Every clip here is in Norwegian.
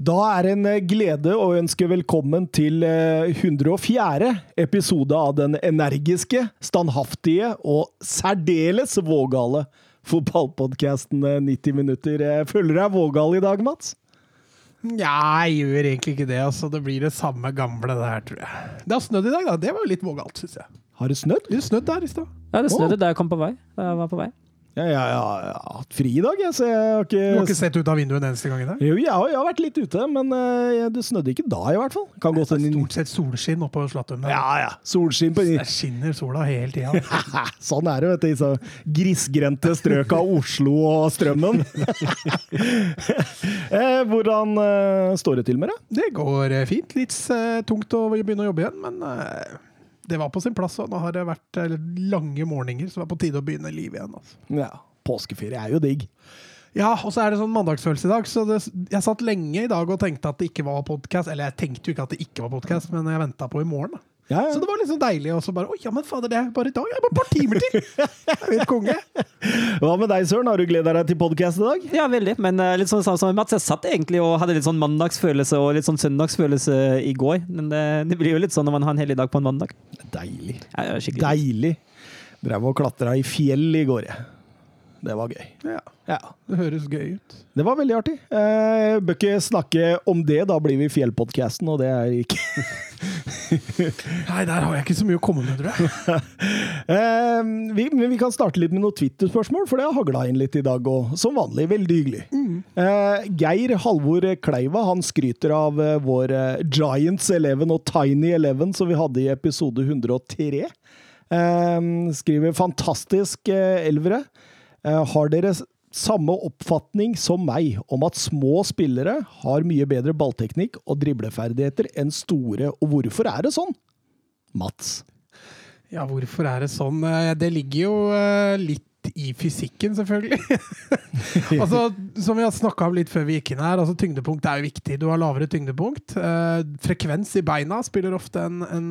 Da er det en eh, glede å ønske velkommen til eh, 104. episode av den energiske, standhaftige og særdeles vågale fotballpodkasten 90 minutter. Eh, Føler du deg vågal i dag, Mats? Nja, jeg gjør egentlig ikke det. altså. Det blir det samme gamle det her, tror jeg. Det har snødd i dag, da. Det var jo litt vågalt, syns jeg. Har det snødd? Det snødd der i stad. Ja, det snødde da jeg kom på vei. Da jeg var på vei. Ja, jeg, ja, jeg har hatt fri i dag, jeg, så jeg har ikke, Du har ikke sett ut av vinduet en eneste gang i dag? Jo, jeg har, jeg har vært litt ute, men eh, det snødde ikke da, i hvert fall. Kan Det er stort sett solskinn oppe på Slattum. Ja, ja. Solskinn på Der skinner sola hele tida. Sånn er det, vet du. I så grisgrendte strøk av Oslo og Strømmen. Eh, Hvordan eh, står det til med det? Det går fint. Litt tungt å begynne å jobbe igjen, men det var på sin plass. Og nå har det vært eh, lange morgener, så det er på tide å begynne livet igjen. altså. Ja, Påskeferie er jo digg. Ja, og så er det sånn mandagsfølelse i dag, så det, jeg satt lenge i dag og tenkte at det ikke var podkast. Eller jeg tenkte jo ikke at det ikke var podkast, men jeg venta på i morgen. da. Ja, Så det var liksom deilig, og så bare Oi, ja, men fader, det er bare i dag. Det er bare et par timer til! Jeg er konge. Hva med deg, Søren? Har du gleda deg til podkast i dag? Ja, veldig. Men uh, litt sånn samme som Mats, jeg satt egentlig og hadde litt sånn mandagsfølelse og litt sånn søndagsfølelse i går. Men det, det blir jo litt sånn når man har en hellig dag på en mandag. Deilig. Ja, ja. Deilig. Drev og klatra i fjell i går, jeg. Det var gøy. Ja, Ja, det høres gøy ut. Det var veldig artig. Eh, bør ikke snakke om det, da blir vi Fjellpodkasten, og det er ikke Nei, der har jeg ikke så mye å komme med, tror jeg. Eh, vi, men vi kan starte litt med noen Twitter-spørsmål, for det har hagla inn litt i dag. Og som vanlig, veldig hyggelig. Eh, Geir Halvor Kleiva han skryter av eh, vår eh, Giants 11 og Tiny 11 som vi hadde i episode 103. Eh, skriver 'fantastisk eh, elvere'. Eh, har dere samme oppfatning som meg om at små spillere har mye bedre ballteknikk og dribleferdigheter enn store, og hvorfor er det sånn? Mats. Ja, hvorfor er det sånn? Eh, Det ligger jo eh, litt i fysikken, selvfølgelig. altså, som vi har snakka om litt før vi gikk inn her, altså tyngdepunkt er jo viktig. Du har lavere tyngdepunkt. Eh, frekvens i beina spiller ofte en, en,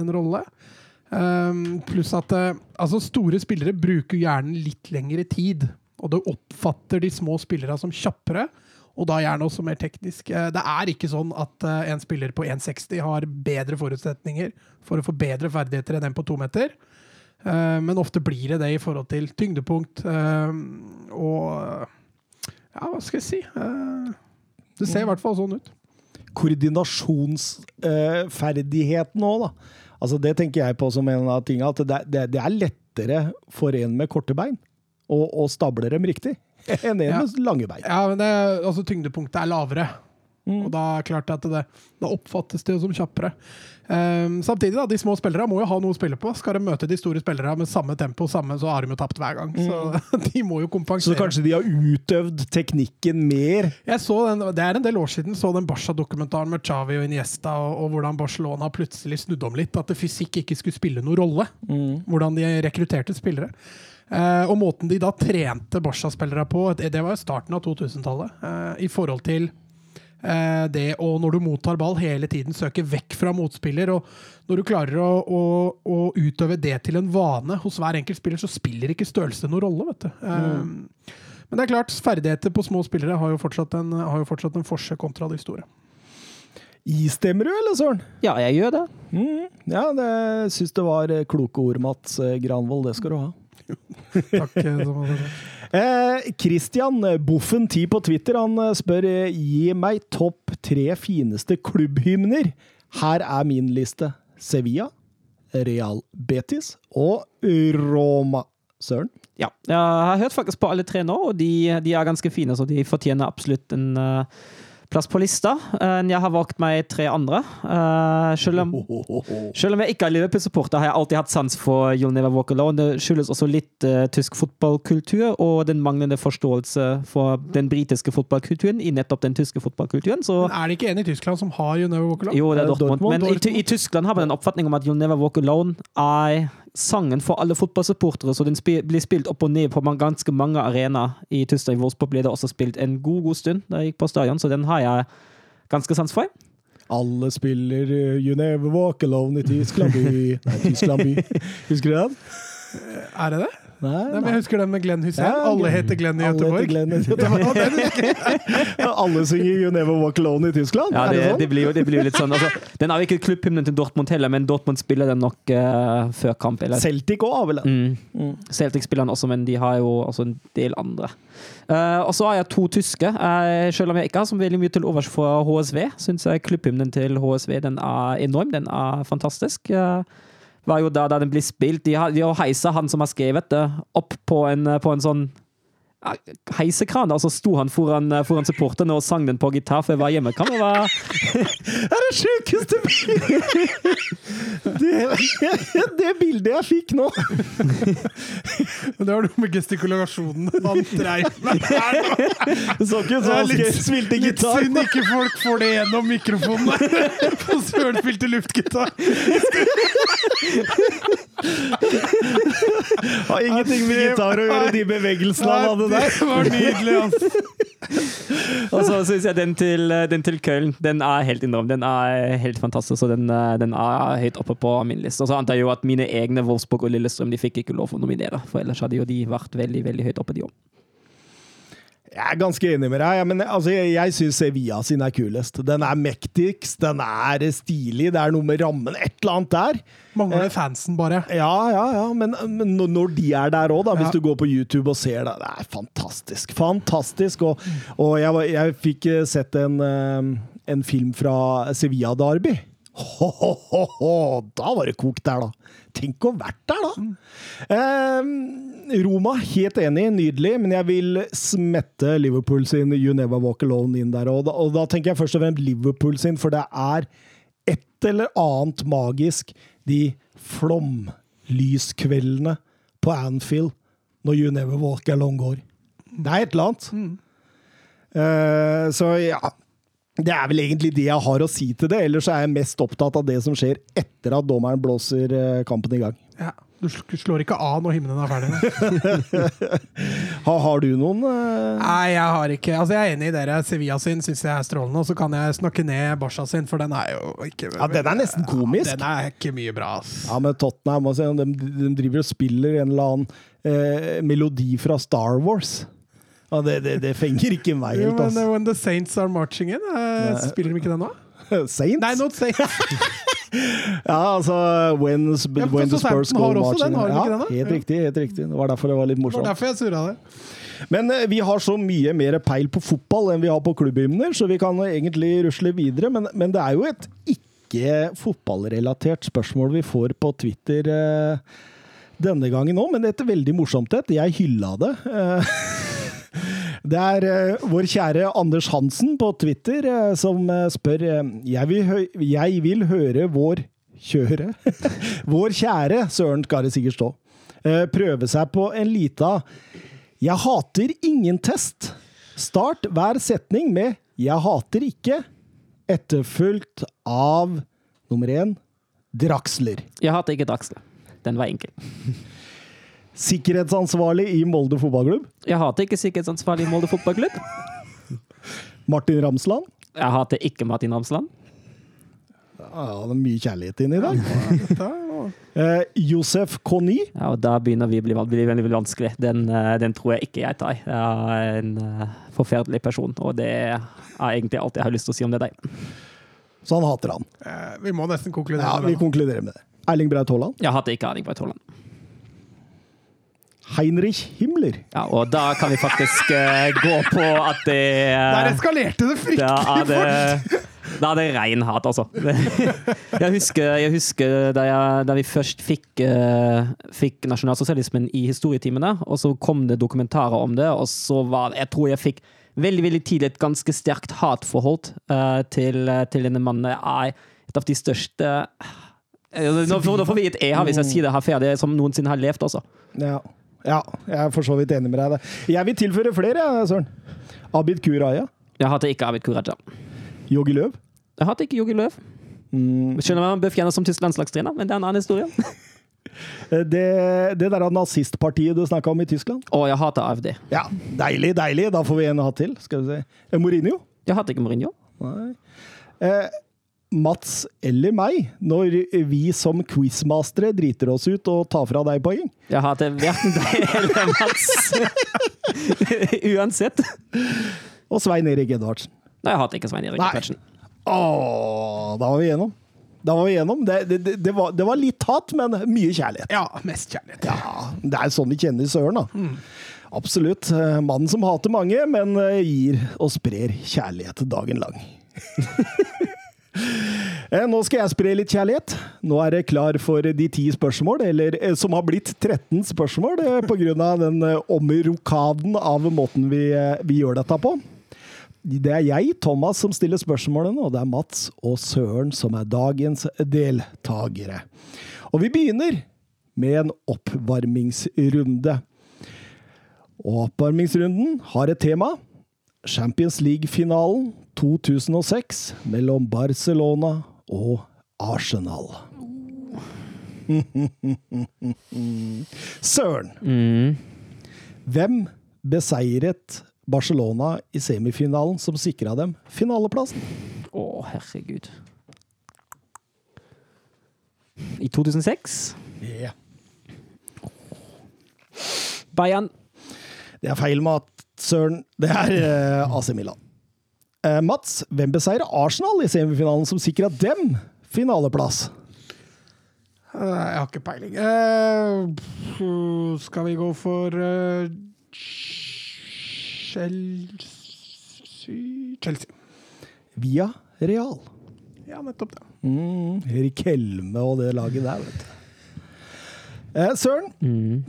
en rolle. Um, pluss at eh, altså store spillere bruker gjerne litt lengre tid. Og du oppfatter de små spillerne som kjappere, og da gjerne også mer teknisk. Eh, Det er ikke sånn at eh, en spiller på 1,60 har bedre forutsetninger for å få bedre ferdigheter enn en på to meter. Eh, Men ofte blir det det i forhold til tyngdepunkt eh, og Ja, hva skal jeg si? Det ser i hvert fall sånn ut. koordinasjonsferdigheten òg, da. Altså, det tenker jeg på som en av tingene, at det, det, det er lettere for en med korte bein å, stable dem riktig enn en Ja. med lange bein. Ja, men det, altså tyngdepunktet er lavere. Og da er klart at det, da oppfattes det jo som kjappere. Um, samtidig, da, de små spillerne må jo ha noe å spille på. Skal de møte de store spillerne med samme tempo, samme, så har de jo tapt hver gang. Så de må jo kompensere. Så kanskje de har utøvd teknikken mer. Jeg så den, Det er en del år siden så den Barca-dokumentaren med Xavi og Iniesta, og, og hvordan Barcelona plutselig snudde om litt. At fysikk ikke skulle spille noen rolle. Hvordan de rekrutterte spillere. Uh, og måten de da trente Barca-spillere på, det, det var jo starten av 2000-tallet. uh, I forhold til det å når du mottar ball, hele tiden søke vekk fra motspiller. Og når du klarer å, å, å utøve det til en vane hos hver enkelt spiller, så spiller ikke størrelse noen rolle, vet du. Eh, men det er klart, ferdigheter på små spillere har jo fortsatt en, har jo fortsatt en forskjell kontra de store. Istemmer du, eller, Søren? Ja, jeg gjør det. Mm. Ja, det syns det var eh, kloke ord, Mats eh, Granvold. Det skal du ha. Takk. eh. Eh, Christian Boffen 10 på Twitter han eh, spør eh, gi meg topp tre fineste klubbhymner. Her er min liste. Sevilla, Real Betis og Roma. Søren? Ja, jeg har hørt faktisk på alle tre nå, og de, de er ganske fine, så de fortjener absolutt en eh, plass på lista. Eh, jeg har valgt meg tre andre. Eh, selv, om, selv om jeg ikke er Liverpool-supporter, har jeg alltid hatt sans for You'll Never Walk Alone. Det skyldes også litt uh, tysk fotballkultur og den manglende forståelse for den britiske fotballkulturen i nettopp den tyske fotballkulturen. Så Men er det ikke en i Tyskland som har You'll Never Walk Alone? jo, det er Dortmund. Dortmund, Men i, i Tyskland har man en oppfatning om at You'll Never Walk Alone er sangen for alle fotballsupportere, så den spi blir spilt opp og ned på man ganske mange arenaer. I Tyskland i Wolfsburg ble det også spilt en god, god stund da jeg gikk på stadion, så den har jeg ganske sans for. Alle spiller eh, You Never Walk Alone i Tyskland by. Nei, Tyskland by. Husker du den? Er det det? Nei, Nei, men jeg husker den med Glenn Hussein. Ja, Alle heter Glenn i Göteborg. Glenn i Göteborg. Alle synger You Never Walk Alone i Tyskland? Ja, det, det sånn? det, blir jo, det blir jo litt sånn altså, Den er jo ikke klubbhymnen til Dortmund heller, men Dortmund spiller den nok uh, før kamp. Eller? Celtic òg har vel Mm. Mm. Celtic spiller den også, men de har jo også en del andre. Uh, og så har jeg to tyske, Uh, selv om jeg ikke har så veldig mye til overs for HSV. Syns jeg klubbhymnen til HSV den er enorm. Den er fantastisk. Uh, var jo da, da den ble spilt De har, de har heisa han som har skrevet det, opp på en, på en sånn heisekran. Altså sto han foran, foran supporterne og sang den på gitar før jeg var hjemme. Kan Det være Det er det sjukeste det, det bildet jeg fikk nå! Det var noe med gestikulasjonen han dreiv med her nå. Det så ikke ut som Det er han litt- skrev- Litt synd ikke folk får det gjennom mikrofonen. På Søren spilte luftgitar. Har ingenting med gitar å gjøre, de bevegelsene han hadde der. Det var nydelig, altså. Og så syns jeg den til, den til Köln den er helt enorm. Den er helt fantastisk, og den, eh, den er høyt oppe på min liste. Og så antar jeg jo at mine egne Wolfsburg og Lillestrøm de fikk ikke lov å nominere, for ellers hadde jo de vært veldig veldig høyt oppe, de òg. Jeg er ganske enig med deg, ja, men altså, jeg, jeg syns Sevilla sin er kulest. Den er mektigst, den er stilig, det er noe med rammen, et eller annet der. Mangler fansen, bare. Ja, ja, ja, men, men når- de er der òg, hvis Ja. du går på YouTube og ser det, det er fantastisk. Fantastisk. Og, og jeg, jeg fikk eh, sett en, eh, en film fra Sevilla Derby. Ho, ho, ho, ho. Da var det kokt der, da. Tenk å ha vært der, da! Eh, Roma, helt enig, nydelig, men jeg vil smette Liverpool sin You Never Walk Alone inn der. Og da, og da tenker jeg først og fremst Liverpool sin, for det er et eller annet magisk de flomlyskveldene på Anfield når You Never Walk Alone går. Det er et eller annet. Eh, så ja Det er vel egentlig det jeg har å si til det. Ellers er jeg mest opptatt av det som skjer etter at dommeren blåser eh, kampen i gang. Ja. Du slår ikke av når himmelen er ferdig. Ha, har du noen uh... Nei, jeg har ikke Altså, jeg er enig i dere. Sevilla sin syns jeg er strålende, og så kan jeg snakke ned Barca sin, for den er jo ikke Ja, den er nesten komisk. Den er ikke mye bra, ass. Ja, men Tottenham altså, de, de driver og spiller en eller annen eh, melodi fra Star Wars. Ja, det, det, det fenger ikke meg helt, altså. When the Saints are marching in, uh, spiller de ikke den nå? Saints? Nei, not Saints. Ja, altså When, Ja, when the Spurs go marching den, ja, den? Helt riktig. helt riktig. Det var derfor det var litt morsomt. Det var derfor jeg surra det. Men eh, vi har så mye mer peil på fotball enn vi har på klubbhymner, så vi kan egentlig rusle videre. Men, men det er jo et ikke fotballrelatert spørsmål vi får på Twitter eh, denne gangen òg, men et veldig morsomt et. Jeg hylla det. Eh, Det er uh, vår kjære Anders Hansen på Twitter uh, som uh, spør jeg, vil jeg vil høre vår Kjøre? vår kjære Søren Skare sikkert stå. eh, prøve seg på en lita 'Jeg hater ingen-test'. Start hver setning med 'Jeg hater ikke', etterfulgt av nummer én Draxler. Jeg hater ikke Draxler. Den var enkel. Sikkerhetsansvarlig i Molde fotballklubb. Jeg hater ikke sikkerhetsansvarlig i Molde fotballklubb. Martin Ramsland. Jeg hater ikke Martin Ramsland. Ja, det er mye kjærlighet inni der. Eh, Josef Kony. Ja, og Da begynner vi å bli, bli veldig, veldig vanskelig. Den, eh, den tror jeg ikke jeg tar. Jeg er en eh, forferdelig person, og det er egentlig alt jeg har lyst til å si om det deg. Så han hater han. Eh, Vi må nesten konkludere Ja, med Vi konkluderer med det. Erling Braut Haaland. Jeg hater ikke Erling Braut Haaland. Heinrich Himmler. Ja, og da kan vi faktisk uh, gå på at det Der eh, eskalerte det fryktelig fort! da er det rein hat, altså. Jeg husker, jeg husker da, jeg, da vi først fikk, uh, fikk nasjonalsosialismen i historietimene, og så kom det dokumentarer om det, og så var Jeg tror jeg fikk veldig veldig tidlig et ganske sterkt hatforhold uh, til, til denne mannen. Jeg er et av de største uh, Nå får vi et e her hvis jeg sier det her ferdig, som noensinne har levd, også. Ja. Ja, jeg er for så vidt enig med deg. det. Jeg vil tilføre flere, Søren. Abid Q. Raja. Jeg hater ikke Abid Kuraja. Raja. Yogi Løv. Jeg hater ikke Jogi Løv. Mm, Skjønner man bør fjernes som tysk landslagstrener, men det er en annen historie. Eh, det, det der nazistpartiet du snakka om i Tyskland. Å, jeg hater AFD. Ja, deilig, deilig. Da får vi en hatt til. Skal vi se. Eh, Mourinho? Jeg hater ikke Mourinho. Nei. Eh, Mats eller meg når vi som quizmastere driter oss ut og tar fra deg poeng? Jeg hater verken deg eller Mats. Uansett. Og Svein Erik Edvardsen. Nei, jeg hater ikke Svein Erik Edvardsen. Åh, da var vi igjennom. Da var vi igjennom. Det, det, det, var, det var litt hat, men mye kjærlighet. Ja, mest kjærlighet. Ja, Det er sånn vi kjenner Søren, da. Absolutt. Eh, Mannen som hater mange, men eh, gir og sprer kjærlighet dagen lang. Eh, Nå skal jeg spre litt kjærlighet. Nå er jeg klar for de ti spørsmål, eller eh, som har blitt 13 spørsmål pga. grunn av den eh, omrokaden av måten vi, eh, vi gjør dette på. Det er jeg, Thomas, som stiller spørsmålene, og det er Mats og Søren som er dagens deltakere. Og vi begynner med en oppvarmingsrunde. Og oppvarmingsrunden har et tema. Champions League-finalen 2006 mellom Barcelona og Arsenal. Søren! Mm. Hvem beseiret Barcelona i semifinalen som sikra dem finaleplassen? Å, herregud. I 2006? Yeah. Bayern. Det er feil, Mat. Søren. Det er eh, AC Milan. Eh, Mats, hvem beseirer Arsenal i semifinalen som sikra dem finaleplass? Eh, Jeg har ikke peiling. Eh, skal vi gå for eh, Chelsea Chelsea. Via Real. Ja, nettopp det. Mm, Erik Helme og det laget der, vet du. Eh, Søren, Mm.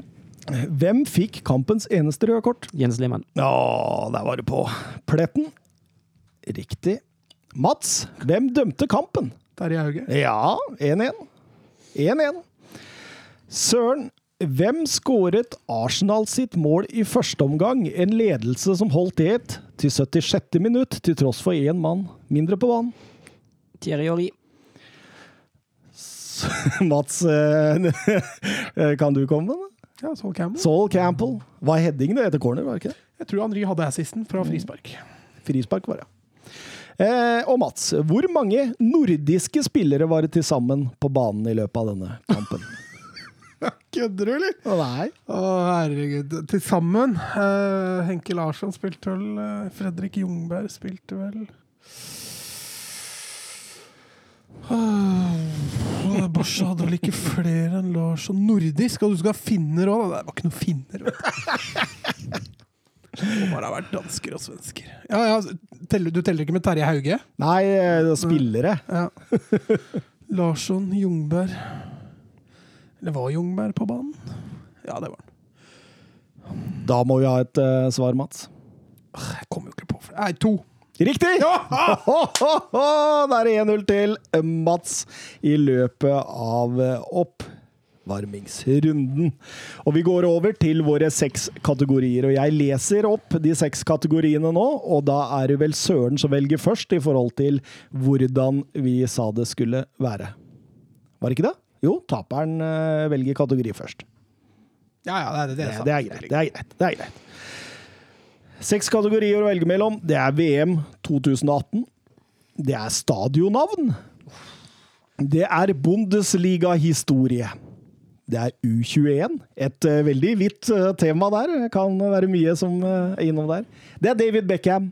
hvem fikk kampens eneste røde kort? Jens Lehmann. Ja, der var du på. Pletten. Riktig. Mats, hvem dømte kampen? Terje Hauge. Ja, 1-1. 1-1. Søren, hvem skåret Arsenal sitt mål i første omgang? En ledelse som holdt helt til 76. minutt, til tross for én mann mindre på banen. Thierry Henry. Mats, eh, kan du komme med det? Ja, Saul Campbell. Saul Campbell. Var headingen etter corner, var det ikke det? Jeg tror Henry hadde assisten fra frispark. Frispark var det. Eh, og Mats, hvor mange nordiske spillere var det til sammen på banen i løpet av denne kampen? Kødder du, eller? Å, Nei. Å, herregud. Til sammen. eh, Henke Larsson spilte vel. eh, Fredrik Jungberg spilte vel. Uh, Barca hadde vel ikke flere enn Larsson. Nordisk, og du skal ha finner òg. Det var ikke noe finner. Det må bare ha vært dansker og svensker. Ja, ja, teller, Du teller ikke med Terje Hauge? Nei, eh, det var spillere. Ja. Larsson, Jungberg Eller var Jungberg på banen? Ja, det var han. Da må vi ha et uh, svar, Mats. Jeg kommer jo ikke på flere. Nei, to. Riktig! Da er det 1-0 til Mats i løpet av eh, oppvarmingsrunden. Og vi går over til våre seks kategorier. Og jeg leser opp de seks kategoriene nå, og da er det vel Søren som velger først i forhold til hvordan vi sa det skulle være. Var det ikke det? Jo, taperen eh, velger kategori først. Ja, ja, det, det, Det, er sant. det er greit. Det er greit. Det er greit. Seks kategorier å velge mellom. Det er VM 2018. Det er stadionnavn. Det er Bundesliga-historie. Det er U21. Et uh, veldig vidt uh, tema der. Kan være mye som uh, er innom der. Det er David Beckham.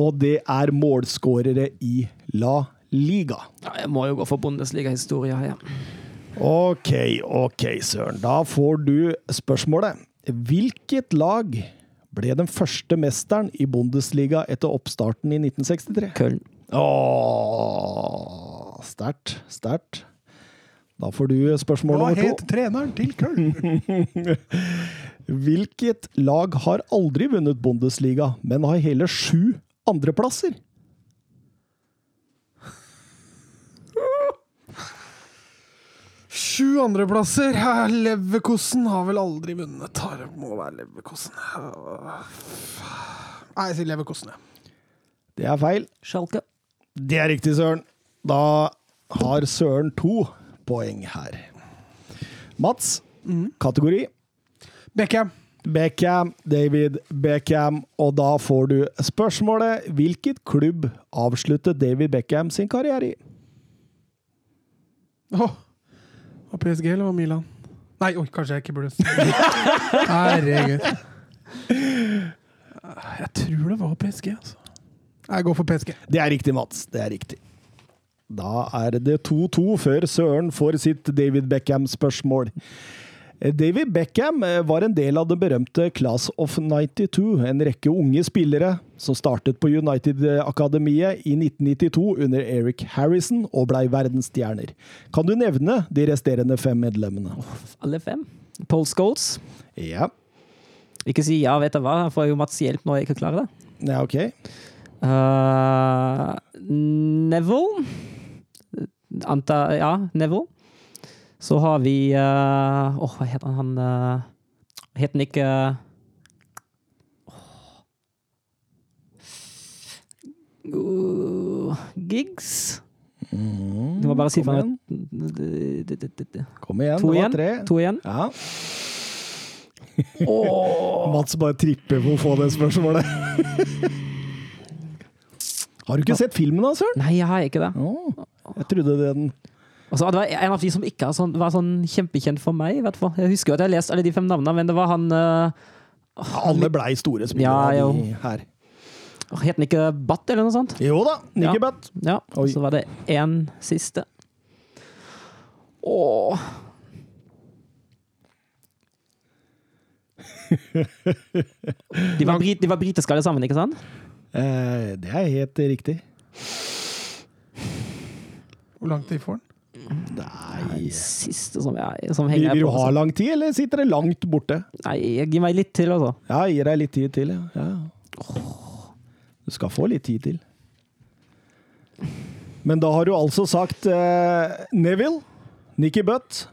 Og det er målskårere i La Liga. Ja, jeg må jo gå for Bundesliga-historie her. Ja. Ok, ok, Søren. Da får du spørsmålet. Hvilket lag ble den første mesteren i Bundesliga etter oppstarten i 1963? Köln. Åh, sterkt, sterkt. Da får du spørsmål Hva nummer to. het treneren til Köln? Hvilket lag har aldri vunnet Bundesliga, men har hele sju andreplasser? Sju andreplasser. Leverkosen har vel aldri vunnet. Det må være Leverkosen. Nei, jeg sier Leverkosen, jeg. Det er feil. Schalke. Det er riktig, Søren. Da har Søren to poeng her. Mats, kategori. Beckham. Beckham, David Beckham. Og da får du spørsmålet Hvilket klubb avsluttet David Beckham sin karriere i? Åh, Var PSG eller var Milan? Nei, oi, kanskje jeg ikke burde Herregud. Jeg tror det var PSG, altså. Jeg går for PSG. Det er riktig, Mats. Det er riktig. Da er det 2-2 før Søren får sitt David Beckham-spørsmål. David Beckham eh, var en del av det berømte Class of 92, en rekke unge spillere som startet på United-akademiet i 1992 under Eric Harrison og blei verdensstjerner. Kan du nevne de resterende fem medlemmene? Alle fem. Paul Scholes. Ja. Ikke si ja, vet du hva. Jeg får jo Mats hjelp når jeg ikke klarer det. ja, ok. Uh, Neville. Anta Ja, nivå. Så har vi Åh, uh, hva heter han? Han uh, heter han ikke uh, Gigs? Du må bare si kom igjen. Kom igjen, To det var igjen. tre. To igjen. Ja. Oh. Mats bare tripper på å få det spørsmålet. Har du ikke sett filmen da, Søren? Nei, jeg har ikke det. Oh, jeg trodde det den Altså, det var en av de som ikke sånn, var sånn kjempekjent for meg. i hvert fall. Jeg husker jo at jeg har lest alle de fem navnene, men det var han uh, Alle blei store spillere ja, de her. Het han ikke Batt, eller noe sånt? Jo da, Nicky Ja. Butt. Ja. Oi. Så var det én siste. Åh. De var, brit, de var britiske alle sammen, ikke sant? Eh, det er helt riktig. Hvor lang tid får den? Nei siste som, jeg, som henger vil du ha altså. lang tid, eller sitter det langt borte? Nei, gi meg litt til, altså. Ja, gir deg litt tid til, ja. ja. Du skal få litt tid til. Men da har du altså sagt eh, Neville, Nicky Butt,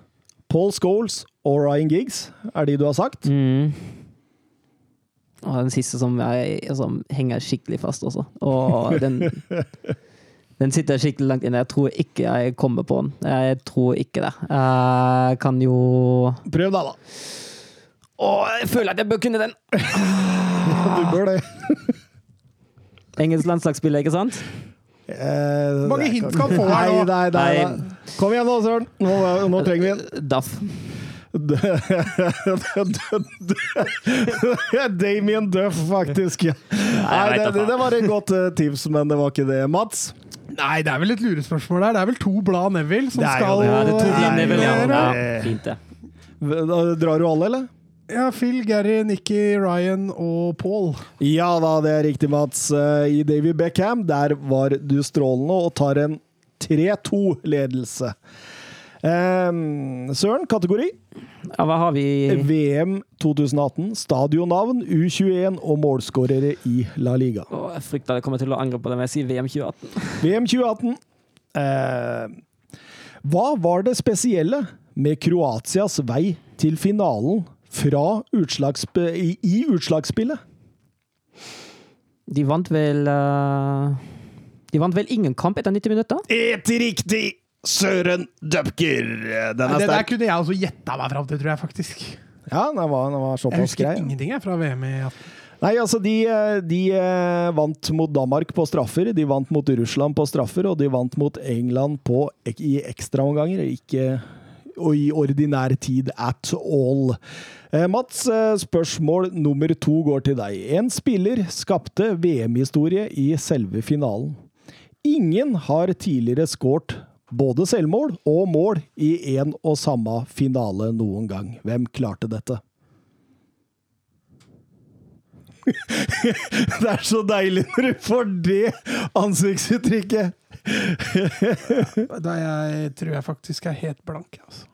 Paul Scholes og Ryan Giggs, er de du har sagt? Mm. Og den siste som, jeg, som henger skikkelig fast også. Og den, den sitter skikkelig langt inne. Jeg tror ikke jeg kommer på den. Jeg tror ikke det. Jeg kan jo Prøv da, da. Å, jeg føler at jeg bør kunne den! Du bør det. Engelsk landslagsspiller, ikke sant? Eh, mange hint kan- få her nå? Nei, Nei. nei. Kom igjen nå, Søren. Nå, nå trenger vi en. Daff. Damien Duff, faktisk. Nei, det, det var et godt eh, tips, men det var ikke det. Mats? Nei, det er vel et lurespørsmål der. Det er vel to blad Neville som Det er jo skal det. Ja, det tok Neville, ja. ja. Fint, det. Da Drar du alle, eller? Ja, Phil, Gary, Nikki, Ryan og Paul. Ja da, det er riktig, Mats. Eh, I Davy Beckham, der var du strålende og tar en 3-2-ledelse. Søren, kategori? Ja, hva har vi VM 2018, stadionnavn, U21 og målskårere i La Liga. Åh, Jeg frykter jeg kommer til å angre på det, men jeg sier VM 2018. VM 2018. Eh, hva var det spesielle med Kroatias vei til finalen utslagsp i, i utslagsspillet? De vant vel uh, De vant vel ingen kamp etter 90 minutter? Et riktig! Søren Dupker! Den Nei, sterk. det der kunne jeg også gjetta meg fram til, tror jeg faktisk. Ja, den var, den var Jeg husker grei. ingenting jeg fra VM i 18. Nei, altså, de, eh, de eh, vant mot Danmark på straffer, de vant mot Russland på straffer, og de vant mot England på, i ekstraomganger, ikke og i ordinær tid at all. Eh, Mats, spørsmål nummer to går til deg. En spiller skapte VM-historie i selve finalen. Ingen har tidligere skåret både selvmål og mål i én og samme finale noen gang. Hvem klarte dette? Det er så deilig når du får det ansiktsuttrykket! Da jeg tror jeg faktisk er helt blank. Altså.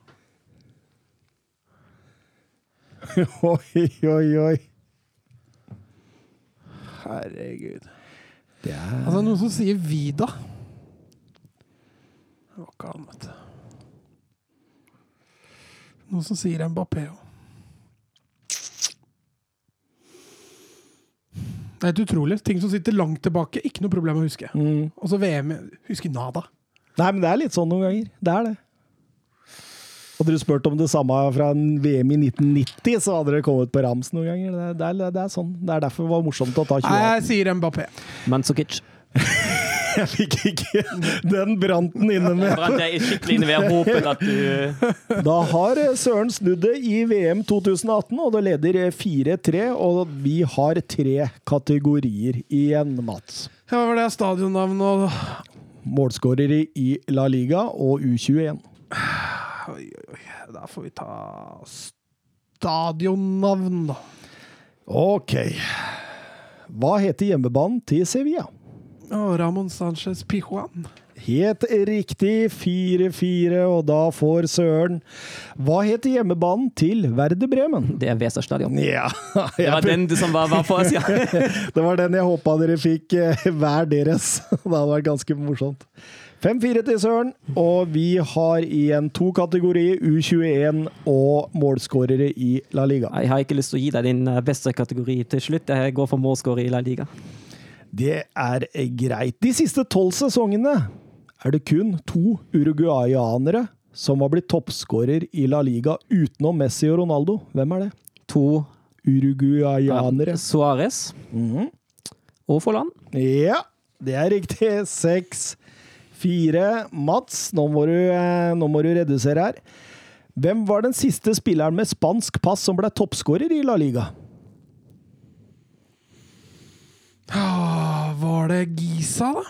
Oi, oi, oi. Herregud. Det er Altså, noen som sier Vida. Det var ikke han, vet du. Noen som sier Mbappé òg. Det er helt utrolig. Ting som sitter langt tilbake, ikke noe problem å huske. mm. Og så VM Husker nada. Nei, men det er litt sånn noen ganger. Det er det. Hadde du spurt om det samme fra en VM i 1990, så hadde det kommet på rams noen ganger. Det, det, er, det er sånn. Det er derfor det var morsomt å ta Nei, 2018. jeg sier Mbappé. Mandzukic. Jeg fikk ikke Den brant den inne med. Brant jeg skikkelig inn ved håpet at du Da har Søren snudd det i VM 2018, og det leder eh, 4-3. Og vi har tre kategorier igjen, Mats. Ja, Hva var det stadionnavnet og Målskårere i La Liga og U21. Oi, oi, oi. Da får vi ta stadionnavn, da. Ok. Hva heter hjemmebanen til Sevilla? Å, Ramón Sánchez Pijuan. Helt riktig 4-4, og da får Søren Hva heter hjemmebanen til Verde Bremen? Det er Weser-stadion. Ja, Det var den som var, var for oss, ja. Det var den jeg håpa dere fikk eh, hver deres. Det hadde vært ganske morsomt. 5-4 til Søren, og vi har igjen to kategorier, U21 og målskårere i La Liga. Jeg har ikke lyst til å gi deg din eh, beste kategori til slutt. Jeg går for målskårer i La Liga. Det er greit. De siste tolv sesongene er det kun to uruguayanere som har blitt toppskårer i La Liga utenom Messi og Ronaldo. Hvem er det? To Uruguayanere. Suárez Mhm. og Forland. Ja, det er riktig. Seks, fire. Mats, nå må, du, eh, nå må du redusere her. Hvem var den siste spilleren med spansk pass som ble toppskårer i La Liga? Ah, var det Gisa, da?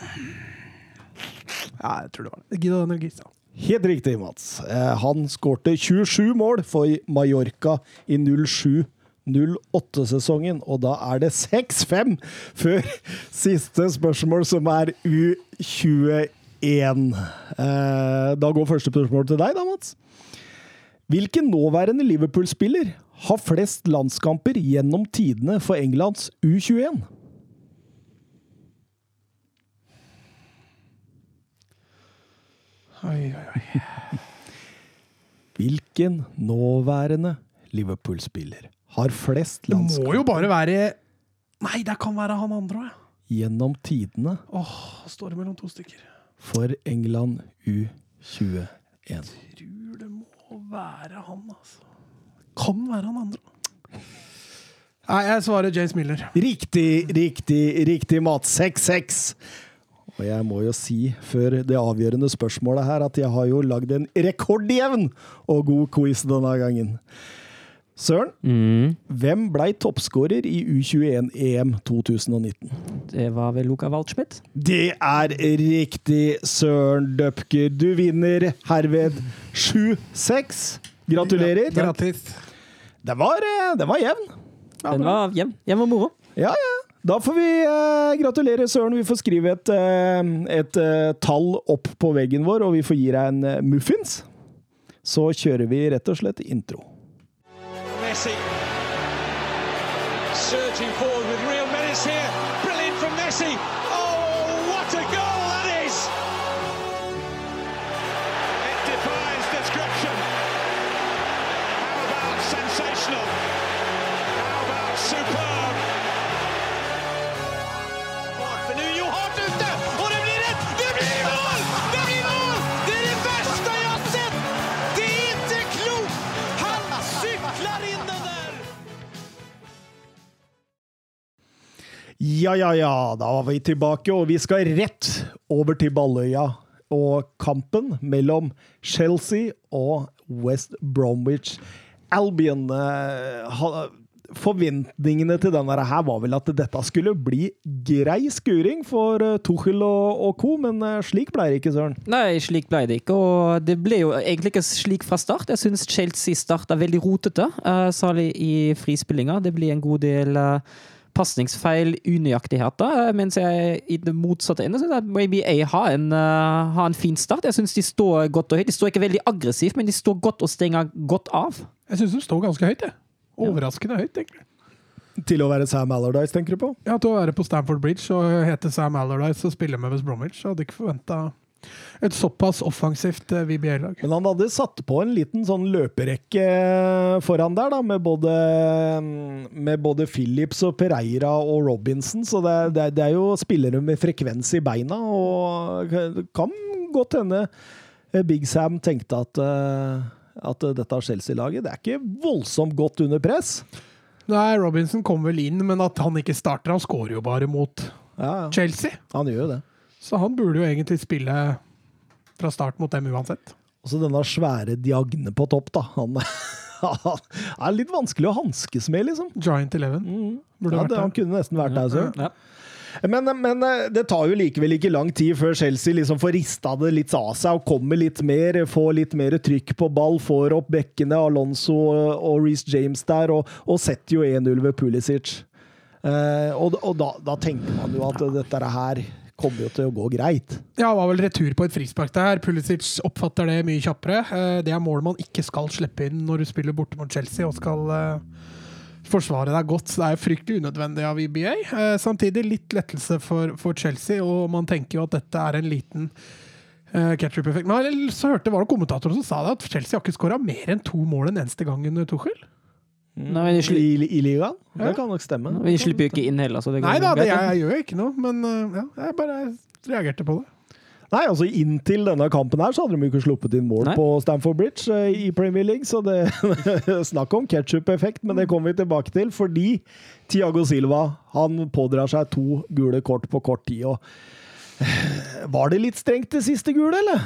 Ja, jeg tror det var det. Gida Daniel Gisa. Helt riktig, Mats. Eh, Han skårte 27 mål for Mallorca i 07-08-sesongen, og da er det 6-5 før siste spørsmål, som er U21. Eh, Da går første spørsmål til deg, da, Mats. Hvilken nåværende Liverpool-spiller har flest landskamper gjennom tidene for Englands U21? Oi, oi, oi. Hvilken nåværende Liverpool-spiller har flest Det må jo bare være Nei, det kan være han andre òg, ja. gjennom tidene Åh, står det mellom to stykker. for England U21? Jeg Tror det må være han, altså. Kan være han andre. Nei, jeg svarer James Miller. Riktig, riktig, riktig, Mats. 6-6. Og jeg må jo si, før det avgjørende spørsmålet her, at jeg har jo lagd en rekordjevn og god quiz denne gangen. Søren, Mm. hvem blei toppskårer i U21-EM 2019? Det var vel Luka Waldschmidt. Det er riktig, Søren Døpker. Du vinner herved 7-6. Gratulerer. Gratis. Den var, eh, den var jevn. Den var jevn. Jevn og moro. Ja, ja. Da får vi eh, gratulere, Søren. Vi får skrive et, eh, et eh, tall opp på veggen vår, og vi får gi deg en eh, muffins. Så kjører vi rett og slett intro. Ja, ja, ja, da var vi tilbake, og vi skal rett over til Balløya og kampen mellom Chelsea og West Bromwich Albion. Eh, Forventningene til denne her var vel at dette skulle bli grei skuring for eh, Tuchel og, og co., men eh, slik ble det ikke, Søren. Nei, slik ble det ikke. Og det ble jo egentlig ikke slik fra start. Jeg syns Chelsea starta veldig rotete, særlig i frispillinga. Det blir en god del uh, pasningsfeil, unøyaktigheter. eh, mens jeg i det motsatte ende syns at A har en, uh, har en fin start. Jeg syns de står godt og høyt. De står ikke veldig aggressivt, men de står godt og stenger godt av. Jeg syns de står ganske høyt, jeg. Overraskende høyt, egentlig. Til å være Sam Allardyce, tenker du på? Ja, Til å være på Stamford Bridge og hete Sam Allardyce og spille med West Bromwich, jeg hadde ikke forventa et såpass offensivt eh, VBA-lag. Men han hadde satt på en liten sånn løperekke foran der, da, med både, med både Phillips og Pereira og Robinson. Så det, det, det er jo spillere med frekvens i beina, og det kan godt hende eh, Big Sam tenkte at eh, At eh, dette Chelsea-laget det er ikke voldsomt godt under press. Nei, Robinson kom vel inn, men at han ikke starter Han skårer jo bare mot Ja, ja. Chelsea. Han gjør jo det. Så han burde jo egentlig spille fra start mot dem uansett. Og så denne svære Diagne på topp, da. Han, er litt vanskelig å hanskes med, liksom. Giant Eleven. Burde Ja, vært det, han kunne nesten vært der, så. Ja. Men, men eh, det tar jo likevel ikke lang tid før Chelsea liksom får rista det litt av seg og kommer litt mer, får litt mer trykk på ball, får opp bekkene, Alonso og Reece James der, og, og setter jo 1-0 ved Pulisic. Eh, og og da, da tenker man jo at dette her kommer jo til å gå greit. Ja, var vel retur på et frispark der. Pulisic oppfatter det mye kjappere. Eh, Det er mål man ikke skal slippe inn når du spiller borte mot Chelsea og skal eh, forsvare deg godt. Så det er fryktelig unødvendig av EBA. Eh, Samtidig litt lettelse for, for Chelsea, og man tenker jo at dette er en liten ketchup-effekt. Men så hørte var det kommentatorer som sa det, at Chelsea har ikke skåra mer enn to mål en eneste gang under Tuchel. Nei, men sli I, i ligaen? Ja. Det kan nok stemme. vi slipper jo ikke inn heller, så det Nei da, det, jeg, jeg gjør ikke noe, men eh, ja, jeg bare reagerte på det. Nei, altså Inntil denne kampen her så hadde de jo ikke sluppet inn mål Nei. på Stamford Bridge uh, i Premier League, så det Snakk om ketsjup-effekt, men det kommer vi tilbake til. Fordi Tiago Silva han pådrar seg to gule kort på kort tid. og Var det litt strengt det siste gule, eller?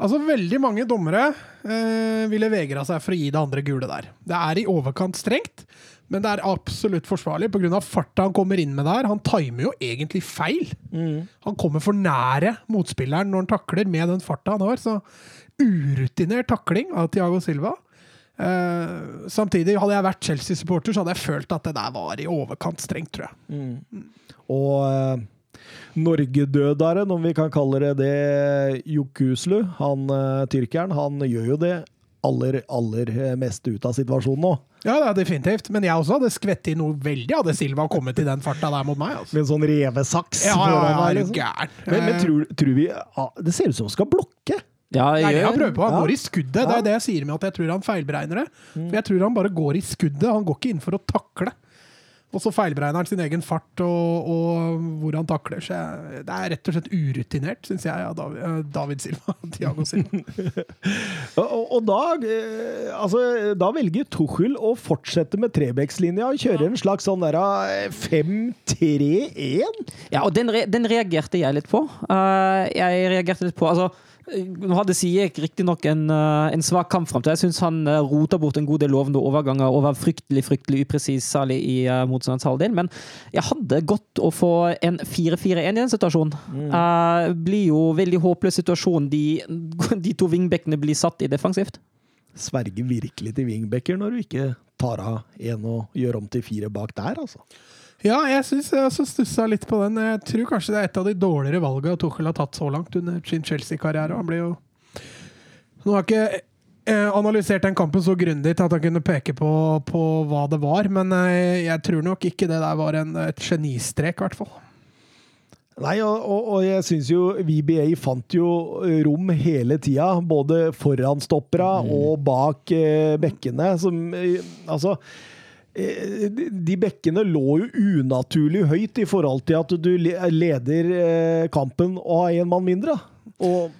Altså, Veldig mange dommere eh, ville vegra seg for å gi det andre gule der. Det er i overkant strengt, men det er absolutt forsvarlig pga. farta han kommer inn med der. Han timer jo egentlig feil. Han kommer for nære motspilleren når han takler med den farta han har. Så urutinert takling av Tiago Silva. Eh, samtidig, hadde jeg vært Chelsea-supporter, så hadde jeg følt at det der var i overkant strengt, tror jeg. Og eh, Norgedødaren, om vi kan kalle det det, Jokuslu, han eh, tyrkeren, han gjør jo det aller, aller mest meste ut av situasjonen nå. Ja, det er definitivt. Men jeg også hadde skvett i noe veldig, hadde Silva kommet i den farta der mot meg. Altså. Med en sånn revesaks Ja, ja, ja, er liksom. gæren. Men, men Eh, tror, tror vi ah, Det ser ut som han skal blokke. Ja, jeg, Nei, jeg han prøver på. Han Ja. går i skuddet. Det er det jeg sier med at jeg tror han feilberegner det. For jeg tror han bare går i skuddet. Han går ikke inn for å takle. Og så feilberegner han sin egen fart og, og hvor han takler. Så jeg, det er rett og slett urutinert, syns jeg, av David, eh, David Silva. Tiago Silva. Og, og, da, eh, altså, da velger Tuchel å fortsette med Trebekslinja og kjøre en slags sånn der eh, 5-3-1. Ja, og den, re den reagerte jeg litt på. Uh, jeg reagerte litt på Altså, nå hadde Siek riktignok en, uh, en svak kamp fram til. Jeg syns han uh, rota bort en god del lovende overganger og var fryktelig fryktelig upresis, særlig i uh, motstanderens halvdel. Men jeg hadde godt å få en 4-4-1 i den situasjonen. Eh, blir jo veldig håpløs situasjon de, de to vingbekkene blir satt i defensivt. Sverger virkelig til wingbacker når du ikke tar av én og gjør om til fire bak der, altså. Ja, jeg syns jeg også stussa litt på den. Jeg tror kanskje det er et av de dårligere valgene Tuchel har tatt så langt under sin Chelsea-karriere. Han blir jo Nå har ikke eh, analysert den kampen så grundig at han kunne peke på, på hva det var, men eh, jeg tror nok ikke det der var en, et genistrek, i hvert fall. Nei, og, og, og jeg syns jo VBA fant jo rom hele tida, både foran stoppera og bak eh, bekkene. Som eh, Altså de- De bekkene lå jo unaturlig høyt i forhold til at du leder eh, kampen og har én mann mindre. Og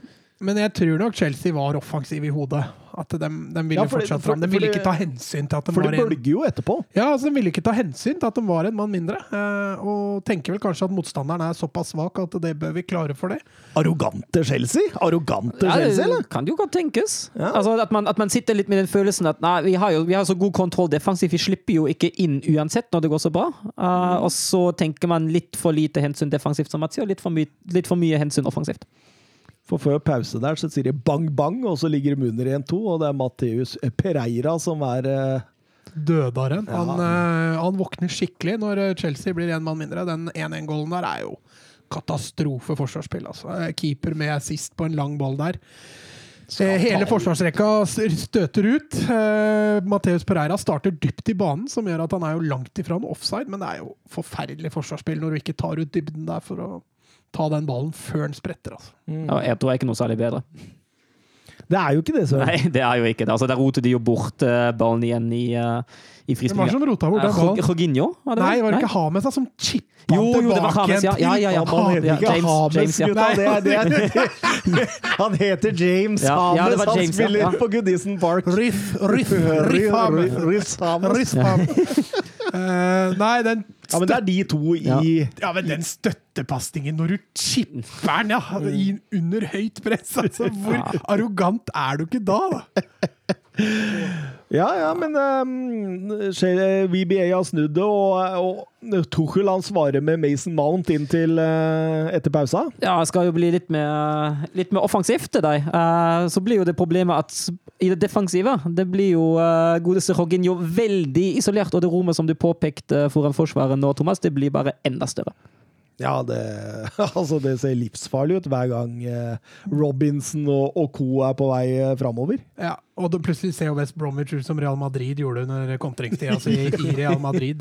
Men jeg tror nok Chelsea var offensiv i hodet. At de, de ville Ja, fordi, fortsatt for- fram. De for ville det- ikke ta hensyn til at de For var det en bølger jo etterpå. Ja, altså De ville ikke ta hensyn til at de var en mann mindre. Eh, og tenker vel kanskje at motstanderen er såpass svak at det bør vi klare for det. Arrogante Chelsea? Arrogante Ja, Chelsea, eller? det kan jo godt tenkes. Ja. Altså at man, at man sitter litt med den følelsen at nei, vi har jo vi har så god kontroll defensivt, vi slipper jo ikke inn uansett når det går så bra. Uh, og så tenker man litt for lite hensyn defensivt, som Mats sier, og litt for, my litt for mye hensyn offensivt. For før pause der så sier de bang, bang, og så ligger de under 1-2, og det er Mateus Pereira som er eh, Dødaren. Ja. Han, eh, han våkner skikkelig når eh, Chelsea blir én mann mindre. Den 1-1-gålen der er jo katastrofe forsvarsspill. Altså. Keeper med assist på en lang ball der. Hele forsvarsrekka støter ut. Eh, Mateus Pereira starter dypt i banen, som gjør at han er jo langt ifra en offside, men det er jo forferdelig forsvarsspill når du ikke tar ut dybden der for å ta den ballen før den spretter. Altså. Ja, jeg tror jeg ikke noe særlig bedre. Det er jo ikke det, Søren. Nei, det er jo ikke det. Altså, Der roter de jo bort uh, ballen igjen i, uh, i Hvem var det som rota bort den ballen? Jorginho? var det Nei, var det ikke Hames da, som chippa Jo, tilbake? jo, det var Hames, ja. Ja, ja, ja. Han heter ikke James- Hames, James, ja. gutta. Det er, det er, han heter James Ja, ja, det Hames. var Han James, ja. spiller Ja. på Goodison Park. Riff, riff, riff Hames. riff, Hames. Riff Hames. riff, nei, den Ja, men det er de to i Ja. Ja, men den støttepasningen når du chipper den ja, i, under høyt press, altså, hvor arrogant er du ikke da? da? Ja, ja, men um, VBA har snudd det, og, og Tuchel han svarer med Mason Mount inn til uh, etter pausa. Ja, det skal jo bli litt mer, litt mer offensivt til deg. Uh, så blir jo det problemet at i det defensive det blir jo uh, godeste Roginho veldig isolert, og det rommet som du påpekte foran forsvaret nå, Thomas, det blir bare enda større. Ja, det, altså det ser livsfarlig ut hver gang eh, Robinson og, og co. er på vei uh, framover. Ja, og det plutselig ser jo West Bromwich ut som Real Madrid gjorde under kontringstida altså i, i Real Madrid.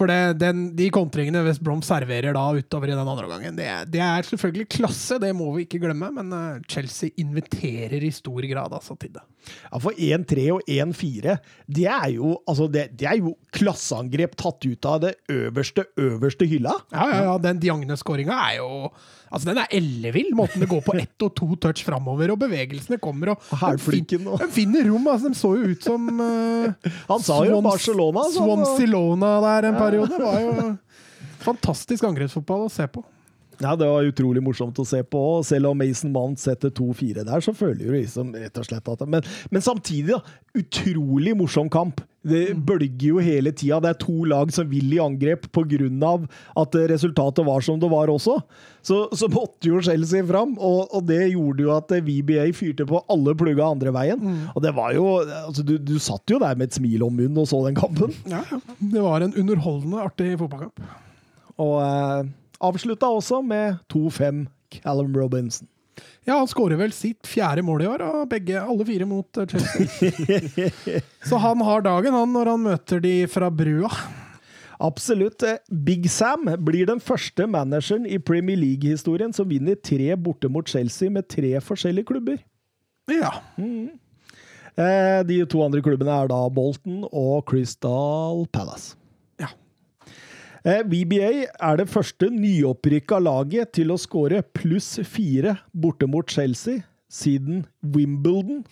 For det, den, de kontringene West Brom serverer da utover i den andre gangen, det, det er selvfølgelig klasse, det må vi ikke glemme, men eh, Chelsea inviterer i stor grad altså til det. Ja, For 1-3 og 1-4, det er jo altså det, det er jo klasseangrep tatt ut av det øverste, øverste hylla. Ja, ja, ja, den Diagne-skåringa er jo Altså, den er ellevill, måten det går på ett og to touch framover, og bevegelsene kommer, og Hælflikken og- De finner rom, altså, de så jo ut som uh, Han sa jo Swans- Barcelona. Sånn, Swansilona Swansea-Lona der en periode. Det var jo fantastisk angrepsfotball å se på. Ja, Det var utrolig morsomt å se på. Selv om Mason Mount setter 2-4 der, så føler du liksom rett og slett at Men, men samtidig, da. Utrolig morsom kamp. Det bølger jo hele tida. Det er to lag som vil i angrep pga. at resultatet var som det var også. Så, så måtte jo Chelsea fram, og, og det gjorde jo at VBA fyrte på alle plugga andre veien. Og det var jo altså, du, du satt jo der med et smil om munnen og så den kampen. Ja, ja. Det var en underholdende, artig fotballkamp. Og eh, avslutta også med 2-5 Callum Robinson. Ja, han skårer vel sitt fjerde mål i år, og begge, alle fire mot eh, Chelsea. Så han har dagen, han, når han møter de fra brua. Absolutt. Eh, Big Sam blir den første manageren i Premier League-historien som vinner tre borte mot Chelsea med tre forskjellige klubber. Ja. Mm. De to andre klubbene er da Bolton og Crystal Palace. Ja. Eh, VBA er det første nyopprykka laget til å skåre pluss fire borte mot Chelsea siden Wimbledon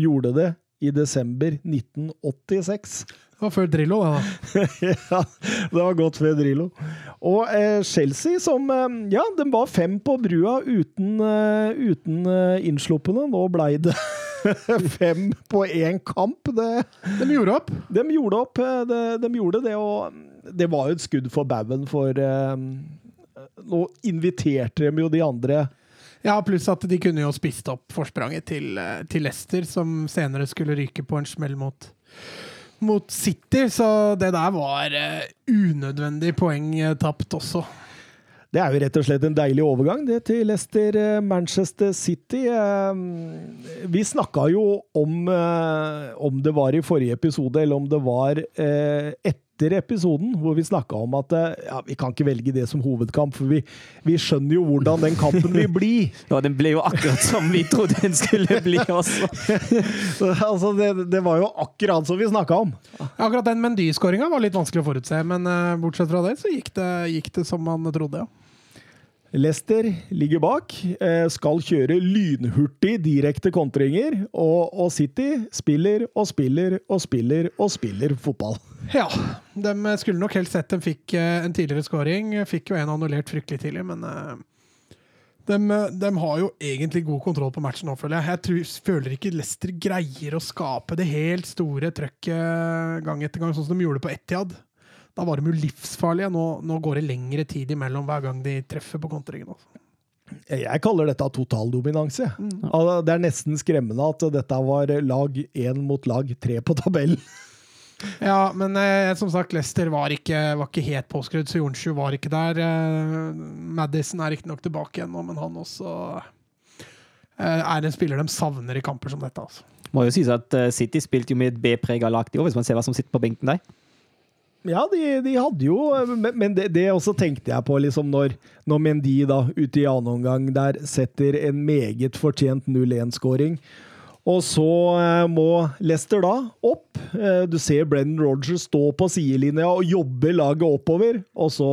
gjorde det i desember 1986. Det var før Drillo, da. ja, det var godt før Drillo. Og eh, Chelsea, som eh, Ja, de var fem på brua uten, eh, uten eh, innsluppene. Nå blei det fem på én kamp. Det, De gjorde opp. de gjorde opp. eh, De, de gjorde det, og det var jo et skudd for baugen, for eh, nå inviterte de jo de andre Ja, pluss at de kunne jo spist opp forspranget til, eh, til Leicester, som senere skulle ryke på en smell mot, mot City. Så det der var eh, unødvendig poeng tapt også. Det er jo rett og slett en deilig overgang det til Leicester-Manchester City. Eh, Vi snakka jo om om det var i forrige episode, eller om det var eh, etter episoden, hvor vi snakka om at eh, ja, vi kan ikke velge det som hovedkamp, for vi, vi skjønner jo hvordan den kampen vil bli. Ja, den ble jo akkurat som vi trodde den skulle bli også. altså, det, det var jo akkurat som vi snakka om. Akkurat den Mendy-skåringa var litt vanskelig å forutse, men uh, bortsett fra det så gikk det, gikk det som man trodde, ja. Leicester ligger bak, eh, skal kjøre lynhurtig direkte kontringer, og, og City spiller og spiller og spiller og spiller fotball. Ja, de skulle nok helst sett de fikk eh, en tidligere scoring. Fikk jo en annullert fryktelig tidlig, men eh, de, de har jo egentlig god kontroll på matchen nå, føler jeg. Jeg tror, føler ikke Leicester greier å skape det helt store trøkket gang etter gang, sånn som de gjorde på Etiad. Da var de jo livsfarlige. Nå, nå går det lengre tid imellom hver gang de treffer på kontringen. Altså. Jeg kaller dette totaldominanse. Altså, Det er nesten skremmende at dette var lag én mot lag tre på tabellen. Ja, men eh, som sagt, Leicester var ikke, var ikke helt påskrudd, så Jonsju var ikke der. Eh, Madison er riktignok tilbake igjen nå, men han også eh, er en spiller de savner i kamper som dette. Altså. Må jo sies at eh, City spilte jo med et B-prega lag i år, hvis man ser hva som sitter på benken der. Ja, de, de hadde jo Men, men det, det også tenkte jeg på liksom når, når Mendy da ute i annen omgang der setter en meget fortjent 0-1-skåring. Og så eh, må Lester da opp. Eh, du ser Brennan Rogers stå på sidelinja og jobbe laget oppover, og så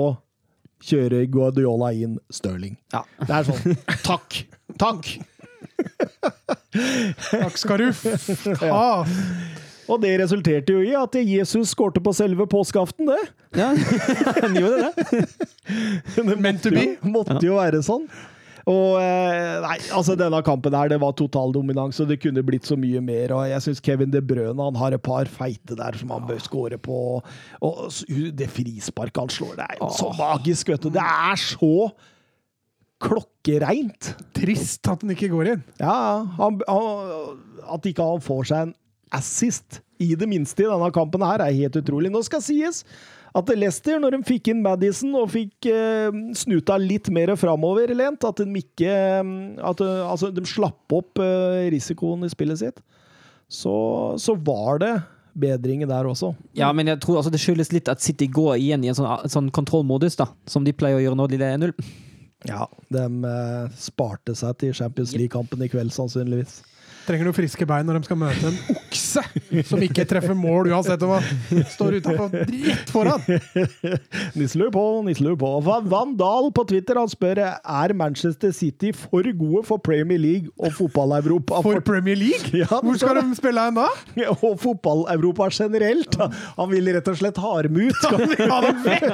kjører Guardiola inn Stirling. Ja. Det er sånn Takk! Takk! Takk skal du ha! ha. Og det resulterte jo i at Jesus skårte på selve påskeaften, det. Ja, han gjorde det. Det Meant to be. måtte jo være sånn. Og eh, Nei, altså denne kampen her, det var total dominans, og det kunne blitt så mye mer. Og jeg syns Kevin De Brøne han har et par feite der som han bør score på. Og det frisparket han slår, det er jo så magisk, vet du. Det er så klokkereint. Trist at den ikke går inn. Ja, han, han, at ikke han får seg en assist, i det minste i denne kampen her, er helt utrolig. Nå skal sies at Leicester, når de fikk inn Madison og fikk eh, snuta litt mer framoverlent, at de ikke eh, at, eh, Altså, de slapp opp eh, risikoen i spillet sitt, så, så var det bedringer der også. Ja, men jeg tror altså det skyldes litt at City går igjen i en sånn, sånn kontrollmodus, da, som de pleier å gjøre når de leder 1-0. Ja, de eh, sparte seg til Champions League-kampen i kveld, sannsynligvis. Trenger noen friske bein når de skal møte en okse som ikke treffer mål uansett om han står utafor rett foran. Nisler på, nisler på. Van Dahl på Twitter han spør er Manchester City for gode for Premier League og fotball-Europa. For Premier League? Ja, Hvor skal de spille hen da? Og fotball-Europa generelt. Han vil rett og slett ha dem ut. Skal vi ha dem vekk?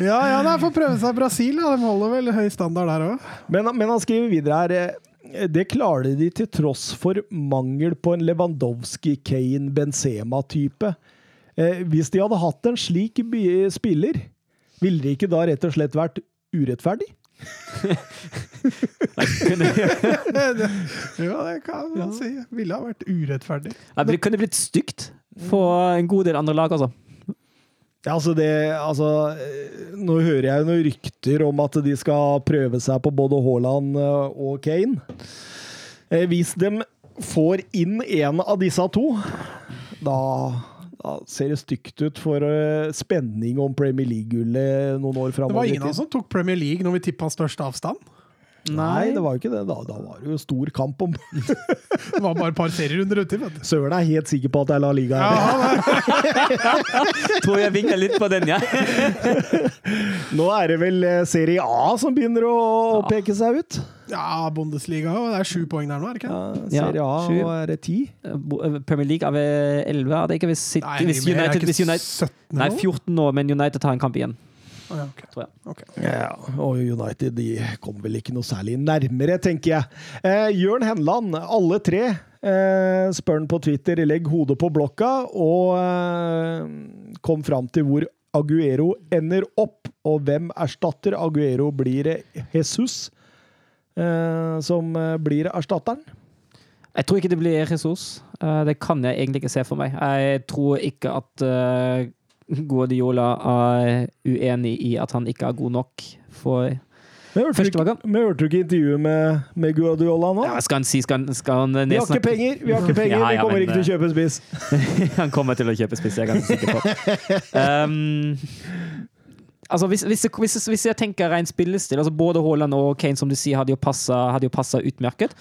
Ja, ja, nei, Får prøve seg i Brasil. Ja. De holder vel høy standard der òg. Men, men han skriver videre her eh, det klarer de til tross for mangel på en Lewandowski, Kane, Benzema-type. Eh, hvis de hadde hatt en slik spiller, ville det ikke da rett og slett vært urettferdig? Ja, det kan man si. Ville ha vært urettferdig. Det kunne blitt stygt for en god del andre lag, altså. Ja, altså det Altså, eh, nå hører jeg noen rykter om at de skal prøve seg på både Haaland eh, og Kane. Eh, Hvis de får inn en av disse to, da, da ser det stygt ut for spenning om Premier League-gullet noen år framover. Det var ingen av oss som tok Premier League når vi tippa størst avstand. Nei, det var jo ikke det. Da, da var det jo stor kamp om Det var bare et par serierunder uti. Søren er helt sikker på at det er La Liga. Ja, Tror jeg vinner litt på den, ja. Nå er det vel eh, Serie A som begynner å peke seg ut. ja, Bundesliga og Det er sju poeng der nå, er det ikke? Ja, Serie A ja, og er det ti? Premier League er ved 11, er det ikke? Hvis, City, Nei, hvis. Er United, hvis United 17 Nei, 14 nå, men United tar en kamp igjen, Ja, okay. tror jeg. Okay. Ja, og United de kom vel ikke noe særlig nærmere, tenker jeg. Eh, Jørn Henland, alle tre, eh, spør han på Twitter, legg hodet på blokka, og eh, kom fram til hvor Aguero ender opp, og hvem erstatter Aguero? Blir det Jesus eh, som eh, blir erstatteren? Jeg tror ikke det blir Jesus. Eh, Det kan jeg egentlig ikke se for meg. Jeg tror ikke at eh, Guardiola er uenig i at han ikke er god nok for Vi hørte du ikke intervjuet med, med Guardiola nå? ja, Skal han si Skal han, skal han Vi har ikke penger, vi har ikke penger, Ja, vi kommer men, ikke til å kjøpe spiss. Han kommer til å kjøpe spiss, jeg er ganske sikker på. Um, altså hvis, hvis, hvis, hvis jeg tenker rent spillestil, altså både Haaland og Kane som du sier, hadde jo passa jo utmerket.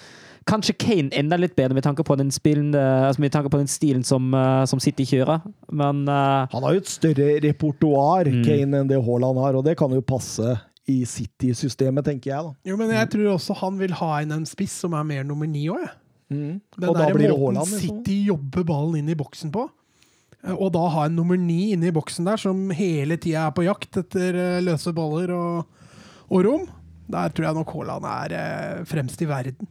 Kanskje Kane enda litt bedre med tanke på den, spillen, eh, altså med tanke på den stilen som, eh, som City kjører. Men uh, Han har jo et større repertoar, Mm. Kane, enn det Haaland har, og det kan jo passe i City-systemet, tenker jeg. da. Jo, men jeg tror også han vil ha inn en spiss som er mer nummer ni òg, jeg. Den Og da der blir det måten Haaland, liksom. City jobber ballen inn i boksen på. Og da ha en nummer ni inne i boksen der, som hele tida er på jakt etter løse baller og, og rom. Der tror jeg nok Haaland er fremst i verden.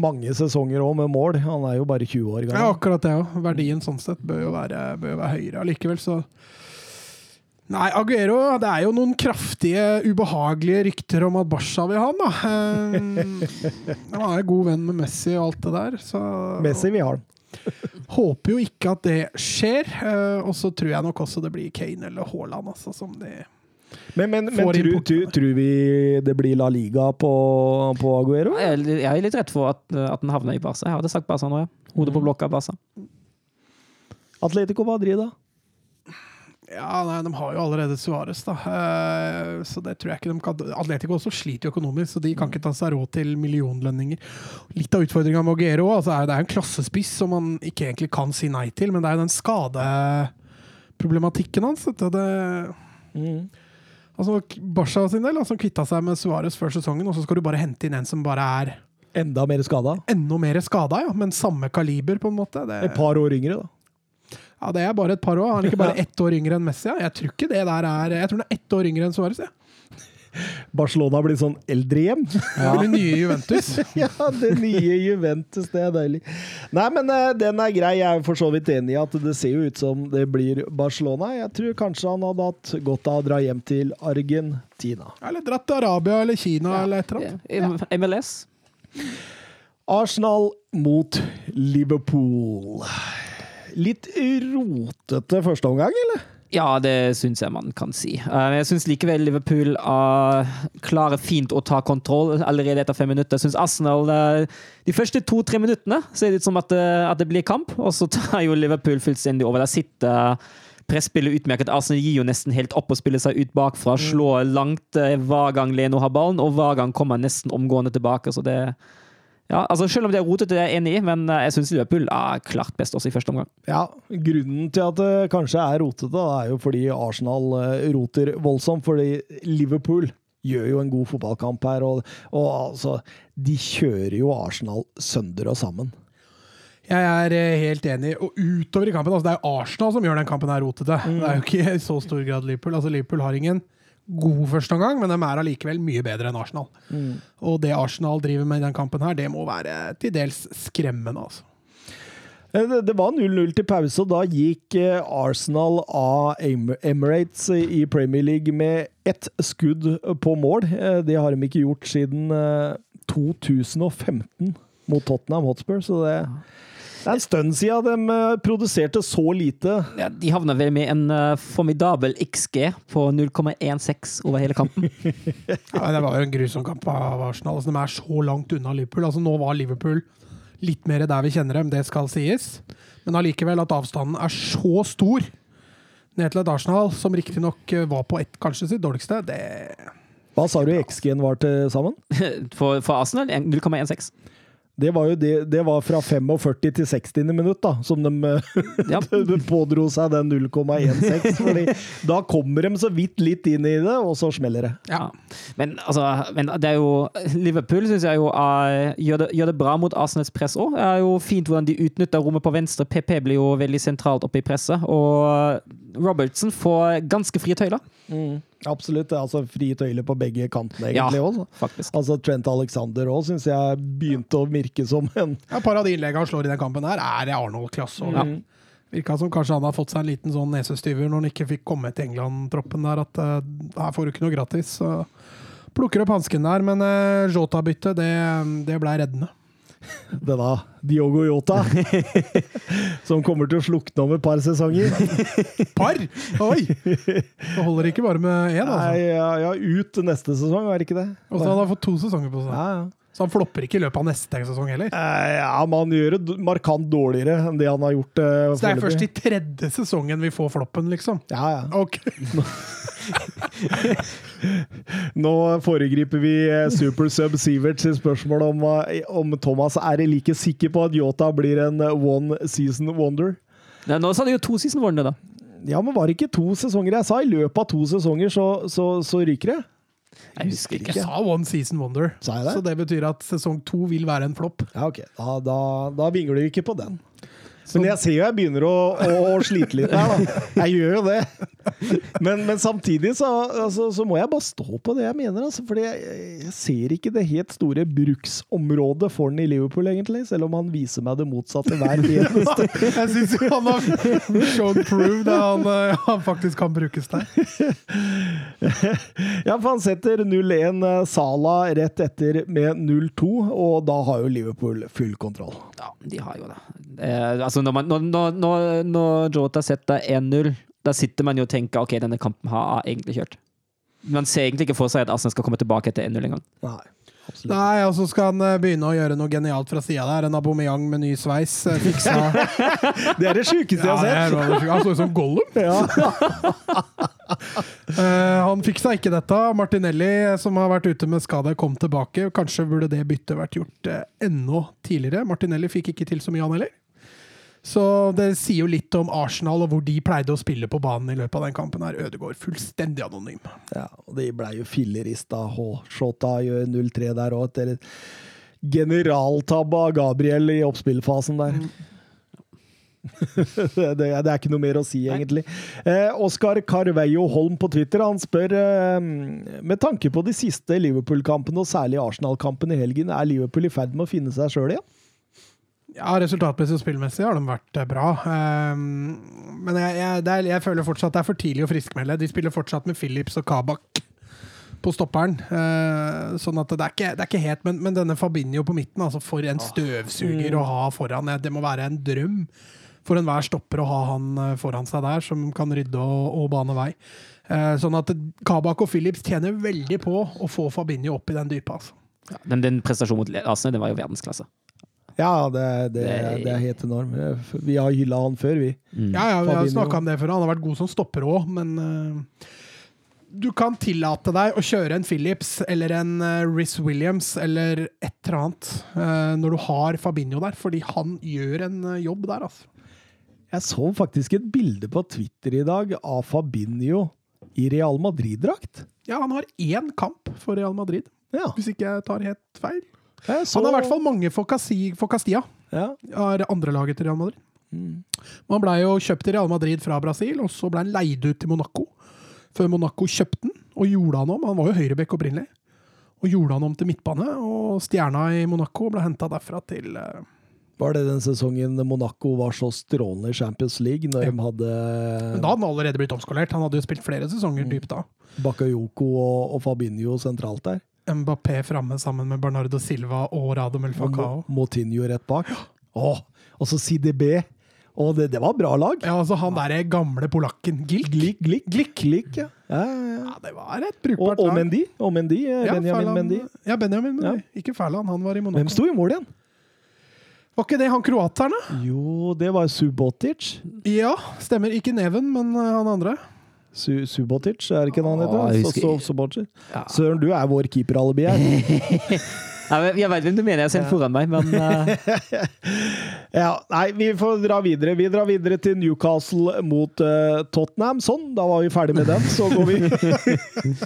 Mange sesonger òg med mål. Han er jo bare 20 år Ja, akkurat det òg. Verdien sånn sett bør jo være, bør være høyere. Allikevel så Nei, Aguero Det er jo noen kraftige, ubehagelige rykter om at Barca vil ha han, da. Eh, Han er god venn med Messi og alt det der, så Messi, vi har han. Håper jo ikke at det skjer. eh, og så tror jeg nok også det blir Kane eller Haaland, altså, som de Men, men, men tror, tror, tror vi det blir La Liga på, på Aguero? jeg, er litt- jeg er litt redd for at, eh, at den havner i Barca. Jeg hadde sagt Barca nå, ja. Hodet på blokka, Barca. Atletico Madrid, da? Ja, nei, De har jo allerede Suárez, da. Eh, så det tror jeg ikke de kan Atletico også sliter jo økonomisk, så de kan ikke ta seg råd til millionlønninger. Litt av utfordringa med Aguero altså, det er en klassespiss som man ikke egentlig kan si nei til, men det er jo den skadeproblematikken hans. Det, det Det, altså, Barca sin del, altså, kvitta seg med Suárez før sesongen, og så skal du bare hente inn en som bare er Enda mer skada. enda mer skada, ja, men samme kaliber, på en måte. Det, Et par år yngre, da. ja, det er bare et par år. Han er ikke bare ett år yngre enn Messi. Ja. Jeg tror ikke det der er Jeg tror han er ett år yngre enn Suárez. Ja. Barcelona blir sånn eldrehjem. Det nye Juventus. ja, det nye Juventus, det er deilig. Nei, men eh, den er grei. Jeg er for så vidt enig i at det ser jo ut som det blir Barcelona. Jeg tror kanskje han hadde hatt godt av å dra hjem til Argentina. Eller dratt til Arabia eller Kina eller et eller annet. Ja. MLS. Arsenal mot Liverpool. Litt rotete første omgang, eller? Ja, det syns jeg man kan si. Eh, Jeg syns likevel Liverpool eh, klarer fint å ta kontroll allerede etter fem minutter. Jeg syns Arsenal eh, De første to-tre minuttene ser det ut som at det, at det blir kamp, og så tar jo Liverpool fullstendig over. Der sitter presspillet utmerket. Arsenal gir jo nesten helt opp og spiller seg ut bakfra. Slår langt hver gang Leno har ballen, og hver gang kommer han nesten omgående tilbake. Så det ja, altså Selv om det er rotete, det er jeg enig i, men eh, jeg syns Liverpool er klart best også i første omgang. Ja, Grunnen til at det kanskje er rotete, da, er jo fordi Arsenal eh, roter voldsomt. Fordi Liverpool gjør jo en god fotballkamp her, og, og altså De kjører jo Arsenal sønder og sammen. Jeg er eh, helt enig. Og utover i kampen, altså det er jo Arsenal som gjør den kampen her rotete. Det er jo ikke i så stor grad Liverpool. Altså Liverpool har ingen god førsteomgang, men de er allikevel mye bedre enn Arsenal. Og det Arsenal driver med i den kampen her, det må være til dels skremmende, altså. Eh, Det, var 0-0 til pause, og da gikk eh, Arsenal av Emirates i Premier League med ett skudd på mål. Eh, Det har de ikke gjort siden eh, 2015 mot Tottenham Hotspur, så det, det er en stund siden de eh, produserte så lite. Ja, de havna vel med en eh, formidabel XG på 0,16 over hele kampen. Ja, det var jo en grusom kamp av Arsenal. Altså, de er så langt unna Liverpool. Altså, nå var Liverpool litt mer der vi kjenner dem, det skal sies. Men allikevel at avstanden er så stor ned til et Arsenal, som riktignok var på et, kanskje sitt dårligste, det Hva sa du XG-en var til sammen? For, for Arsenal 0,16. Det var jo det, det var fra 45 til 60. minutt, da, som de, eh, Ja. de pådro seg den 0,16. fordi da kommer de så vidt litt inn i det, og så smeller det. Ja. Men, altså, men det er jo Liverpool syns jeg jo er, gjør, det, gjør det bra mot Arsenals press òg. Det er jo fint hvordan de utnytter rommet på venstre. PP blir jo veldig sentralt oppe i presset. Og Robertson får ganske frie tøyler, Absolutt. Altså frie tøyler på begge kantene, Ja. egentlig. også. faktisk. Altså Trent Alexander òg syns jeg begynte å virke som en ja, Et par av de innleggene han slår i den kampen, her er Arnold-klasse. og Ja. Virka som kanskje han har fått seg en liten sånn nesestyver når han ikke fikk komme til England-troppen der, at uh, her får du ikke noe gratis. Så plukker opp hansken der, men uh, Jota-byttet, det, det ble reddende. denne Diogo Yota, som kommer til å slukne om et par sesonger. Par! Oi! Det holder ikke bare med én, altså. Nei, ja, ja, ut neste sesong, er det ikke det? Og så hadde han fått to sesonger på seg. Ja, ja. Så han flopper ikke i løpet av neste sesong heller. Eh, Ja, men han gjør det markant dårligere enn det han har gjort. eh, Så det er først i tredje sesongen vi får floppen, liksom. Ja, ja. Ok. Nå foregriper vi eh, Super Sub Siverts spørsmål om, eh, om Thomas er like sikker på at Yota blir en eh, one season wonder. Ja, nå sa de jo to season wonder, da. Ja, men var det ikke to sesonger jeg sa? I løpet av to sesonger så, så, så ryker det. Jeg husker ikke. Jeg sa one season wonder, Sa jeg det? så det betyr at sesong to vil være en flopp. Ja, ok. Da, da, da vingler vi ikke på den. Men jeg ser jo jeg begynner å, å, å slite litt her, da. Jeg gjør jo det. Men, men samtidig så, altså, så må jeg bare stå på det jeg mener. Altså, fordi jeg, jeg ser ikke det helt store bruksområdet for den i Liverpool, egentlig. Selv om han viser meg det motsatte hver eneste Jeg syns han har shown proved at han, eh, han faktisk kan brukes der. Ja, for han setter 0-1 eh, Sala rett etter med 0-2, og da har jo Liverpool full kontroll. Ja, de har jo det. Eh, altså når, man, når, når, når, Jota setter 1-0, da sitter man jo og tenker ok, denne kampen har egentlig kjørt. Man ser egentlig ikke for seg at Arsenal skal komme tilbake etter 1-0 engang. Absolutt. Nei, og så skal han eh, begynne å gjøre noe genialt fra sida der. En Abomeyang med ny sveis. eh, Fiksa Det er det sjukeste jeg har sett! bra, det. Han så ut som Gollum. Ja. Eh, han fiksa ikke dette. Martinelli, som har vært ute med skade, kom tilbake. Kanskje burde det byttet vært gjort uh, enda tidligere. Martinelli fikk ikke til så mye, han heller. Så det sier jo litt om Arsenal og hvor de pleide å spille på banen i løpet av den kampen. her. Ødegaard fullstendig anonym. Ja, og de blei jo fillerista. H-shota gjør 0-3 der òg, etter et generaltabbe av Gabriel i oppspillfasen der. det, det, det er ikke noe mer å si, egentlig. Eh, Oskar Carveio Holm på Twitter han spør eh, med tanke på de siste Liverpool-kampene, og særlig Arsenal-kampen i helgen, er Liverpool i ferd med å finne seg sjøl igjen? Ja, resultatmessig og spillmessig har de vært eh, bra. Um, men jeg, jeg, det er, jeg føler fortsatt det er for tidlig å friskmelde. De spiller fortsatt med Phillips og Kabak på stopperen. Uh, sånn at det er ikke, det er ikke helt Men, men denne Fabinho på midten, altså for en støvsuger å ha foran. Det må være en drøm for enhver stopper å ha han eh, foran seg der, som kan rydde og, og bane vei. Uh, sånn at Kabak og Phillips tjener veldig på å få Fabinho opp i den dype. Altså. Den, den prestasjonen mot Arsenal den var jo verdensklasse. Ja, det, det, Det- det er helt enormt. Vi har hylla han før, vi. Mm. Ja, ja, vi har snakka om det før. Han har vært god som stopper òg, men uh, du kan tillate deg å kjøre en Phillips eller en uh, Riz Williams eller et eller annet uh, når du har Fabinho der, fordi han gjør en eh, jobb der, altså. Jeg så faktisk et bilde på Twitter i dag av Fabinho i Real Madrid-drakt. Ja, han har én kamp for Real Madrid, Ja, hvis ikke jeg tar helt feil. Så- Han har i hvert fall mange for, Casi, for Castilla, ja. Er andre laget til Real Madrid. Mm. Han blei jo kjøpt til Real Madrid fra Brasil, og så ble han leid ut til Monaco. Før Monaco kjøpte den, og gjorde han om. Han var jo høyrebekk opprinnelig. Og gjorde han om til midtbane, og stjerna i Monaco ble henta derfra til uh... Var det den sesongen Monaco var så strålende i Champions League, når Ja. de hadde Men da hadde han allerede blitt omskolert. Han hadde jo spilt flere sesonger Mm. dypt da. Bakayoko og, og Fabinho sentralt der? Mbappé framme sammen med Bernardo Silva og Radomel Og Falcao. Mo- Moutinho rett bak. Åh, og så CDB. Og det, det var bra lag. Ja, altså han derre gamle polakken Gilk. Glik, glik, glick, glick ja. Ja, ja, ja. Det var et brukbart brukbart og lag. Mendy. Og Mendy, eh, Ja, Benjamin Ferland- Mendy. Ja, Benjamin Mendy. Ikke Færland, han var i Monaco. Hvem sto i mål igjen? Var ikke det han kroateren, da? Jo, det var Subotic. Ja, stemmer. Ikke Neven, men eh, han andre. Su Subotic, er det ikke noe han heter? så, Subotic. Ja. Søren, du er vår keeperalibi her. Jeg vet hvem du mener jeg ser foran meg, men uh... Ja, nei, vi får dra videre. Vi drar videre til Newcastle mot uh, Tottenham. Sånn, da var vi ferdig med den. Så går vi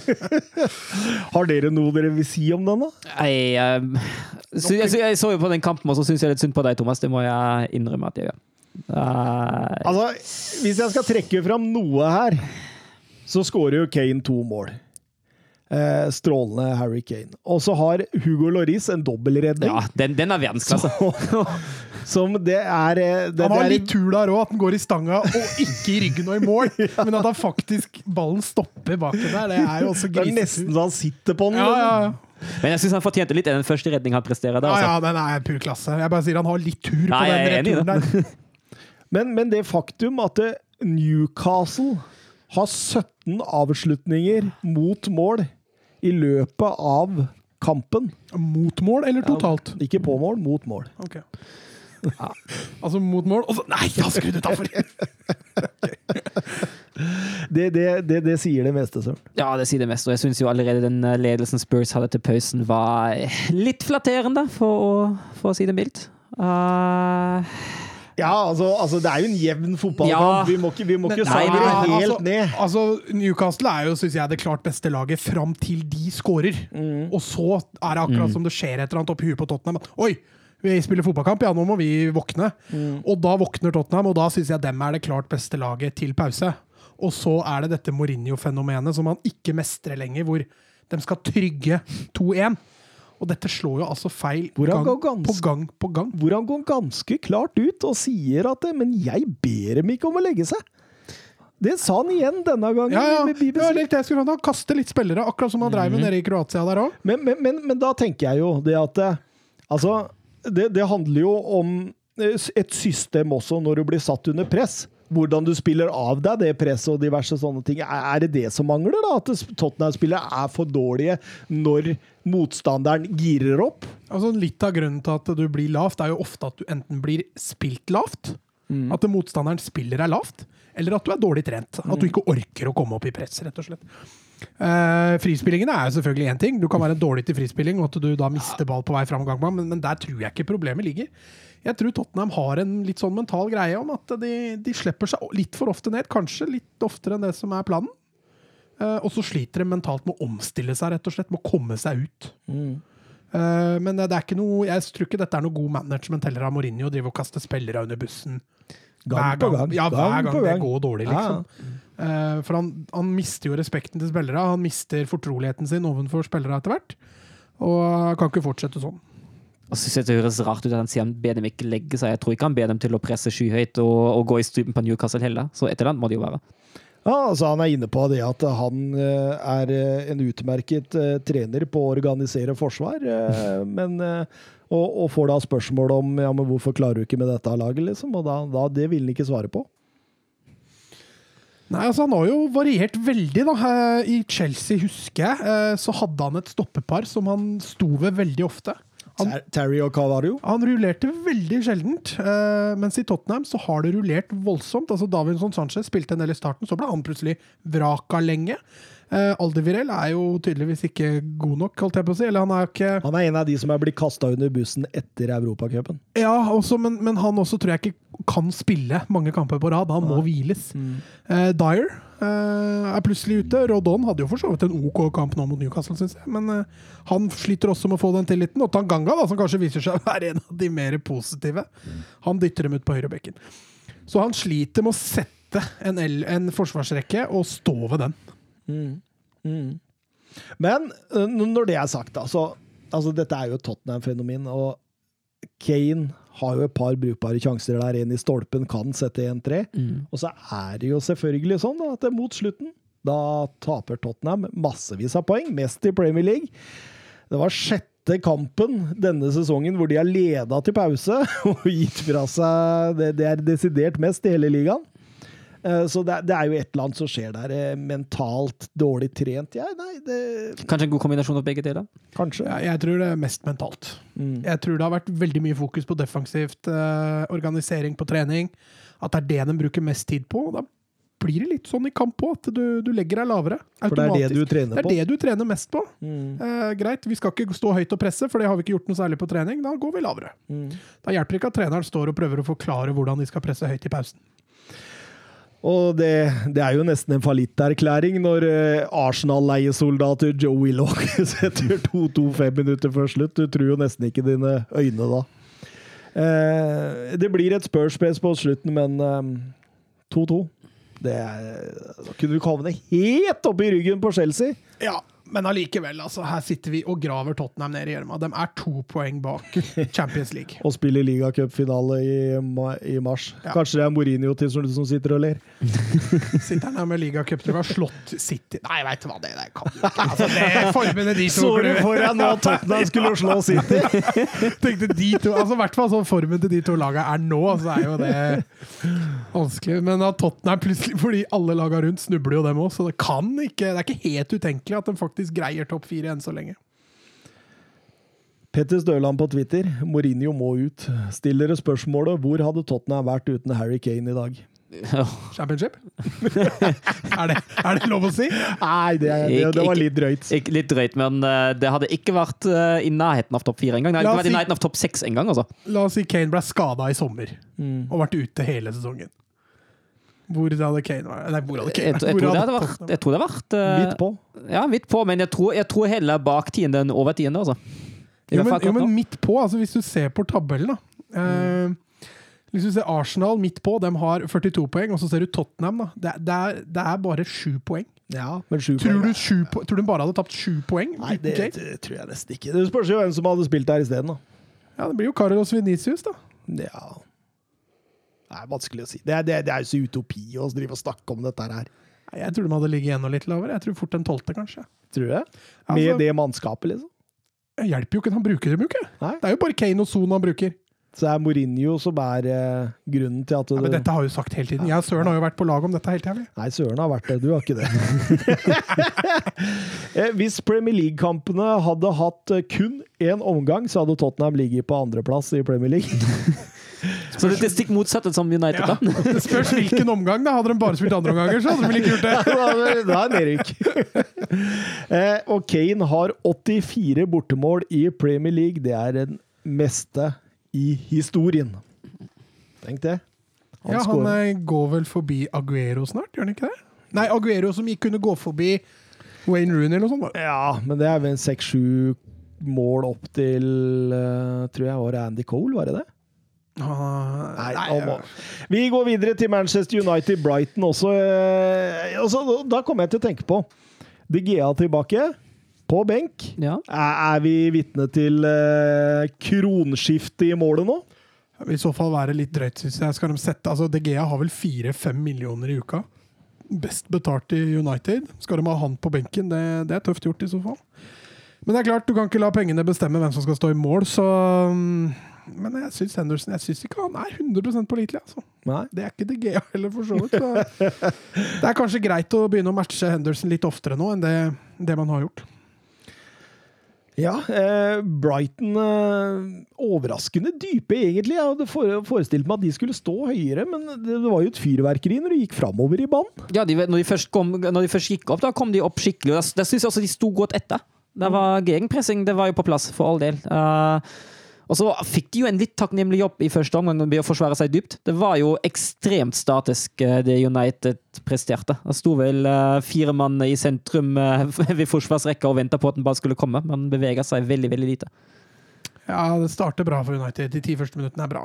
Har dere noe dere vil si om den, da? jeg, um, så, jeg, jeg så jo på den kampen, og så syns jeg litt synd på deg, Thomas. Det må jeg innrømme at jeg gjør. Eh, Altså, Hvis jeg skal trekke fram noe her, så skårer jo Kane to mål. Eh, strålende Harry Kane. Og så har Hugo Loris en dobbeltredning. ja, den, den er verdensklasse. Som det er eh, det, Han har det er, litt tur der òg, at den går i stanga og ikke i ryggen og i mål. Men at han faktisk ballen stopper baki der, det er jo også det er nesten så han sitter på den. Ja, ja, liksom. ja. Men jeg syns han fortjente litt i den første redningen han presterer der. ja, Altså. ja, den er pur klasse. Jeg bare sier han har litt tur på Nei, er den returen der. Men, men det faktum at eh, Newcastle har 17 avslutninger mot mål i løpet av kampen Mot mål eller totalt? Ikke på mål, mot mål. Ok. Altså mot mål, og så Nei, jeg har skrudd utafor! Det, det, det, det sier det meste, Søren. Ja, det sier det meste. Og jeg syns jo allerede den eh, ledelsen Spurs hadde til pausen, var litt flatterende, for å, for å si det mildt. Eh, Ja, altså, altså det er jo en jevn fotballkamp. Vi må ikke, vi må ikke Nei, nei, helt altså, ned. Altså, Newcastle er jo, synes jeg, det klart beste laget fram til de skårer. Mm. Og så er det akkurat som det skjer et eller annet oppi huet på Tottenham. Oi! Vi spiller fotballkamp, ja, nå må vi våkne. Mm. Og da våkner Tottenham, og da syns jeg dem er det klart beste laget til pause. Og så er det dette Mourinho-fenomenet som han ikke mestrer lenger, hvor de skal trygge 2-1. Og dette slår jo altså feil gang ganske, på gang på gang. Hvor han går ganske klart ut og sier at Men jeg ber dem ikke om å legge seg. Det sa han igjen denne gangen. Ja, ja. ja litt, jeg skulle han kaste litt spillere, akkurat som han dreiv med nede i Kroatia der òg. Men, men, men, men da tenker jeg jo det at eh, Altså, det, det handler jo om eh, et system også når du blir satt under press. Hvordan du spiller av deg det presset og diverse sånne ting. Er det det som mangler, da? At Tottenham-spillere er for dårlige når motstanderen girer opp? Altså Litt av grunnen til at du blir lavt, er jo ofte at du enten blir spilt lavt, at motstanderen spiller deg lavt, eller at du er dårlig trent. At du ikke orker å komme opp i press, rett og slett. Uh, frispillingen er jo selvfølgelig én ting. Du kan være dårlig til frispilling, og at du da mister ball på vei fram, men, men der tror jeg ikke problemet ligger. Jeg tror Tottenham har en litt sånn mental greie om at de, de slipper seg litt for ofte ned. Kanskje litt oftere enn det som er planen. Uh, og så sliter de mentalt med å omstille seg, rett og slett. Med å komme seg ut. Eh, men det er ikke noe, jeg tror ikke dette er noe god management heller av Mourinho. Drive og kaste spillere under bussen. Gang Hver på gang. Ja, hver gang gang det går dårlig, Ja, liksom. Eh, for han, han mister jo respekten til spillere. Han mister fortroligheten sin overfor spillere etter hvert. Og kan ikke fortsette sånn. Og så synes Det høres rart ut at han sier han ber dem ikke legge seg. Jeg tror ikke han ber dem til å presse skyhøyt og, og gå i strupen på Newcastle heller. Så et eller annet må det jo være. Ja, altså Han er inne på det at han eh, er eh, en utmerket eh, trener på å organisere forsvar, men og, og får da spørsmål om ja, men hvorfor klarer du ikke med dette laget, liksom. Og da, da, det vil han ikke svare på. Nei, altså Han har jo variert veldig. da. I Chelsea, husker jeg, så hadde han et stoppepar som han sto ved veldig ofte. Han, Terry og Cavario. han rullerte veldig sjeldent, Uh, mens i Tottenham så har det rullert voldsomt. Altså Davinson Sanchez spilte en del i starten, så ble han plutselig vraka lenge. Uh, Aldevirel er jo tydeligvis ikke god nok, holdt jeg på å si. Eller han er ikke Han er en av de som er blitt kasta under bussen etter Europacupen. Ja, også, men, men han også tror jeg ikke kan spille mange kamper på rad. Han må hviles. Eh, Dyer eh, er plutselig ute. Rodon hadde jo for så vidt en OK kamp nå mot Newcastle, syns jeg. Men eh, han sliter også med å få den tilliten. Og Tanganga, da, som kanskje viser seg å være en av de mer positive, han dytter dem ut på høyrebekken. Så han sliter med å sette en, L, en forsvarsrekke og stå ved den. Men øh, når det er sagt, da, så altså, Dette er jo et Tottenham-fenomen. Og Kane har jo et par brukbare sjanser der. En i stolpen kan sette 1-3. Og så er det jo selvfølgelig sånn da, at det mot slutten da taper Tottenham massevis av poeng, mest i Premier League. Det var sjette kampen denne sesongen hvor de har leda til pause og gitt fra seg det, det er desidert mest i hele ligaen. Eh, Så det, er- det er jo et eller annet som skjer der. eh, Mentalt dårlig trent. Ja, nei, det Kanskje en god kombinasjon av begge deler? Kanskje. Jeg, jeg tror det er mest mentalt. Jeg tror det har vært veldig mye fokus på defensivt eh, organisering på trening. At det er det de bruker mest tid på. Da blir det litt sånn i kamp òg, at du, du legger deg lavere. For det er det du trener på? Det er det du trener mest på. Eh, greit, vi skal ikke stå høyt og presse, for det har vi ikke gjort noe særlig på trening. Da går vi lavere. Da hjelper det ikke at treneren står og prøver å forklare hvordan de skal presse høyt i pausen. Og det, det er jo nesten en fallitterklæring når eh, Arsenal-leiesoldater Joe Willoch setter 2-2 fem minutter før slutt. Du tror jo nesten ikke dine øyne da. Eh, det blir et spørsmål på slutten, men eh, 2-2 det er, Da kunne du havne helt oppi ryggen på Chelsea. Ja, men allikevel, altså. Her sitter vi og graver Tottenham ned i gjørma. De er to poeng bak Champions League. Og spiller ligacupfinale i, i mars. Ja. Kanskje det er Mourinho til som som sitter og ler. Sitter han her med ligacuptrua, slått City Nei, veit du hva, det der kan du ikke. Altså, det formene de to Så du for deg nå Tottenham skulle slå City? Tenkte de to, altså I hvert fall sånn formen til de to lagene er nå, så er jo det vanskelig. Men at Tottenham plutselig, fordi alle lagene rundt snubler jo dem òg, så det kan ikke Det er ikke helt utenkelig at de faktisk greier topp fire enn så lenge. Petter Støland på Twitter. Mourinho må ut. Stiller dere spørsmålet hvor hadde Tottenham vært uten Harry Kane i dag? Championship? er, det, er det lov å si? Nei, det, det, det var litt drøyt. Ikke litt drøyt, men eh, det hadde ikke vært eh, i nærheten av topp fire engang. Det hadde vært i si- nærheten av topp seks engang. Altså. La oss si Kane ble skada i sommer og vært ute hele sesongen. Hvor hadde Kane vært? Nei, hvor hadde Jeg, vært? jeg, tror det hadde vært, jeg tror det hadde vært uh, Midt på. Ja, midt på, men jeg tror, jeg tror heller bak tiende enn over tiende. Altså. Jo, men, jo, men midt på, altså hvis du ser på tabellen, da. Eh, hvis du ser Arsenal midt på, de har 42 poeng, og så ser du Tottenham, da. Det, det, er, det er bare sju poeng. Ja, men sju Tror poeng. du, sju, po- tror du bare hadde tapt sju poeng? Nei, det, det tror jeg nesten ikke. Det spørs jo hvem som hadde spilt der isteden, da. Ja, det blir jo Carlos Venicius, da. Ja Det er vanskelig å si. Det er, det, det er jo så utopi å drive og snakke om dette her. Jeg tror de hadde ligget enda litt lavere. Jeg tror fort en tolvte, kanskje. Tror du det? Altså- Med det mannskapet, liksom? Det hjelper jo ikke, han bruker dem jo ikke. Nei. Det er jo bare Kane og Son han bruker. Så det er Mourinho som er eh, grunnen til at Ja, men dette har jo sagt hele tiden. Jeg og Søren har jo vært på lag om dette hele tida. Nei, søren har vært det. Du har ikke det. Eh, Hvis Premier League-kampene hadde hatt eh, kun én omgang, så hadde Tottenham ligget på andreplass i Premier League. Så det er stikk motsatt som United, Ja. da. Det spørs hvilken omgang. da. Hadde de bare spilt andre omganger, så hadde de vel ikke gjort det. Da er det nedrykk. Eh, og Kane har 84 bortemål i Premier League. Det er den meste i historien. Tenk det. Ja, Han scorer. eh, går vel forbi Aguero snart, gjør han ikke det? Nei, Aguero som ikke kunne gå forbi Wayne Rooney eller noe sånt. Ja, men det er vel seks-sju mål opp til eh, Tror jeg var Andy Cole, var det det? Ah, Nei, nei, Vi går videre til Manchester United Brighton også. eh, altså, Da kommer jeg til å tenke på De Gea tilbake, på benk. Ja. Er, vi vitne til uh, kronskifte i målet nå? Det vil i så fall være litt drøyt, syns jeg. Skal de sette, altså De Gea har vel fire-fem millioner i uka. Best betalt i United. Skal de ha han på benken? Det, det er tøft gjort, i så fall. Men det er klart, du kan ikke la pengene bestemme hvem som skal stå i mål, så mm, Men jeg syns Henderson Jeg synes ikke han er 100% pålitelig, altså. Nei. Det er ikke De Gea heller, for så vidt. Så. Det er kanskje greit å begynne å matche Henderson litt oftere nå enn det, det man har gjort. Ja, eh, Brighton eh, Overraskende dype, egentlig. Jeg hadde forestilt meg at de skulle stå høyere, men det, det var jo et fyrverkeri når de gikk framover i banen. Ja, de, når, de først kom, når de først gikk opp, da kom de opp skikkelig. og Da, der syns jeg også de sto godt etter. Det var gegenpressing, det var jo på plass, for all del. Eh, og så fikk de jo en litt takknemlig jobb i første omgang ved å forsvare seg dypt. Det var jo ekstremt statisk, eh, det United presterte. Det sto vel eh, fire mann i sentrum eh, ved forsvarsrekka og venta på at den bare skulle komme, men bevega seg veldig, veldig lite. Ja, det starter bra for United. De ti første minuttene er bra.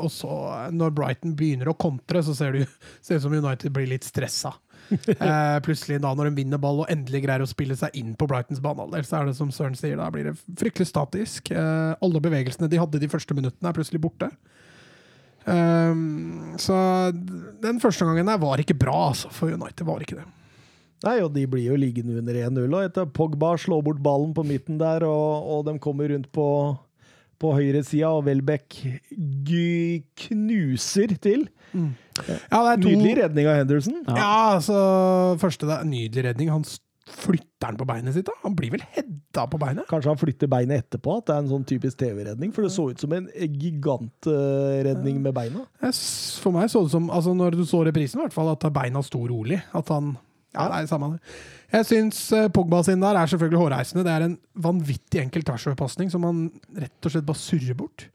Og så, når Brighton begynner å kontre, så ser det ut som United blir litt stressa. Eh, plutselig, da når de vinner ball og endelig greier å spille seg inn på Brightons banehalvdel, så er det som Søren sier, da blir det fryktelig statisk. Eh, alle bevegelsene de hadde de første minuttene, er plutselig borte. Um, så den første gangen der var ikke bra, altså, for United. var ikke det. Nei, og de blir jo liggende under 1-0. Og etter Pogba slår bort ballen på midten der, og, og de kommer rundt på, på høyresida, og Welbeck knuser til. Ja, det er to, Nydelig redning av Henderson. Ja. Ja, altså Første det er Nydelig redning. Han flytter den på beinet sitt, da. Han blir vel hedda på beinet? Kanskje han flytter beinet etterpå, at det er en sånn typisk TV-redning. For det så ut som en gigantredning med beina. For meg så det som, altså når du så reprisen, i hvert fall, at beina sto rolig. At han Ja, det er samme det. Jeg syns eh, Pogba sin der er selvfølgelig hårreisende. Det er en vanvittig enkel tvers-over-pasning som han rett og slett bare surrer bort.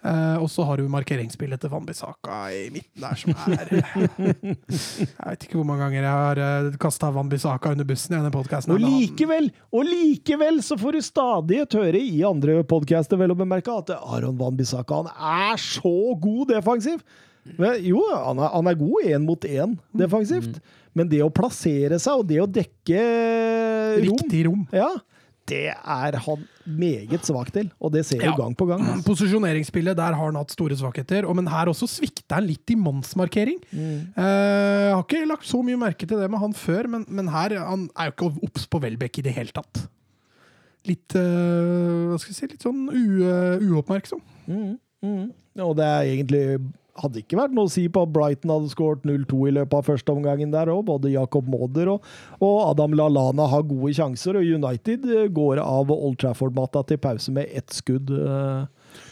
Eh, og så har du markeringsspillet til Van Bissaka i midten der, som er Jeg vet ikke hvor mange ganger jeg har uh, kasta Van Bissaka under bussen i denne podkasten. Og likevel, og likevel så får du stadig høre i andre podcaster vel å bemerke at Aron Van Bissaka han er så god defensiv. Men, jo, han er, han er god én mot én defensivt, men det å plassere seg og det å dekke rom Riktig rom. Ja, det er han meget svak til, og det ser vi Ja. gang på gang. Posisjoneringsspillet, der har han hatt store svakheter. Men her også svikter han litt i mannsmarkering. Mm. Eh, jeg har ikke lagt så mye merke til det med han før, men, men her han er jo ikke obs på Welbeck i det hele tatt. Litt uh, hva skal jeg si, litt sånn u, uh, uoppmerksom. Mm, mm. Og det er egentlig hadde ikke vært noe å si på at Brighton hadde skåret 0-2 i løpet av første omgangen der òg. Både Jacob Mauder og, og Adam Lallana har gode sjanser, og United eh, går av Old Trafford-matta til pause med ett skudd eh,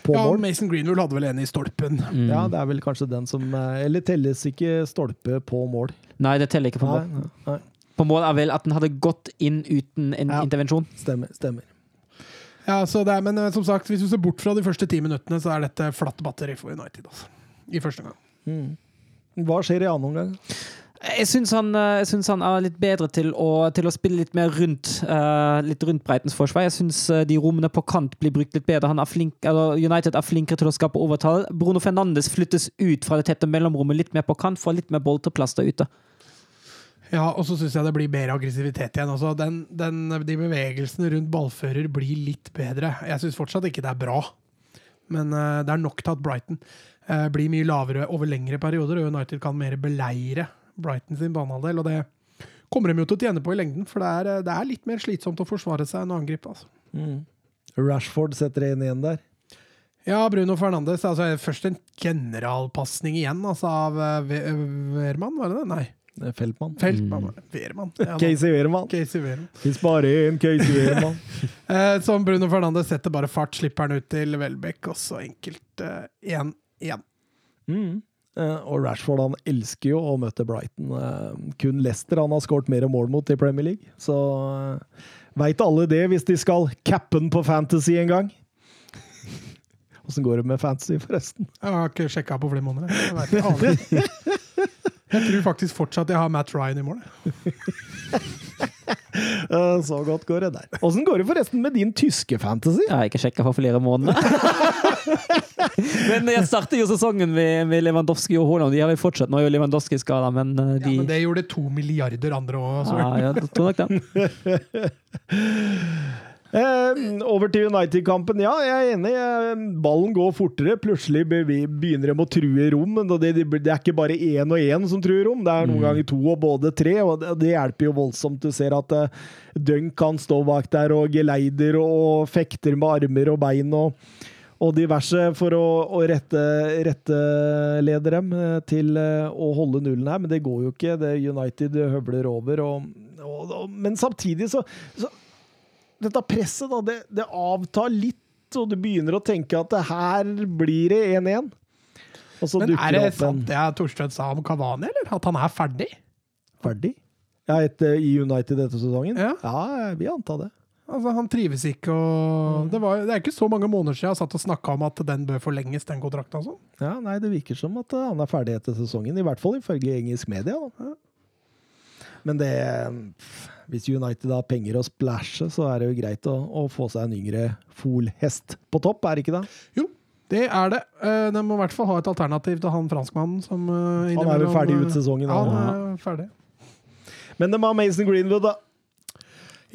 på Ja, mål. Mason Greenwood hadde vel en i stolpen. Ja, det er vel kanskje den som eh, Eller telles ikke stolpe på mål? Nei, det teller ikke på mål. nei, nei. På mål er vel at den hadde gått inn uten en Ja. intervensjon. Stemmer. stemmer. Ja, så det er, Men som sagt, hvis du ser bort fra de første ti minuttene, så er dette flatt batteri for United. Altså. I første gang. Mm. Hva skjer i annen omgang? Jeg syns han, eh, han er litt bedre til å, til å spille litt mer rundt uh, Litt rundt Breitens forsvar. Jeg syns eh, de rommene på kant blir brukt litt bedre. Han er flink, eller United er flinkere til å skape overtall. Bruno Fernandes flyttes ut fra det tette mellomrommet litt mer på kant, får litt mer bolteplass der ute. Ja, og så syns jeg det blir mer aggressivitet igjen. Altså, den, den, de bevegelsene rundt ballfører blir litt bedre. Jeg syns fortsatt ikke det er bra, men uh, det er nok til at Brighton blir mye lavere over lengre perioder, og United kan mer beleire Brighton sin banehalvdel. Og det kommer de jo til å tjene på i lengden, for det er, eh, det er litt mer slitsomt å forsvare seg enn å angripe. Altså. Mm. Rashford setter 1-1 der. Ja, Bruno Fernandes. Altså, først en generalpasning igjen altså, av eh, Wehrmann, var det det? Nei, Feltmann. Feltmann, mm. Det. Wehrmann. Ja. Casey Wehrmann. Casey Wehrmann. Én Casey Wehrmann. Eh, som Bruno Fernandes setter bare fart, slipper han ut til Welbeck, og så enkelt eh, 1-1. Mm. Eh, og Rashford han elsker jo å møte Brighton. Eh, kun Leicester han har skåret mer mål mot i Premier League. Så uh, veit alle det hvis de skal cappe den på Fantasy en gang. Åssen går det med Fantasy, forresten? Jeg har ikke sjekka på flere måneder. Jeg, vet ikke, jeg tror faktisk fortsatt jeg har Matt Ryan i mål. Eh, så godt går det der. Åssen går det forresten med din tyske Fantasy? Jeg har ikke sjekka for flere måneder. men jeg starter jo sesongen med, med Lewandowski og Haaland. De har vi fortsatt. Nå er jo Lewandowski skada, men de Ja, men det gjorde to milliarder andre òg. ja, ja, jeg tror nok det. Eh, over til United-kampen. Ja, jeg er enig. Eh, Ballen går fortere. Plutselig begynner de å true rom. Det, er ikke bare én og én som truer rom, det er noen ganger to og både tre. og Det, det hjelper jo voldsomt. Du ser at eh, Dunk kan stå bak der og geleider og fekter med armer og bein. og og diverse for å, å rette, rettelede dem eh, til eh, å holde nullen her, men det går jo ikke. Det United høvler over. Og, og, og, men samtidig så, så Dette presset, da, det, det avtar litt, og du begynner å tenke at det her blir det 1-1. Men er det sant det Torstvedt sa om Kavani, eller? At han er ferdig? ferdig. Ja, et, eh, I United etter sesongen? Ja. ja jeg vil anta det. Altså, Han trives ikke, og det, var, det er ikke så mange måneder siden jeg satt og snakka om at den bør forlenges, den kontrakten. Altså. Ja, nei, Det virker som at eh, han er ferdig etter sesongen, i hvert fall ifølge engelsk media. Da. Men det Hvis United har penger å splæsje, så er det jo greit å, å få seg en yngre folhest på topp, er det ikke det? Jo, det er det. Eh, De må i hvert fall ha et alternativ til han franskmannen som eh, Han er vel ferdig ut sesongen. Ja, han er ferdig. Men de har Mason Greenwood, da.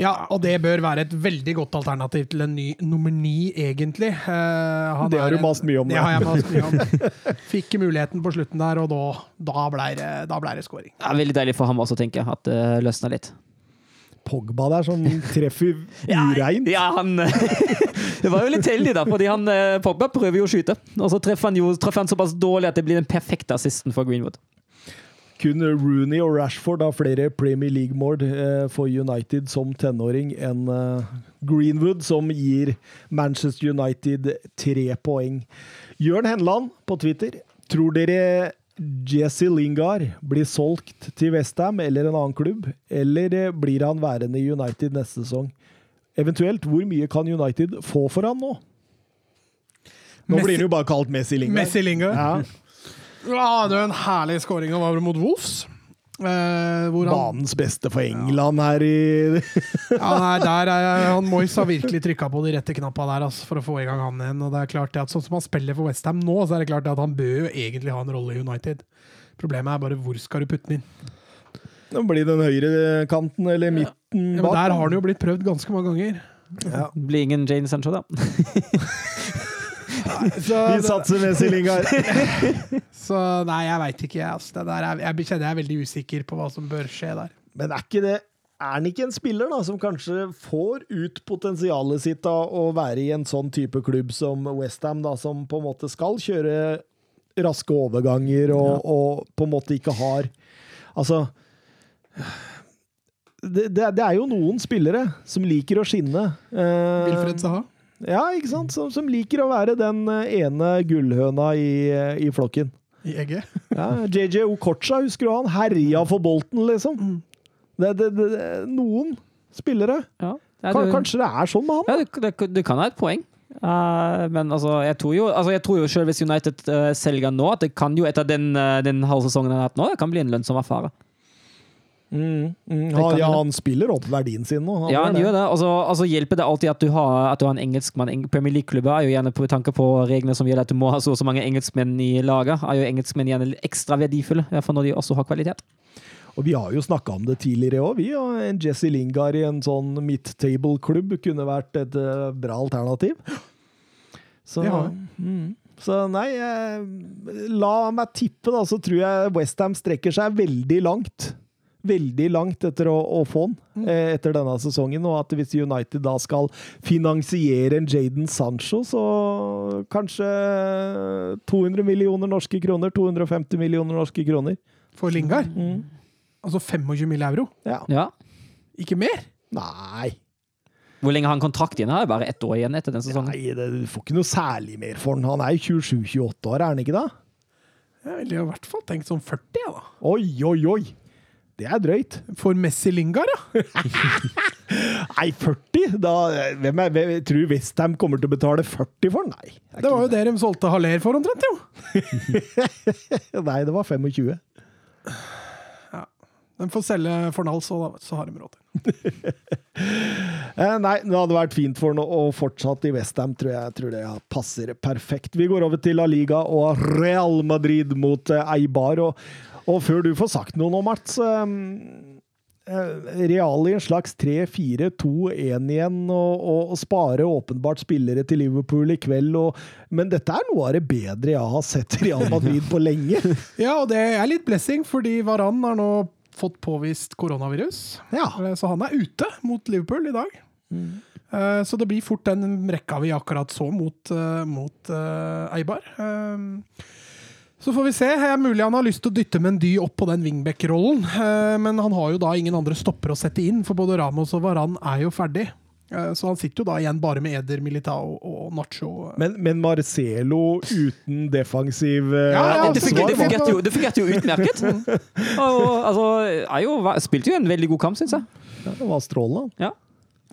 Ja, og det bør være et veldig godt alternativ til en ny nummer ni, egentlig. Uh, han Det har er du mast mye om, Det da. har jeg mast mye om. Fikk muligheten på slutten der, og da, da ble det, da ble det scoring. Ja, er veldig deilig for ham også, tenker jeg, at det løsner litt. Pogba der som treffer ureint. Ja, han Det var jo litt heldig, da, fordi han eh, Pogba prøver jo å skyte. Og så treffer han jo treffer han såpass dårlig at det blir den perfekte assisten for Greenwood. Kun Rooney og Rashford har flere Premier League-mål eh, for United som tenåring enn eh, Greenwood, som gir Manchester United tre poeng. Jørn Henland på Twitter. Tror dere Jesse Lingard blir solgt til Westham eller en annen klubb, eller eh, blir han værende i United neste sesong? Eventuelt, hvor mye kan United få for han nå? Nå Messi- blir han jo bare kalt Messi Lingard. Messi Lingard. Ja. Ja, det var en herlig skåring han var mot Wolfs. Eh, Banens beste for England her i ja, nei, der er, han Moyes har virkelig trykka på de rette knappa der altså, for å få i gang han igjen. Og det er klart at Sånn som han spiller for Westham nå, så er det klart at han bør jo egentlig ha en rolle i United. Problemet er bare hvor skal du putte den inn. Nå blir den høyre kanten eller midten Ja, men bak. der har han jo blitt prøvd ganske mange ganger. Ja. Blir ingen Jane Sancho, da. Vi satser Messi Lingard. så nei, jeg veit ikke. Altså. Det der er, jeg kjenner jeg er veldig usikker på hva som bør skje der. Men er ikke det er han ikke en spiller da, som kanskje får ut potensialet sitt av å være i en sånn type klubb som Westham, som på en måte skal kjøre raske overganger og, og på en måte ikke har Altså det, det, det er jo noen spillere som liker å skinne. Eh, Wilfred Saha. Ja, ikke sant? Som, som liker å være den eh, ene gullhøna i, eh, i flokken. i egget. Ja, JJ Okocha, husker du han? Herja for Bolten, liksom. Det, det, det, noen spillere. Ja. Ja, du- kanskje det er sånn med han? Ja, du, du, du kan ha et poeng. Uh, men altså, jeg tror jo, altså, jeg tror jo selv hvis United uh, selger nå, at det kan jo etter den, uh, den halvsesongen han har hatt nå, det kan bli en lønnsom affære. Mm, mm. Han, ja, han spiller opp verdien sin nå. Ja, han gjør det. det. Og så altså, hjelper det alltid at du har, at du har en engelskmann. Premier League-klubber er jo gjerne på tanke på reglene som gjelder at du må ha så og så mange engelskmenn i laget, er jo engelskmenn gjerne ekstra verdifulle, i hvert fall når de også har kvalitet. Og vi har jo snakka om det tidligere òg, vi. Og en Jesse Lingard i en sånn midtable-klubb kunne vært et uh, bra alternativ. Så, Det har vi. mm. så nei, eh, la meg tippe, da, så tror jeg Westham strekker seg veldig langt. Veldig langt etter å, å få han Mm. eh, etter denne sesongen. Og at hvis United da skal finansiere en Jaden Sancho, så kanskje 200 millioner norske kroner. 250 millioner norske kroner. For Lingard. Mm. Altså 25 mill. euro. Ja. Ja. Ikke mer! Nei. Hvor lenge har han kontrakt igjen? Har bare ett år igjen etter den sesongen. Nei, det, du får ikke noe særlig mer for han. Han er jo 27-28 år, er han ikke da? Jeg ville i hvert fall tenkt sånn 40, jeg, da. Oi, oi, oi! Det er drøyt. For Messi Lingard, ja. Nei, 40? Da, hvem er, hvem, tror Westham kommer til å betale 40 for den? Nei. Det var jo det de solgte Haller for omtrent, jo. Nei, det var 25. De får selge Fornal, så, da, så har de råd til Eh, nei, det hadde vært fint for ham å fortsette i Westham, tror jeg. tror det passer perfekt. Vi går over til La Liga og Real Madrid mot eh, Eibar. Og, og før du får sagt noe nå, Mats eh, eh, Real i en slags 3-4-2-1 igjen, og, og, spare åpenbart spillere til Liverpool i kveld. Og, men dette er noe av det bedre jeg har sett Real Madrid på lenge. Ja, og det er litt blessing, fordi Varan har nå fått påvist koronavirus. Ja. Eh, Så han er ute mot Liverpool i dag. Mm. Så det blir fort den rekka vi akkurat så mot, eh, mot eh, Eibar. Så får vi se. Det er mulig han har lyst til å dytte Mendy opp på den wingback-rollen, eh, men han har jo da ingen andre stopper å sette inn, for både Ramos og Varan er jo ferdig. Eh, Så han sitter jo da igjen bare med Eder, Militao og Nacho. Men, men Marcelo uten defensiv eh, Ja, ja, Det fungerte, det ansvar fungerte, jo, jo utmerket. Og, altså, jo, spilte jo en veldig god kamp, syns jeg. Ja, det var strålende. Ja.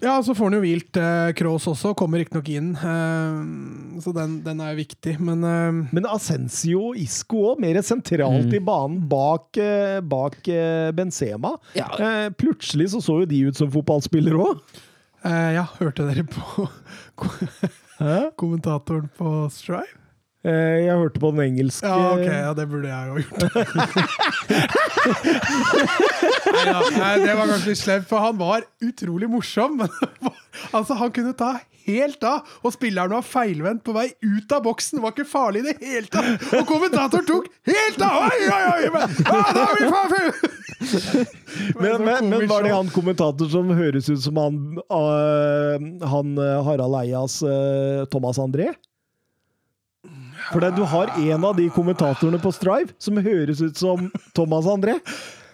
Ja, så får han jo hvilt eh, Kroos også, kommer riktignok inn. Eh, så den, den er viktig, men eh, Men Ascencio og Isco òg, mer sentralt Mm. i banen bak, eh, bak eh, Benzema. Ja. Eh, plutselig så så jo de ut som fotballspillere òg. eh, Ja, hørte dere på kommentatoren på Strive? Eh, jeg hørte på den engelske Ja, ok, ja, det burde jeg jo gjort. Nei, ja, nei, det var kanskje litt slemt, for han var utrolig morsom. Men altså, han kunne ta helt av, og spilleren var feilvendt på vei ut av boksen. Det var ikke farlig i det hele tatt. Og kommentator tok helt av! Oi, oi, oi! Men, ah, da vi men, men, men var det han kommentator som høres ut som han, uh, han eh, Harald Eias uh, Thomas André? For du har en av de kommentatorene på Strive som høres ut som Thomas André.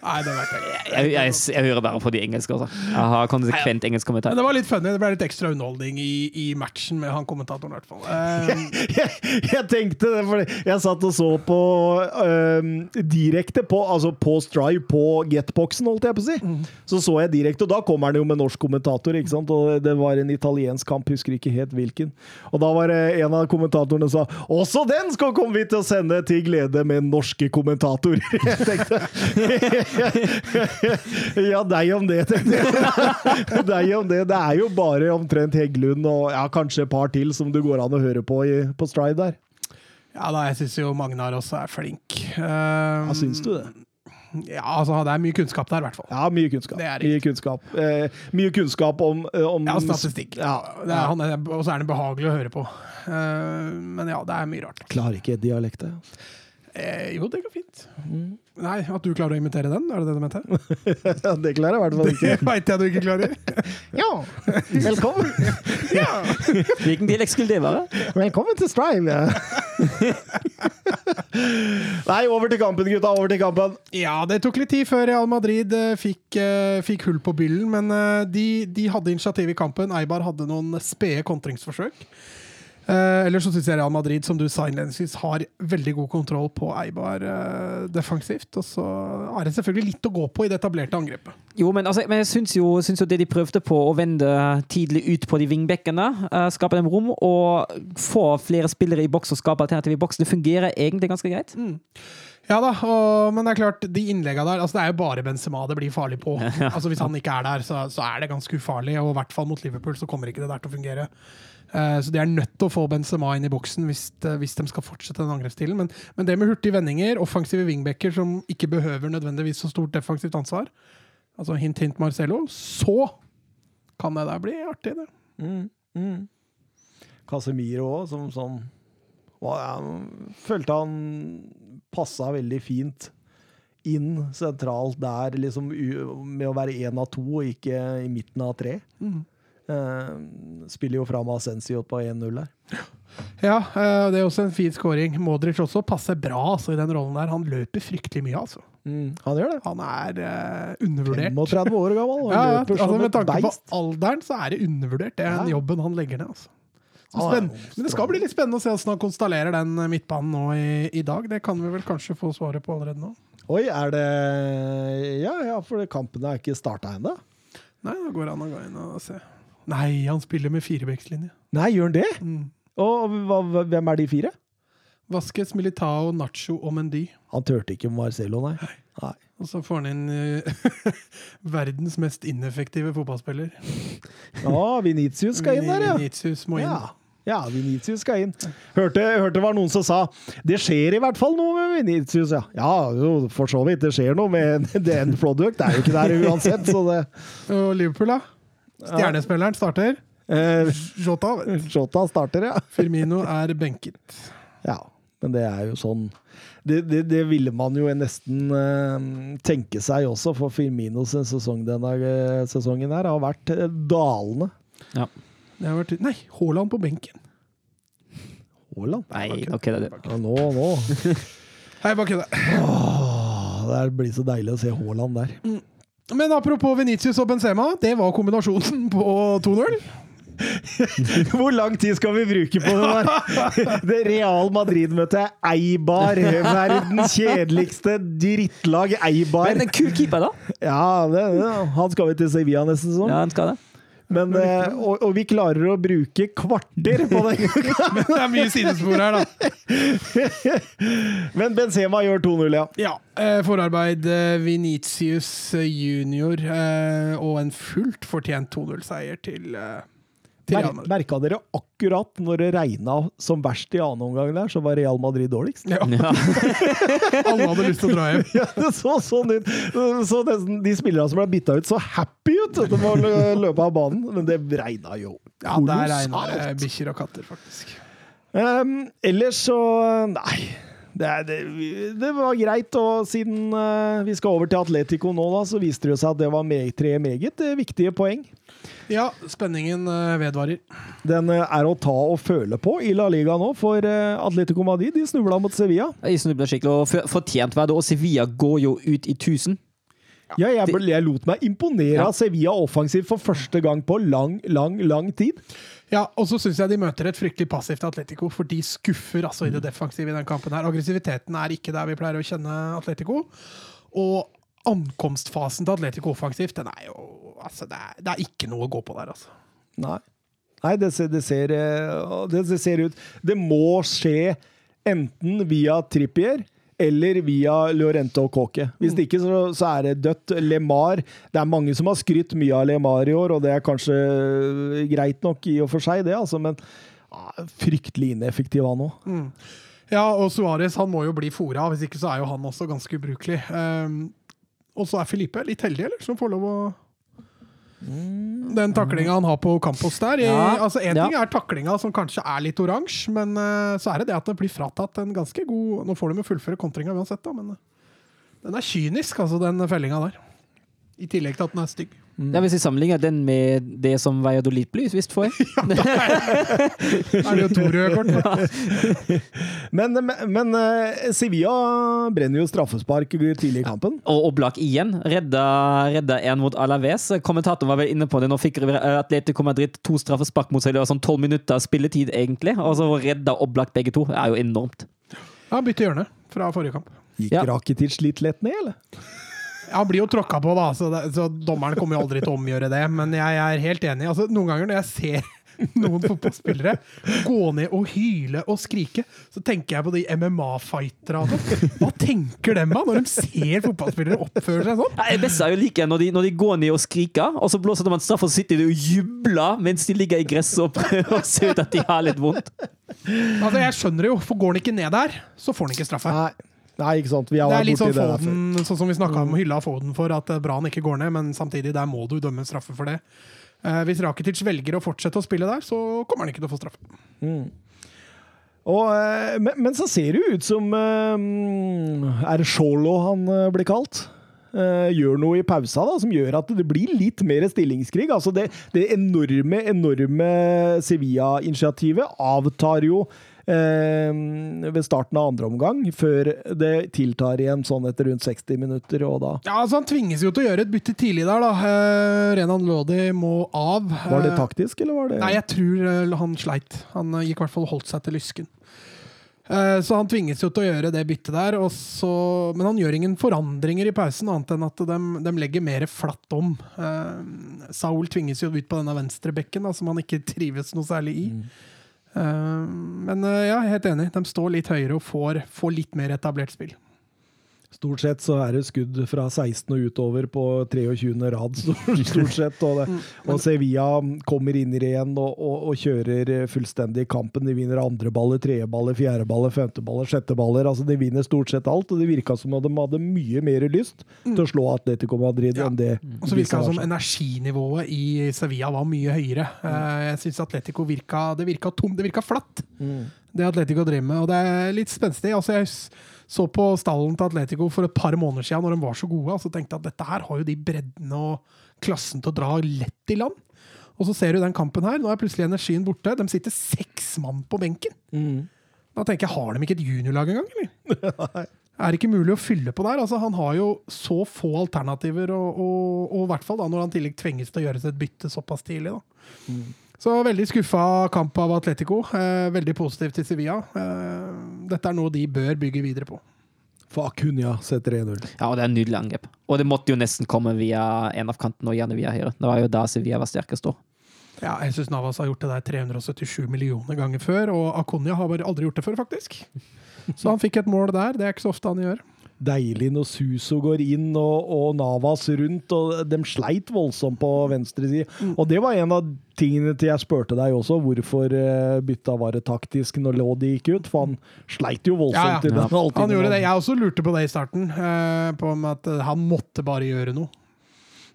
Nei, det vet jeg ikke. Jeg, jeg, jeg hører bare på de engelske. Også. Jeg har konsekvent engelsk kommentar. Men det var litt funny. Det ble litt ekstra underholdning i, i matchen med han kommentatoren, i hvert fall. Um, jeg, jeg tenkte det, for jeg satt og så på um, direkte på, altså på Strive, på Getboxen, holdt jeg på å si. Så så jeg direkte, og da kommer han jo med norsk kommentator, ikke sant? Og det var en italiensk kamp, husker ikke helt hvilken. Og da var det en av kommentatorene sa Også den skal komme vi til å sende til glede med norske kommentatorer! Jeg tenkte Ja, deg om det, tenkte jeg. Deg om det. Det er jo bare omtrent Heggelund og ja, kanskje et par til som du går an å høre på i, på Stride der. ja da, jeg syns jo Magnar også er flink. Um, Ja, syns du det? Ja, altså, det er mye kunnskap der, i hvert fall. Ja, mye kunnskap. Det er mye kunnskap, eh, mye kunnskap om, eh, om Ja, statistikk. Ja, Det er, han er, og så er den behagelig å høre på. Uh, men ja, det er mye rart. Klarer ikke dialektet. Eh, jo, det går fint. Mm. Nei, At du klarer å imitere den? Er det det du mente? Ja, det klarer jeg i hvert fall ikke. Det veit jeg du ikke klarer. Ja, velkommen. Hvilken dialekt skulle det være? Velkommen til Strive. Nei, over til kampen, gutta. Over til kampen. Ja, det tok litt tid før Real Madrid eh, fikk, eh, fikk hull på byllen, men eh, de, de hadde initiativ i kampen. Eibar hadde noen spede kontringsforsøk. Eh, ellers så syns jeg Real Madrid som du sa innledningsvis, har veldig god kontroll på Eibar eh, defensivt. Og så er det selvfølgelig litt å gå på i det etablerte angrepet. Jo, men, altså, men jeg syns jo, syns jo det de prøvde på å vende tidlig ut på de vingbekkene, uh, skape dem rom og få flere spillere i boks og skape alternativ i boks, det fungerer egentlig ganske greit. Ja da, og, men det er klart, de innlegga der altså Det er jo bare Benzema det blir farlig på. Altså Hvis han ikke er der, så, så er det ganske ufarlig. Og i hvert fall mot Liverpool så kommer ikke det der til å fungere. Eh, så de er nødt til å få Benzema inn i boksen hvis, de- hvis de skal fortsette den angrepsstilen. Men, men det med hurtige vendinger, offensive wingbacker som ikke behøver nødvendigvis så stort defensivt ansvar, altså hint, hint Marcelo, så kan det der bli artig, det. Casemiro òg, som sånn følte han passa veldig fint inn sentralt der, liksom med å være én av to og ikke i midten av tre. Eh, spiller jo fra med Ascensio på 1-0 der. Ja, eh, det er også en fin skåring. Modric også passer bra altså, i den rollen der. Han løper fryktelig mye, altså. Han gjør det. Han er eh, undervurdert. 35 år gammel og Ja, ja, altså, med tanke på alderen, så er det undervurdert, er den Ja. jobben han legger ned. Altså. Han Men det skal bli litt spennende å se hvordan han konstallerer den eh, midtbanen nå i, i dag. Det kan vi vel kanskje få svaret på allerede nå. Oi, er det Ja, ja, for kampene er ikke starta ennå. Nei, da går det an å gå inn og se. Nei, han spiller med firebekslinje. Nei, gjør han det? Mm. Og hva, hvem er de fire? Vasquez, Militao, Nacho og Mendy. Han turte ikke Marcelo, nei. nei. Og så får han inn uh, verdens mest ineffektive fotballspiller. Ja, Vinicius skal inn der, ja. Vinicius må inn. Ja, ja Vinicius skal inn. Hørte, hørte var noen som sa det skjer i hvert fall noe med Vinicius, ja. Ja, jo, for så vidt. Det skjer noe med den product. Det er jo ikke der uansett, så det Og Liverpool, da? Stjernespilleren starter. Shota Jota. Jota starter, ja. Firmino er benket. Ja, men det er jo sånn Det, det, det ville man jo nesten uh, tenke seg også, for Firminos sesong denne eh, sesongen her har vært eh, dalende. Det har vært, nei, Haaland på benken. Haaland. Nei, ok, det du. Ja, nå, nå. Hei, bare kødda. Åh, det blir så deilig å se Haaland der. Men apropos Venitius og Benzema, det var kombinasjonen på 2-0. Hvor lang tid skal vi bruke på det der? Det Real Madrid-møtet Eibar. Verdens kjedeligste drittlag, Eibar. Men en kul keeper, da. Ja, det, det, han skal vi til Sevilla neste sesong. Ja, han skal det. Men, eh, og, og vi klarer å bruke kvarter på det. Det er mye sidespor her, da. Men Benzema gjør 2-0, ja. Ja, eh, Forarbeid Venitius Vinicius junior eh, og en fullt fortjent 2-0-seier eh, til Mer, Merka dere akkurat når det regna som verst i annen omgang der, så var Real Madrid dårligst? Ja, Ja. alle hadde lyst til å dra hjem. Ja, det så sånn ut. Så de spillerne som ble bytta ut, så happy ut etter å lø- løpe av banen. Men det regna jo Ja, der regner det bikkjer og katter, faktisk. Um, ellers så Nei. Det, det, det var greit, og siden eh, vi skal over til Atletico nå, da, så viste det seg at det var tre meget eh, viktige poeng. Ja, spenningen eh, vedvarer. Den er å ta og føle på i La Liga nå, for Atletico Madrid de snubla mot Sevilla. De snubla skikkelig, og fortjent var det. Og Sevilla går jo ut i 1000. Ja, jeg, jeg lot meg imponere Ja. av Sevilla offensivt for første gang på lang, lang, lang tid. Ja, og så syns jeg de møter et fryktelig passivt Atletico, for de skuffer altså i det defensive i den kampen. her. Aggressiviteten er ikke der vi pleier å kjenne Atletico. Og ankomstfasen til Atletico offensivt, den er jo Altså, det er, det er ikke noe å gå på der, altså. Nei. Nei, det ser, det, ser, eh, det, det ser ut Det må skje enten via Trippier eller via Llorente og Kåke. Hvis det ikke, så, så er det dødt. LeMar Det er mange som har skrytt mye av LeMar i år, og det er kanskje greit nok i og for seg, det, altså, men ah, fryktelig ineffektiv han òg. Ja, og Suárez han må jo bli fora, hvis ikke så er jo han også ganske ubrukelig. Um, og så er Filipe litt heldig, eller? Som får lov å Den taklinga han har på Campos der. I, Ja, altså Én ja. ting er taklinga som kanskje er litt oransje, men uh, så er det det at det blir fratatt en ganske god Nå får de jo fullføre kontringa uansett, da, men uh, den er kynisk, altså, den fellinga der. I tillegg til at den er stygg. Ja, hvis vi sammenligner den med det som Valladolid blir Ja, da Er det jo to røde kort? da? Men, men, men eh, Sevilla brenner jo straffespark tidlig i kampen. Og Oblak igjen redda, redda en mot Alaves. Kommentatoren var vel inne på det. Nå fikk Atletico Madrid to straffespark mot seg. Det var sånn tolv minutter spilletid, egentlig. Og så redda Oblak begge to. Det er jo enormt. Ja, bytte hjørne fra forrige kamp. Gikk Ja. Rakitic litt lett ned, eller? Han blir jo tråkka på, da, så, det, så dommeren kommer jo aldri til å omgjøre det. Men jeg er helt enig. Altså, noen ganger når jeg ser noen fotballspillere gå ned og hyle og skrike, så tenker jeg på de MMA-fightere. sånn. Hva tenker de da, når de ser fotballspillere oppføre seg sånn? Ja, Det beste er jo like når de, når de går ned og skriker, og så blåser de en straff, og så sitter de og jubler mens de ligger i gresset og prøver å se ut at de har litt vondt. Altså, Jeg skjønner det jo, for går han ikke ned der, så får han ikke straffe. Nei. Nei, ikke sant. Vi har Det er litt sånn. Foden, sånn som vi snakka om hylla Foden for, at det er bra han ikke går ned, men samtidig, der må du dømme straffe for det. Eh, hvis Rakitic velger å fortsette å spille der, så kommer han ikke til å få straffe. Og, eh, men, men så ser det jo ut som eh, Er det Sjolo han eh, blir kalt? Eh, gjør noe i pausa da, som gjør at det blir litt mer stillingskrig. Altså det, det enorme, enorme Sevilla-initiativet avtar jo eh, ved starten av andre omgang, før det tiltar igjen sånn etter rundt 60 minutter, og da Ja, altså Han tvinges jo til å gjøre et bytte tidlig der, da. Eh, Renan Lodi må av. Var det Eh, taktisk, eller var det Nei, jeg tror eh, han sleit. Han eh, gikk i hvert fall holdt seg til lysken. Eh, Så han tvinges jo til å gjøre det byttet der, så, men han gjør ingen forandringer i pausen, annet enn at de, de legger mer flatt om. Eh, Saul tvinges jo ut på denne venstrebekken, da, som han ikke trives noe særlig i. Eh, Men eh, ja, jeg er helt enig. De står litt høyere og får, får litt mer etablert spill. Stort sett så er det skudd fra 16 og utover på 23. rad, stort sett. Og, det, og Sevilla kommer inn igjen og, og, og kjører fullstendig kampen. De vinner andre baller, tredje baller, fjerde baller, femte baller, sjette baller. Altså, de vinner stort sett alt, og det virka som om de hadde mye mer lyst til å slå Atletico Madrid Ja. enn det Og så virka det som energinivået i Sevilla var mye høyere. Eh, Jeg syns Atletico virka, det virka tomt, det virka flatt. Det Atletico driver med, og det er litt spenstig. Altså, jeg så på stallen til Atletico for et par måneder siden, når de var så gode, og så tenkte jeg at dette her har jo de breddene og klassen til å dra lett i land. Og så ser du den kampen her, nå er plutselig energien borte. De sitter seks mann på benken. Da tenker jeg, har de ikke et juniorlag engang, eller? Er det ikke mulig å fylle på der? Altså, han har jo så få alternativer, og, i hvert fall da, når han i tillegg tvinges til å gjøre seg et bytte såpass tidlig. Da. Så veldig skuffa kamp av Atletico. Eh, veldig positiv til Sevilla. Eh, dette er noe de bør bygge videre på. For Acuña setter 1-0. Ja, og det er en nydelig angrep. Og det måtte jo nesten komme via en av kantene, og gjerne via høyre. Det var jo da Sevilla var sterkest da. Ja, jeg syns Navas har gjort det der 377 millioner ganger før, og Akonya har bare aldri gjort det før, faktisk. Så han fikk et mål der. Det er ikke så ofte han gjør. Deilig når Suso går inn og, og Navas rundt, og de sleit voldsomt på venstre side. Og det var en av tingene til jeg spurte deg også, hvorfor eh, bytta var det taktisk når Lodi gikk ut, for han sleit jo voldsomt Ja, ja. i den. Han gjorde det. Jeg også lurte på det i starten, eh, på om at eh, han måtte bare gjøre noe.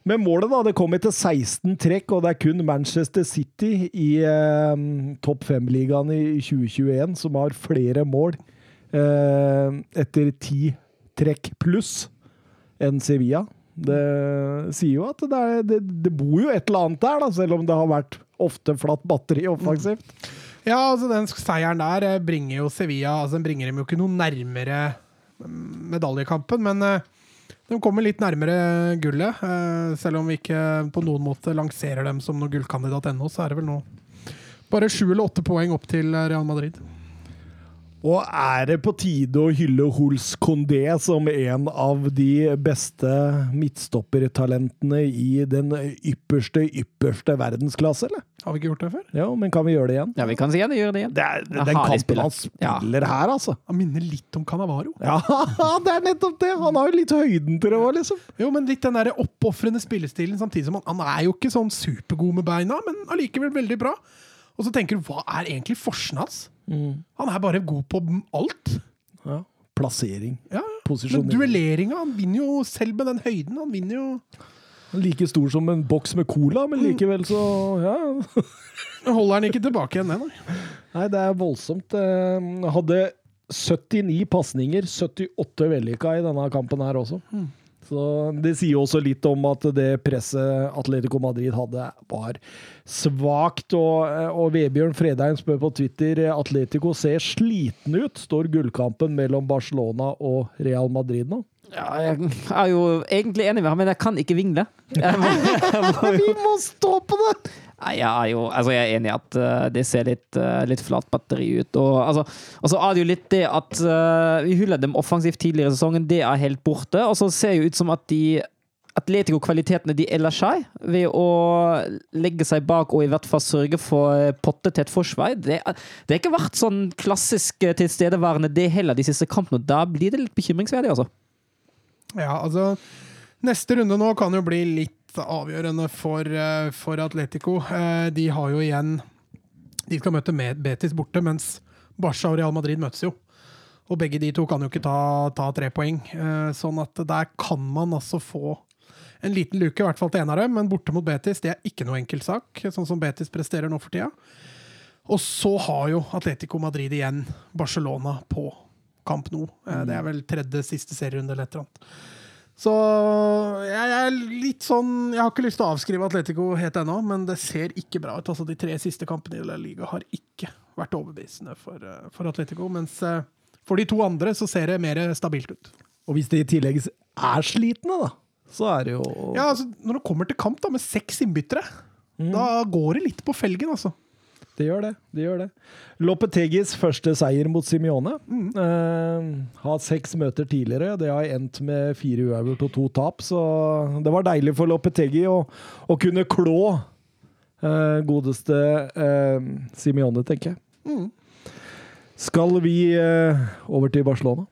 Men målet da, det kom etter 16 trekk, og det er kun Manchester City i eh, topp fem-ligaen i 2021 som har flere mål eh, etter ti trekk pluss enn Sevilla. Det sier jo at det, er, det, det bor jo et eller annet der, da, selv om det har vært ofte flatt batteri offensivt. Ja, altså den seieren der eh, bringer jo Sevilla altså Den bringer dem jo ikke noe nærmere mm, medaljekampen, men eh, de kommer litt nærmere gullet. eh, Selv om vi ikke på noen måte lanserer dem som noen gullkandidat ennå, så er det vel nå bare sju eller åtte poeng opp til Real Madrid. Og er det på tide å hylle Hols Condé som en av de beste midtstoppertalentene i den ypperste, ypperste verdensklasse, eller? Har vi ikke gjort det før? Jo, men kan vi gjøre det igjen? Ja, vi kan si gjøre det igjen. Det er, Ja, den kampen kampen spiller. han Ja. her, altså. Han minner litt om Canavaro. Ja, det er nettopp det! Han har jo litt høyden til det òg, liksom. Jo, men litt den der oppofrende spillestilen, samtidig som han, han er jo ikke sånn supergod med beina, men allikevel veldig bra. Og så tenker du, hva er egentlig forsen hans? Han er bare god på alt. Ja. Plassering. Ja, men Posisjonering. duelleringa, han vinner jo selv med den høyden. Han vinner jo Like stor som en boks med cola, men likevel så Ja. Holder han ikke tilbake igjen, nei. Nei, det er voldsomt. Eh, Hadde 79 pasninger, 78 vellykka i denne kampen her også. Så Det sier også litt om at det presset Atletico Madrid hadde, var svakt. Og, og Vebjørn Fredheim spør på Twitter Atletico ser sliten ut. Står gullkampen mellom Barcelona og Real Madrid nå? Ja, jeg er jo egentlig enig med ham, men jeg kan ikke vingle. Må, må jo Vi må stå på det! Nei, jeg er jo altså jeg er enig i at eh, det ser litt, uh, litt flat batteri ut. Og, altså, og så er det jo litt det at eh, vi hyllet dem offensivt tidligere i sesongen. Det er helt borte. Og så ser det ut som at de Atletico-kvalitetene de ellers har, ved å legge seg bak og i hvert fall sørge for eh, pottetett forsvar det, det har ikke vært sånn klassisk eh, tilstedeværende, det heller, de siste kampene. Da blir det litt bekymringsverdig, altså. Ja, altså Neste runde nå kan jo bli litt avgjørende for, eh, for Atletico. Eh, De har jo igjen De skal møte Betis borte, mens Barca og Real Madrid møtes jo. Og begge de to kan jo ikke ta, ta tre poeng. Eh, Sånn at der kan man altså få en liten luke, i hvert fall til en av dem, men borte mot Betis det er ikke noe enkel sak, sånn som Betis presterer nå for tida. Og så har jo Atletico Madrid igjen Barcelona på kamp. Eh, Det er vel tredje siste serierunde eller et eller annet. Så jeg er litt sånn Jeg har ikke lyst til å avskrive Atletico helt ennå, men det ser ikke bra ut. Altså, de tre siste kampene i La Liga har ikke vært overbevisende for, eh, for Atletico. Mens eh, for de to andre så ser det mer stabilt ut. Og hvis de i tillegg er slitne, da, så er det jo Ja, altså, Når det kommer til kamp da, med seks innbyttere, da går det litt på felgen, altså. Det gjør det. det gjør det. Lopetegis første seier mot Simione. Eh, har seks møter tidligere. Det har endt med fire uavgjort og to tap, så det var deilig for Lopetegi å, å kunne klå uh, godeste uh, Simione, tenker jeg. Skal vi eh, over til Barcelona?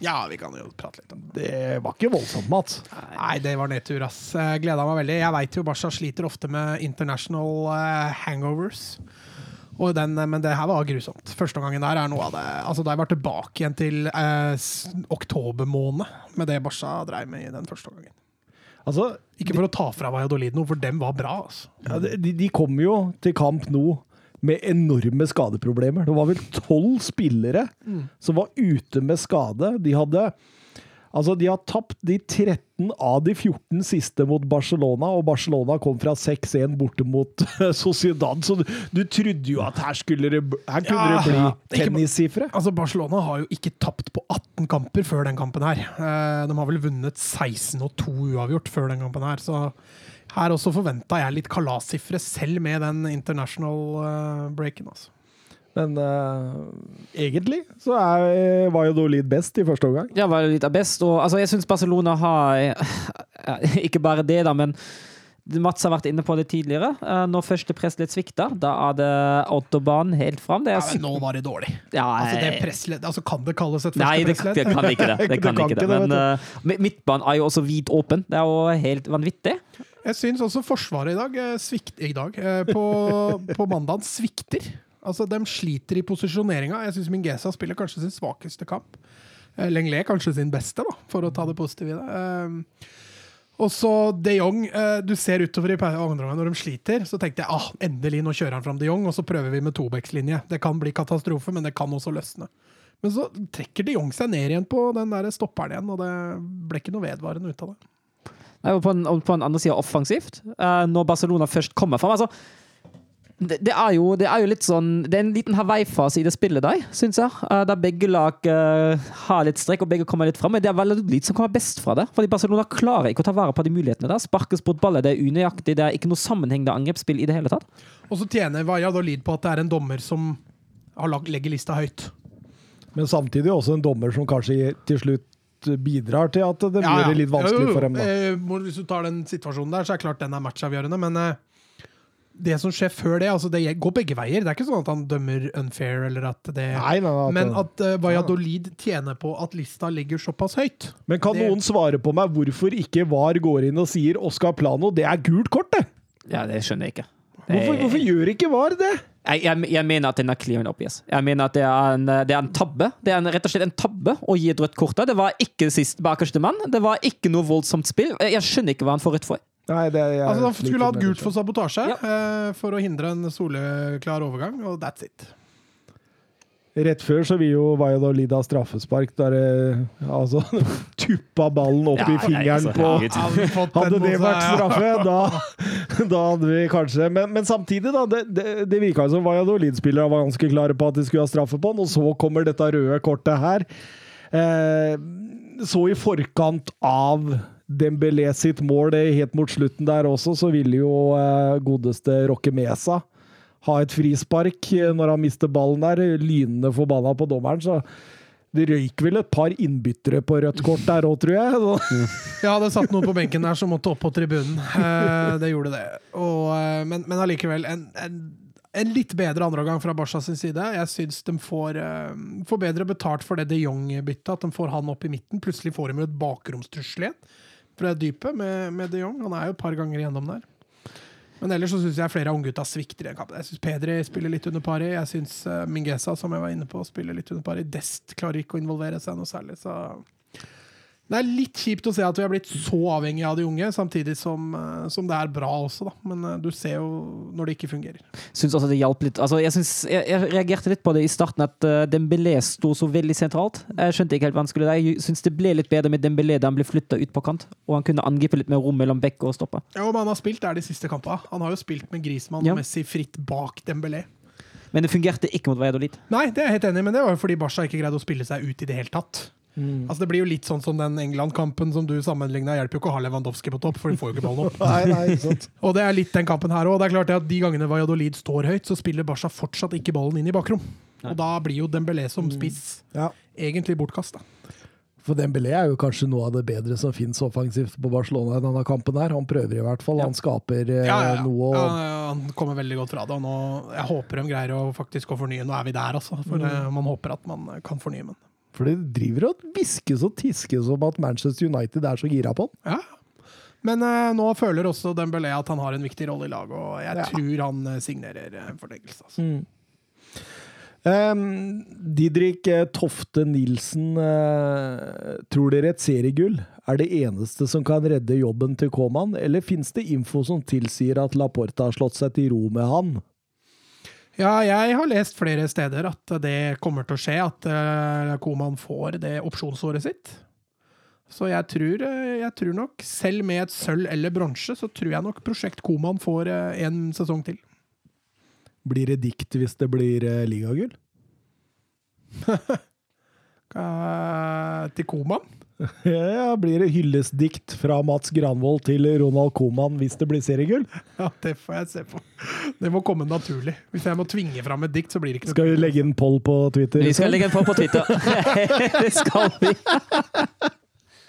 Ja, vi kan jo prate litt om det. Det var ikke voldsomt, Mats. Nei, det var nedtur, ass. Jeg gleda meg veldig. Jeg veit jo Barca sliter ofte med international eh, hangovers. Og den, eh, men det her var grusomt. Første gangen der er noe av det Altså, Da jeg var tilbake igjen til eh, oktober måned med det Barca dreiv med i den første gangen. Altså, Ikke for å ta fra Valladolid noe, for dem var bra. altså. Ja, de, de kommer jo til kamp nå med enorme skadeproblemer. Det var vel tolv spillere som var ute med skade. De hadde Altså, de har tapt de 13 av de 14 siste mot Barcelona, og Barcelona kom fra 6-1 borte mot Sociedad, så du, du trodde jo at her skulle det Her kunne Ja, det bli ja. Tennissifre. Altså, Barcelona har jo ikke tapt på 18 kamper før den kampen her. Eh, De har vel vunnet 16 og 2 uavgjort før den kampen her, så her også forventa jeg litt kalassifre, selv med den international eh, breaken. altså. Men uh, egentlig så er, var jo Dolid best i første omgang. Ja, var litt av best. Og, altså, jeg syns Barcelona har eh, Ikke bare det, da, men Mats har vært inne på det tidligere. Eh, Når første pressledd svikter, da er det autobahn helt fram. Det Ja, er men nå var det dårlig. ja, Altså, det eh, altså, kan det kalles et første Nei, det, pressledd? det kan ikke det. Det Det kan kan ikke det. Men uh, midtbanen er jo også vidt åpen. Det er jo helt vanvittig. Jeg syns også Forsvaret i dag, eh, svikt, i dag eh, på, på mandag svikter. Altså, De sliter i posisjoneringa. Jeg syns Mingesa spiller kanskje sin svakeste kamp. Eh, Lenglet kanskje sin beste, da, for å ta det positive i det. Eh, og så de Jong. eh, Du ser utover i andre når de sliter, så tenkte jeg ah, endelig, nå kjører han fram de Jong, og så prøver vi med tobekslinje. Det kan bli katastrofe, men det kan også løsne. Men så trekker de Jong seg ned igjen på den der stopperen igjen, og det ble ikke noe vedvarende ut av det. Nei, og på den, og andre sida offensivt. når Barcelona først kommer fram. Altså, det, det, er jo, det er jo litt sånn Det er en liten Hawaii-fase i det spillet der, syns jeg. eh, der begge lag uh, har litt strekk og begge kommer litt fram. Men det er veldig lite som kommer best fra det. Fordi Barcelona klarer ikke å ta vare på de mulighetene der. Sparkes bort baller, det er unøyaktig, det er ikke noe sammenhengende angrepsspill i det hele tatt. Og så tjener Valladolid på at det er en dommer som har lag- legger lista høyt. Men samtidig også en dommer som kanskje til slutt bidrar til at det Ja, ja. litt vanskelig Jo, jo, for dem. da. eh, Hvis du tar den situasjonen der, så er det klart den er matchavgjørende, men eh, det som skjer før det, altså det går begge veier. Det er ikke sånn at han dømmer unfair, eller at det Nei, nei, nei, Men at uh, Valladolid tjener på at lista ligger såpass høyt. Men kan det- noen svare på meg hvorfor ikke VAR går inn og sier Oscar Plano, det er gult kort, det? Ja, det skjønner jeg ikke. Hvorfor, Det- hvorfor gjør ikke VAR det? Jeg, jeg, jeg mener at den er clear and obvious. Jeg mener at det er en, det er en tabbe. Det er en, rett og slett en tabbe å gi et rødt kort. Det var ikke sist bakerste mann. Det var ikke noe voldsomt spill. Jeg, jeg skjønner ikke hva han får rødt for. Nei, det er, Altså Han skulle hatt gult for sabotasje Ja. eh, for å hindre en soleklar overgang, og that's it. Rett før så vil jo Valladolid ha straffespark, der eh, altså tuppa ballen opp i Ja, i fingeren på. Hadde, det vært straffe, da, da hadde vi kanskje Men, men samtidig, da. Det, det, det virka jo som Valladolid-spillere var ganske klare på at de skulle ha straffe på den, og så kommer dette røde kortet her. Eh, så i forkant av Dembélé sitt mål helt mot slutten der også, så ville jo eh, godeste Roque Mesa ha et frispark eh, når han mister ballen der. Lynende forbanna på dommeren, så det røyk vel et par innbyttere på rødt kort der òg, tror jeg. Så. Ja, det satt noen på benken der som måtte opp på tribunen. Eh, det gjorde det. Og, men, men allikevel, en, en, en litt bedre andreomgang fra Barca sin side. Jeg syns de får, får bedre betalt for det de Jong-byttet, at de får han opp i midten. Plutselig får de jo et bakromstrussel igjen fra dypet med, med de Jong. Han er jo et par ganger igjennom der. Men ellers så syns jeg flere av unggutta svikter i den kampen. Jeg syns Pedri spiller litt under pari. Jeg syns uh, Mingesa, som jeg var inne på, spiller litt under pari. Dest klarer ikke å involvere seg noe særlig, så Det er litt kjipt å se at vi har blitt så avhengig av de unge, samtidig som, eh, som det er bra også, da. Men eh, du ser jo når det ikke fungerer. Syns også det hjalp litt. Altså, jeg, synes, jeg, jeg reagerte litt på det i starten, at uh, Dembélé sto så veldig sentralt. Jeg skjønte ikke helt hva han skulle der. Jeg syns det ble litt bedre med Dembélé da han ble flytta ut på kant, og han kunne angripe litt mer rom mellom bekk og stoppe. Ja, men han har spilt der de siste kampene. Han har jo spilt med Grismann Ja. og Messi fritt bak Dembélé. Men det fungerte ikke mot Valladolid. Nei, det er jeg helt enig i, men det var jo fordi Barca ikke greide å spille seg ut i det hele tatt. Mm. Altså Det blir jo litt sånn som den England-kampen som du sammenligna. Hjelper jo ikke å ha Lewandowski på topp, for de får jo ikke ballen opp. Nei, nei, ikke sant. Og det er litt den kampen her òg. Det er klart at de gangene Valladolid står høyt, så spiller Barca fortsatt ikke ballen inn i bakrom. Og da blir jo Dembélé som spiss Ja. egentlig bortkasta. For Dembélé er jo kanskje noe av det bedre som fins offensivt på Barcelona i denne kampen. her. Han prøver i hvert fall. Han skaper eh, Ja, ja, ja. noe. ja, Og, han kommer veldig godt fra det. Og nå, jeg håper de greier å faktisk å fornye. Nå er vi der, altså. For mm. man håper at man eh, kan fornye, men for det driver og hviskes og tiskes om at Manchester United er så gira på han. Ja. Men eh, nå føler også Dembélé at han har en viktig rolle i laget, og jeg Ja. tror han eh, signerer en forlengelse. Altså. Um, Didrik eh, Tofte Nilsen, uh, tror dere et seriegull er det eneste som kan redde jobben til Koman, eller fins det info som tilsier at Laporta har slått seg til ro med han? Ja, jeg har lest flere steder at det kommer til å skje, at uh, Koman får det opsjonsåret sitt. Så jeg tror, eh, jeg tror nok, selv med et sølv eller bronse, så tror jeg nok Prosjekt Koman får eh, en sesong til. Blir det dikt hvis det blir eh, ligagull? Eh, til Koman? Ja, blir det hyllestdikt fra Mats Granvold til Ronald Koman hvis det blir seriegull? Ja, det får jeg se på. Det må komme naturlig. Hvis jeg må tvinge fram et dikt, så blir det ikke noe Skal vi legge en poll på Twitter? Vi skal legge en poll på Twitter. det skal vi.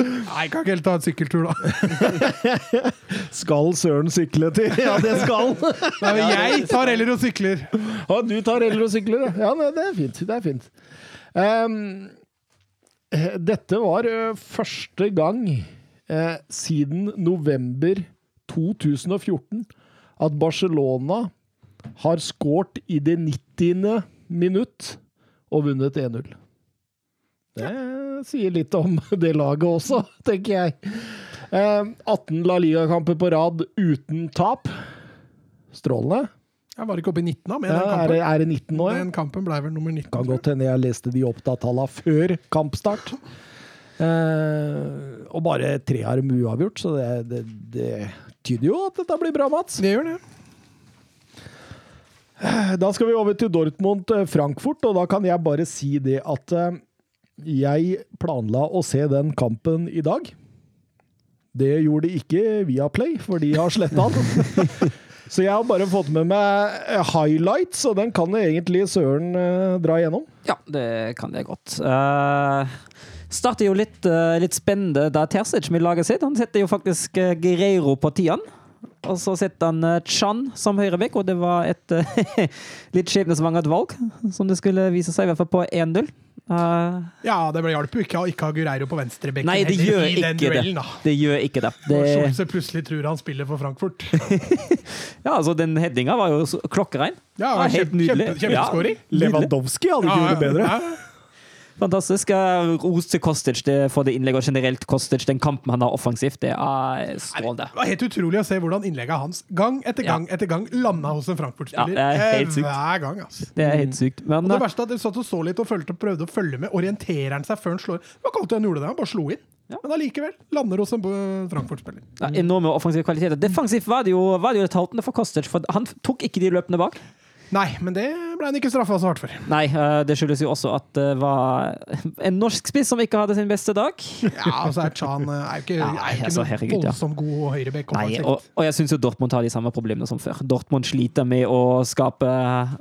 Nei, kan ikke helt ta en sykkeltur, da. Skal Søren sykle til? Ja, det skal han! Nei, men jeg tar heller og sykler. Ja, du tar heller og sykler, ja. ja det er fint. Det er fint. Ehm, eh, dette var eh, første gang eh, siden november 2014 at Barcelona har skåret i det 90. minutt og vunnet 1-0. Det sier litt om det laget også, tenker jeg. Ehm, 18 La Liga-kamper på rad uten tap. Strålende. Jeg var ikke oppe i 19 da, med Ja, den er, kampen. det, er det 19 nå? Den kampen ble vel nummer 19. Kan godt hende jeg leste de opptatt-tallene før kampstart. Eh, og bare tre har de uavgjort, så det, det, det tyder jo at dette blir bra, Mats. Det gjør det. Da skal vi over til Dortmund-Frankfurt, og da kan jeg bare si det at eh, jeg planla å se den kampen i dag. Det gjorde de ikke via Play, for de har sletta den. Så jeg har bare fått med meg eh, highlights, og den kan egentlig Søren uh, dra igjennom. Ja, det kan jeg godt. Uh, starter jo litt, uh, litt spennende da Terzic med laget sitt. Han setter jo faktisk Guerreiro på tieren. Og så setter han uh, Chan som høyrebekk, og det var et eh, litt skjebnesvangert valg, som det skulle vise seg, i hvert fall på 1-0. Uh, Ja, det ble hjalp jo ikke å ikke ha Gureiro på venstrebekken nei, det gjør i den duellen, da. Det gjør ikke det. Det Schulze plutselig tror han spiller for Frankfurt. ja, altså, den headinga var jo klokkerein. Ja, Ja, helt kjempe, nydelig. kjempe, kjempeskåring. Ja, Lewandowski hadde ikke gjort det bedre. Ja, Fantastisk. Ros til Kostic for det innlegget, og generelt Kostic, den kampen han har offensivt, det er strålende. Det var helt utrolig å se hvordan innlegget hans gang etter gang etter gang landa hos en Frankfurt-spiller. Ja, det er helt sykt. Hver gang, altså. Det er helt sykt. Men Og det eh, verste er at jeg satt og så litt og følte, prøvde å følge med. Orienterer han seg før han slår? Ikke alltid han gjorde det, han bare slo inn. Ja. Men allikevel lander hos en eh, Frankfurt-spiller. ja, enorme offensive kvaliteter. Defensivt var det jo, var det jo haltende for Kostic, for han tok ikke de løpene bak. Nei, men det ble han ikke straffa så hardt for. Nei, eh, det skyldes jo også at det var en norsk spiss som ikke hadde sin beste dag. Ja, altså er Chan eh, er jo ikke, Ja, er ikke altså, herregud, ja. god høyrebekk. Nei, og, og jeg syns jo Dortmund har de samme problemene som før. Dortmund sliter med å skape,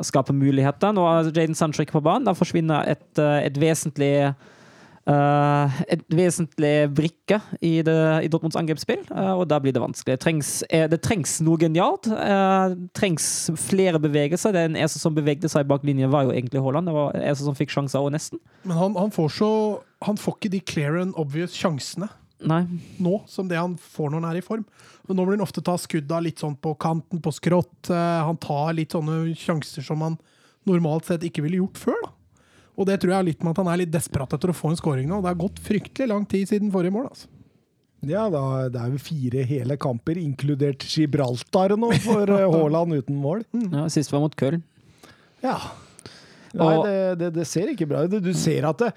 skape muligheter. Nå er Jaden Sancho ikke på banen. Da forsvinner et, eh, et vesentlig eh, et vesentlig brikke i, det, i Dortmunds angrepsspill, uh, og da blir det vanskelig. Det trengs, uh, det trengs noe genialt. Det trengs flere bevegelser. Den eneste som bevegde seg bak linjen, var jo egentlig Haaland. Det var den eneste som fikk sjanser, og nesten. Men han, han får så Han får ikke de clear and obvious sjansene Nei. nå som det han får når han er i form. Men nå blir han ofte ta skudda litt sånn på kanten, på skrått. Han tar litt sånne sjanser som han normalt sett ikke ville gjort før. da. Og det tror jeg er litt med at han er litt desperat etter å få en scoring nå. Det har gått fryktelig lang tid siden forrige mål. altså. Ja, da, det er jo fire hele kamper, inkludert Gibraltar nå, for eh, Haaland uten mål. Ja, sist var mot Köln. Ja. Nei, det, det, det ser ikke bra ut. Du ser at det,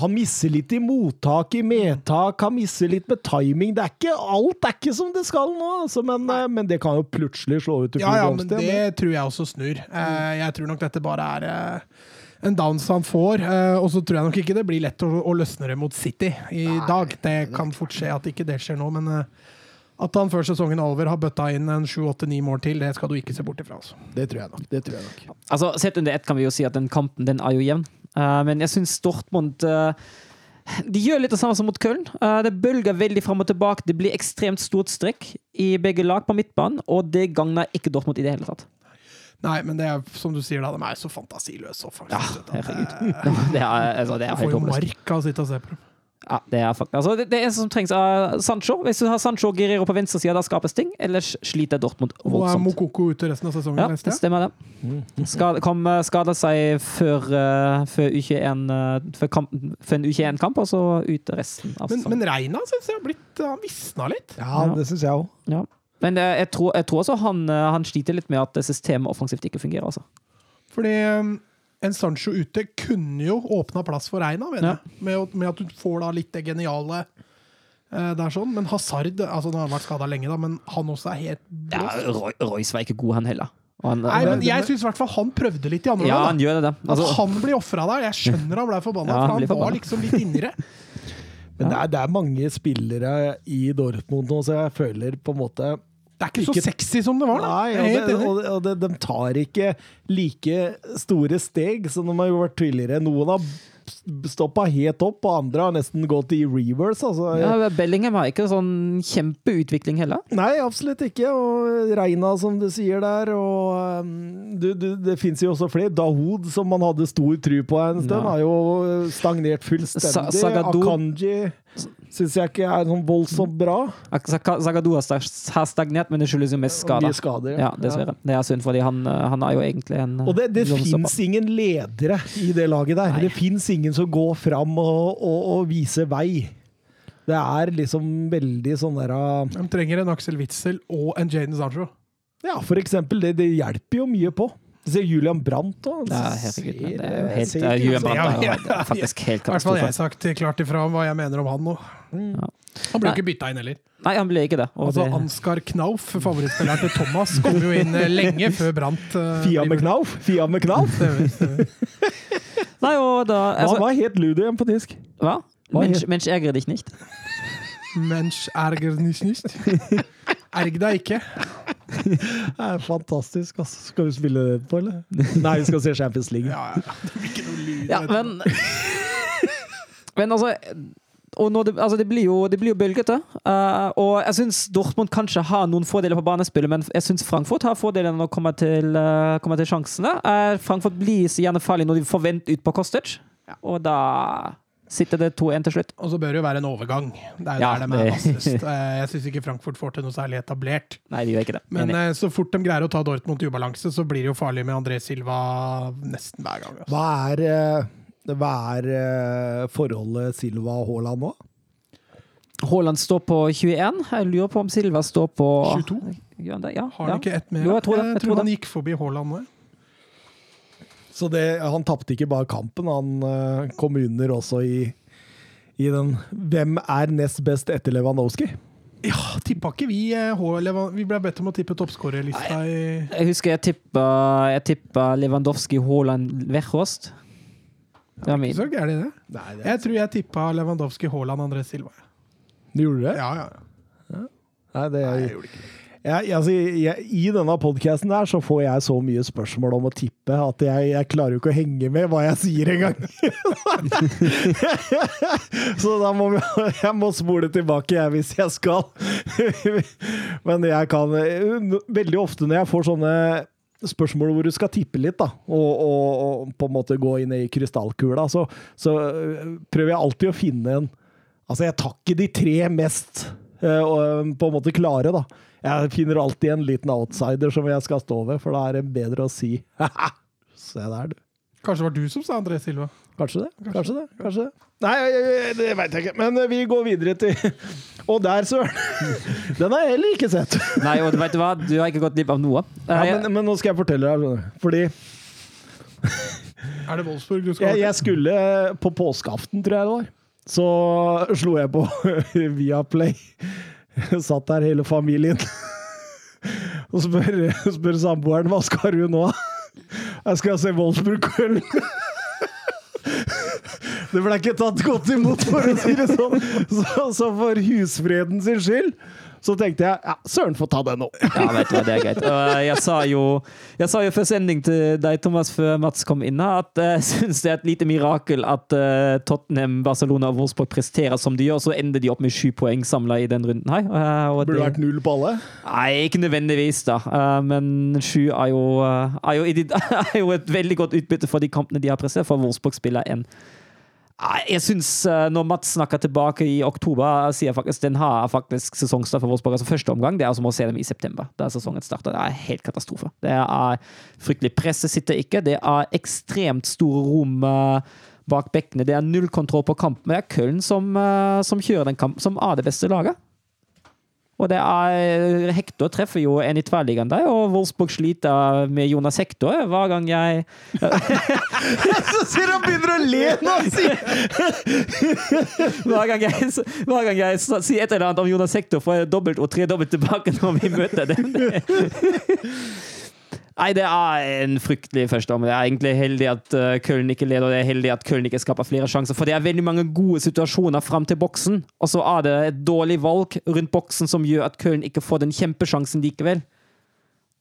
han misser litt i mottak, i medtak, han misser litt med timing. Det er ikke, alt er ikke som det skal nå, altså, men, eh, men det kan jo plutselig slå ut Ja, ja, men det tror jeg også snur. Eh, jeg tror nok dette bare er eh, en downs han får. eh, og så tror jeg nok ikke det blir lett å, å løsne det mot City i dag. Det kan fort skje at ikke det skjer nå, men eh, at han før sesongen er over har bøtta inn en 7-8-9 mål til, det skal du ikke se bort ifra. Altså. Det tror jeg nok. Det tror jeg nok. Altså, Sett under ett kan vi jo si at den kampen den er jo jevn. Eh, men jeg syns Dortmund de gjør litt det samme som mot Köln. Det bølger veldig fram og tilbake. Det blir ekstremt stort strekk i begge lag på midtbanen, og det gagner ikke Dortmund i det hele tatt. Nei, men det er som du sier, da, de er så fantasiløse offensivt. Ja, at, eh, herregud. Det er, altså, det er Du får helt jo håpløst. mark av å sitte og se på dem. Ja, det er faktisk altså, det, det er som trengs av Sancho. Hvis du har Sancho og Guerrero på venstresida, da skapes ting. Ellers sliter Dortmund voldsomt. Og er. Mokoko ute resten av sesongen? Ja, det stemmer det. Skal, kom skader seg før, eh, før, U21, eh, før, kamp, før en U21-kamp, og så ut resten av Men, sesongen. men Reina syns jeg har blitt Han visna litt. Ja, Ja. det syns jeg òg. Ja. Men eh, jeg, tror, jeg tror også han, eh, han sliter litt med at systemet offensivt ikke fungerer. Altså. Fordi um, en Sancho ute kunne jo åpna plass for Reina, mener jeg. Med, med at du får da litt det geniale det der sånn. Men Hazard altså han har vært skada lenge, da, men han også er helt Ja, blåst. Roy, Royce var ikke god, han heller. Og Han, Nei, men jeg syns i hvert fall han prøvde litt i andre ja, han gjør det. At Altså, han blir ofra der. Jeg skjønner han ble forbanna, Ja, for han han var liksom litt inni det. Men det er, det er mange spillere i Dortmund nå, så jeg føler på en måte Det er ikke, Ikke- så sexy som det var, da. Nei, og, det, og, og det, de tar ikke like store steg som de har gjort tidligere. Noen har stoppa helt opp, og andre har nesten gått i reverse. Altså. ja, Bellingham har ikke sånn kjempeutvikling heller. Nei, absolutt ikke. Og Reina, som du sier der. Og um, du, du, det fins jo også flere. Dahoud, som man hadde stor tru på en stund, Ja. har jo stagnert fullstendig. Sa- Zagadou- Akanji syns jeg ikke er sånn voldsomt bra. Zagadou har stag- stagnert, men det skyldes jo mest skader. Mye skader. Ja, dessverre. Det er synd, fordi han, eh, han er jo egentlig en Og det, det fins ingen ledere i det laget der. Nei. Det fins ingen som går fram og, og, og viser vei. Det er liksom veldig sånn der uh, De trenger en Axel Witzel og en Jaden Sancho. Ja, for eksempel. Det, det hjelper jo mye på. Du ser Julian Brandt òg. Ja, herregud. Det er jo helt uh, Julian Brandt er faktisk helt I hvert fall jeg katastrofe. sagt klart ifra om hva jeg mener om han nå. Ja. Han ble jo ikke bytta inn heller. Nei, han ble ikke det. Og Altså det Ansgar Knauf, favorittspilleren til Thomas, kom jo inn eh, lenge før Brandt. Uh, Fia med knauf! Fia med knauf! Nei, og da altså, var helt ludo igjen på tysk? Hva? Hva Mensch, het- Mensch ärger dich nicht. Mensch ärger dich nicht. Erg deg ikke. Det er fantastisk. Altså. Skal vi spille det på, eller? Nei, vi skal se Champions League. Ja, ja. Det blir ikke noe lyd. Ja, men Men altså det, altså det, blir jo, det blir jo bølgete. Uh, og jeg syns Dortmund kanskje har noen fordeler på banespillet, men jeg syns Frankfurt har fordeler når det kommer til, uh, kommer til sjansene. Uh, Frankfurt blir så gjerne farlig når de får vendt ut på Kostic, og da sitter det 2-1 til slutt. Og så bør det jo være en overgang. Det er jo Ja, der de er det- vassest. Jeg syns ikke Frankfurt får til noe særlig etablert. Nei, de gjør ikke det. Men Enig. så fort de greier å ta Dortmund i ubalanse, så blir det jo farlig med André Silva nesten hver gang. Altså. Hva er, hva er eh, forholdet Silva og Haaland nå? Haaland står på 21. Jeg lurer på om Silva står på 22? Ja, det? Ja. Har han ja. ikke ett mer? Jo, jeg tror det, jeg tror han det. gikk forbi Haaland nå. Så det, han tapte ikke bare kampen, han eh, kom under også i, i den Hvem er nest best etter Lewandowski? Ja, tippa ikke vi eh, Vi ble bedt om å tippe toppskårerlista i Jeg husker jeg tippa, jeg tippa Lewandowski, Haaland, Verhorst. Det var min. Så gærent, det. Nei, det, Jeg tror jeg tippa Lewandowski, Haaland, André Silva. du gjorde det? Ja, ja. Nei, det Nei, er, jeg gjorde ikke det. jeg, altså, jeg, I denne podkasten der så får jeg så mye spørsmål om å tippe at jeg, jeg klarer jo ikke å henge med hva jeg sier engang. så da må vi, jeg må spole tilbake, jeg, hvis jeg skal. Men jeg kan Veldig ofte når jeg får sånne spørsmål hvor du skal tippe litt, da, og, og, og på en måte gå inn i krystallkula, så, så øh, prøver jeg alltid å finne en Altså, jeg tar ikke de tre mest eh, på en måte klare, da. Jeg finner alltid en liten outsider som jeg skal stå ved, for da er det bedre å si Se der, du. Kanskje det var du som sa André Silva? Kanskje det. Kanskje det. kanskje det. Nei, jeg- det veit jeg ikke. Men eh, vi går videre til Og der, søren! Den har jeg heller ikke sett. Nei, og vet du hva? Du har ikke gått glipp av noe. Ja, Eh, men, men nå skal jeg fortelle deg. Fordi Er det Wolfsburg du skal jeg, jeg skulle på påskeaften, tror jeg det var. Så slo jeg på Viaplay. Satt der hele familien. Og spør, spør samboeren hva skal du nå? Jeg skal se Wolfsburg-Køln. Det ble ikke tatt godt imot, for å si det sånn. Så, så for husfreden sin skyld, så tenkte jeg ja, søren få ta den nå. Ja, vet du hva, det er greit. Og eh, jeg sa jo Jeg sa jo før sending til deg, Thomas, før Mats kom inn her, at jeg syns det er et lite mirakel at eh, Tottenham, Barcelona og Wolfsburg presterer som de gjør, så ender de opp med sju poeng samla i den runden her. Eh, og Burde det- vært null på alle. Nei, ikke nødvendigvis, da. Eh, men sju er jo, eh, er, jo, er jo et veldig godt utbytte for de kampene de har prestert, for Wolfsburg spiller en Jeg syns når Mats snakker tilbake i oktober, sier jeg faktisk den har faktisk sesongstart for Wolfsburg. Altså første omgang det er som å se dem i september, da sesongen starter. Det er helt katastrofe. Det er fryktelig. Presset sitter ikke. Det er ekstremt store rom eh, bak bekkene. Det er null kontroll på kampen. Det er Köln som, eh, som kjører den kampen, som er det beste laget. Og det er Hector treffer jo en i tverrliggeren der, og Wolfsburg sliter med Jonas Hector hver gang jeg Så ser han begynner å le nå! Hver gang jeg, hver gang jeg sier et eller annet om Jonas Hector, får jeg dobbelt og tredobbelt tilbake når vi møter dem. Nei, det er en fryktelig førsteomgang. Det er egentlig heldig at uh, Köln ikke leder, og det er heldig at Köln ikke skaper flere sjanser. For det er veldig mange gode situasjoner fram til boksen, og så er det et dårlig valg rundt boksen som gjør at Köln ikke får den kjempesjansen likevel.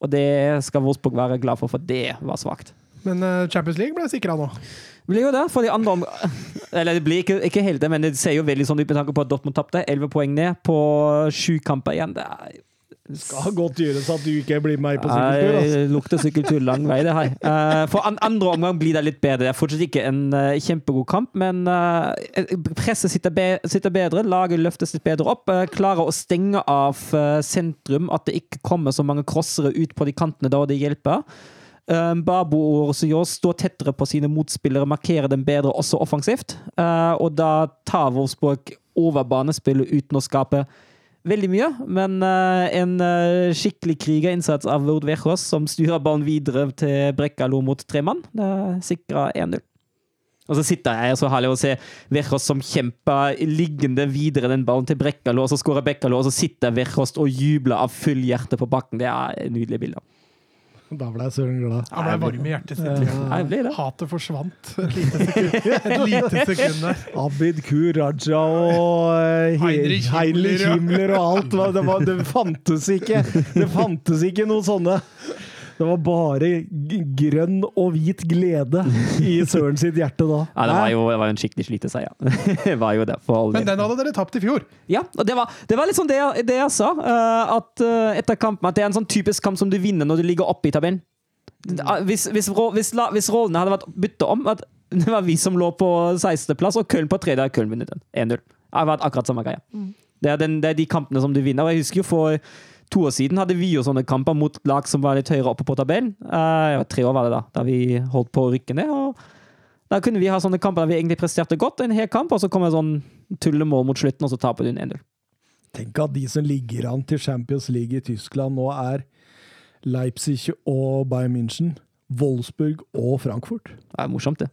Og det skal Wolfsburg være glad for, for det var svakt. Men eh, Champions League ble sikra nå. blir jo det, for de andre om... Eller det blir ikke, ikke helt det, men det ser jo veldig sånn ut med tanke på at Dortmund tapte. Elleve poeng ned på sju kamper igjen. Det er Skal godt gjøres at du ikke blir med på sykkeltur. Altså. Nei, lukter sykkeltur lang vei, det her. Eh, for andre omgang blir det litt bedre. Det er fortsatt ikke en eh, kjempegod kamp, men eh, presset sitter, bedre. Laget løftes litt bedre opp. klarer å stenge av sentrum, at det ikke kommer så mange crossere ut på de kantene da det hjelper. Babo og Rosijos står tettere på sine motspillere, markerer dem bedre også offensivt. Og da tar Wolfsburg over banespillet uten å skape veldig mye, men uh, en uh, skikkelig krigerinnsats av Vord Vechos som styrer ballen videre til Brekkalo mot tre mann, det sikrer 1-0. Og så sitter jeg så herlig og ser Vechos som kjemper liggende videre den ballen til Brekkalo, og så skårer Brekkalo, og så sitter Vechos og jubler av full hjerte på bakken. Det er nydelig bilde. Da ble jeg søren glad. Han ble varm i hjertet sitt. Jeg. Hatet forsvant et lite sekund, et lite sekund der. Abid Ku Raja og He- Heinrich Heinrich Himmler. Himmler og alt. Det, var, det fantes ikke Det fantes ikke noe sånne. Det var bare grønn og hvit glede i Søren sitt hjerte da. Ja, det var jo, det var en skikkelig sliteseier. det var jo det, for all Men den hadde dere tapt i fjor. Ja, og det var, det var litt sånn det, jeg- det jeg sa, eh, at eh, etter kampen, at det er en sånn typisk kamp som du vinner når du ligger oppe i tabellen. Ah, Hvis, hvis, hvis, hvis rollene hadde vært bytta om, at det var vi som lå på 16.-plass, og Köln på tredje, hadde Köln vunnet den. 1-0. Det hadde vært akkurat samme greia. Det er, den, det er de kampene som du vinner. Og jeg husker jo for to år siden hadde vi jo sånne kamper mot lag som var litt høyere oppe på tabellen. Uh, tre år var det da, da vi holdt på å rykke ned. og da kunne vi ha sånne kamper der vi egentlig presterte godt, en hel kamp, og så kommer sånn tullemål mot slutten, og så taper du en 1-0. Tenk at de som ligger an til Champions League i Tyskland nå er Leipzig og Bayern München, Wolfsburg og Frankfurt. Det er morsomt, det.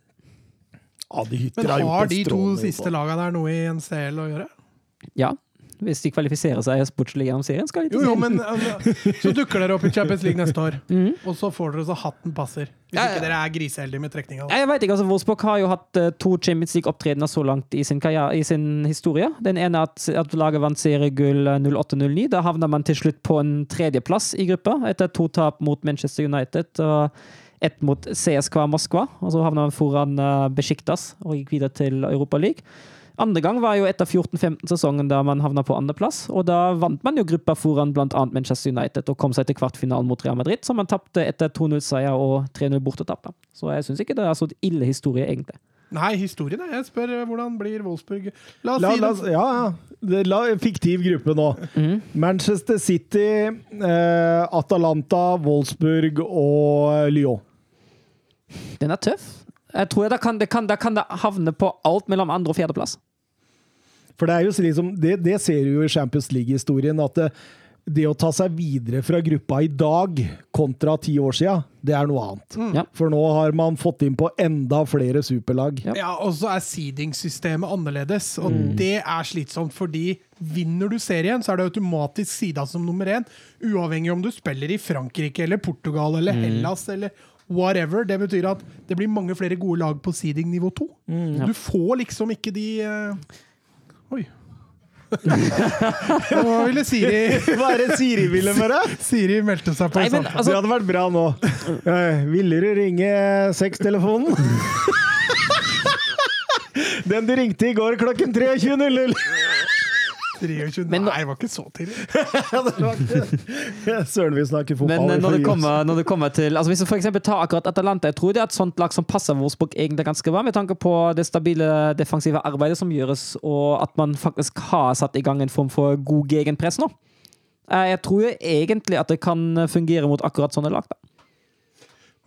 Ja, de Men har har de to siste lagene der noe i en CL å gjøre? Ja. Hvis de kvalifiserer seg sportslig gjennom serien, skal de Jo, til jo, men altså, så dukker dere opp i Champions League neste år, mm. og så får dere så hatten passer. Hvis ikke dere er griseheldige med trekninga. Jeg vet ikke, altså Wolfsburg har jo hatt eh, to Champions League-opptredener så langt i sin, karriere, i sin historie. Den ene at, at laget vant seriegull eh, 08-09. Da havna man til slutt på en tredjeplass i gruppa, etter to tap mot Manchester United og ett mot CSKA Moskva. Og så havna man foran uh, Besjiktas og gikk videre til Europa League. Andre gang var jo etter 14-15-sesongen da man havna på andreplass. Og da vant man jo gruppa foran bl.a. Manchester United og kom seg til kvartfinalen mot Real Madrid, som man tapte etter 2-0-seier og 3-0 bortetap. Så jeg syns ikke det er så ille historie, egentlig. Nei, historien er Jeg spør eh, hvordan blir Wolfsburg La oss La, si la, det. ja, ja. La, fiktiv gruppe nå. Mm. Manchester City, eh, Atalanta, Wolfsburg og Lyon. Den er tøff. Jeg tror da kan det, kan, da kan det havne på alt mellom andre- og fjerdeplass. For det er jo slik det, det ser du jo i Champions League-historien, at det, det å ta seg videre fra gruppa i dag kontra ti år siden, det er noe annet. Ja. For nå har man fått inn på enda flere superlag. Ja. Ja, og så er seedingsystemet annerledes, og det er slitsomt, fordi vinner du serien, så er det automatisk sida som nummer én, uavhengig om du spiller i Frankrike eller Portugal eller Hellas eller whatever. Det betyr at det blir mange flere gode lag på seeding nivå to. Du får liksom ikke de eh, Oi. Hva ville Siri Hva er det Siri ville med deg? Siri meldte seg på Nei, men altså, det hadde vært bra nå. Eh, Ville du ringe sextelefonen? Den du ringte i går klokken 23.00. 23. Men nå- Nei, det var ikke så tidlig. Søren, vi snakker fotball. Men eh, når det, kommer, når det kommer til altså Hvis du for eksempel tar akkurat Atalanta, jeg tror det er et sånt lag som passer Wolfsburg egentlig ganske bra, med tanke på det stabile defensive arbeidet som gjøres, og at man faktisk har satt i gang en form for god gegenpress nå. Eh, Jeg tror jo egentlig at det kan fungere mot akkurat sånne lag. da.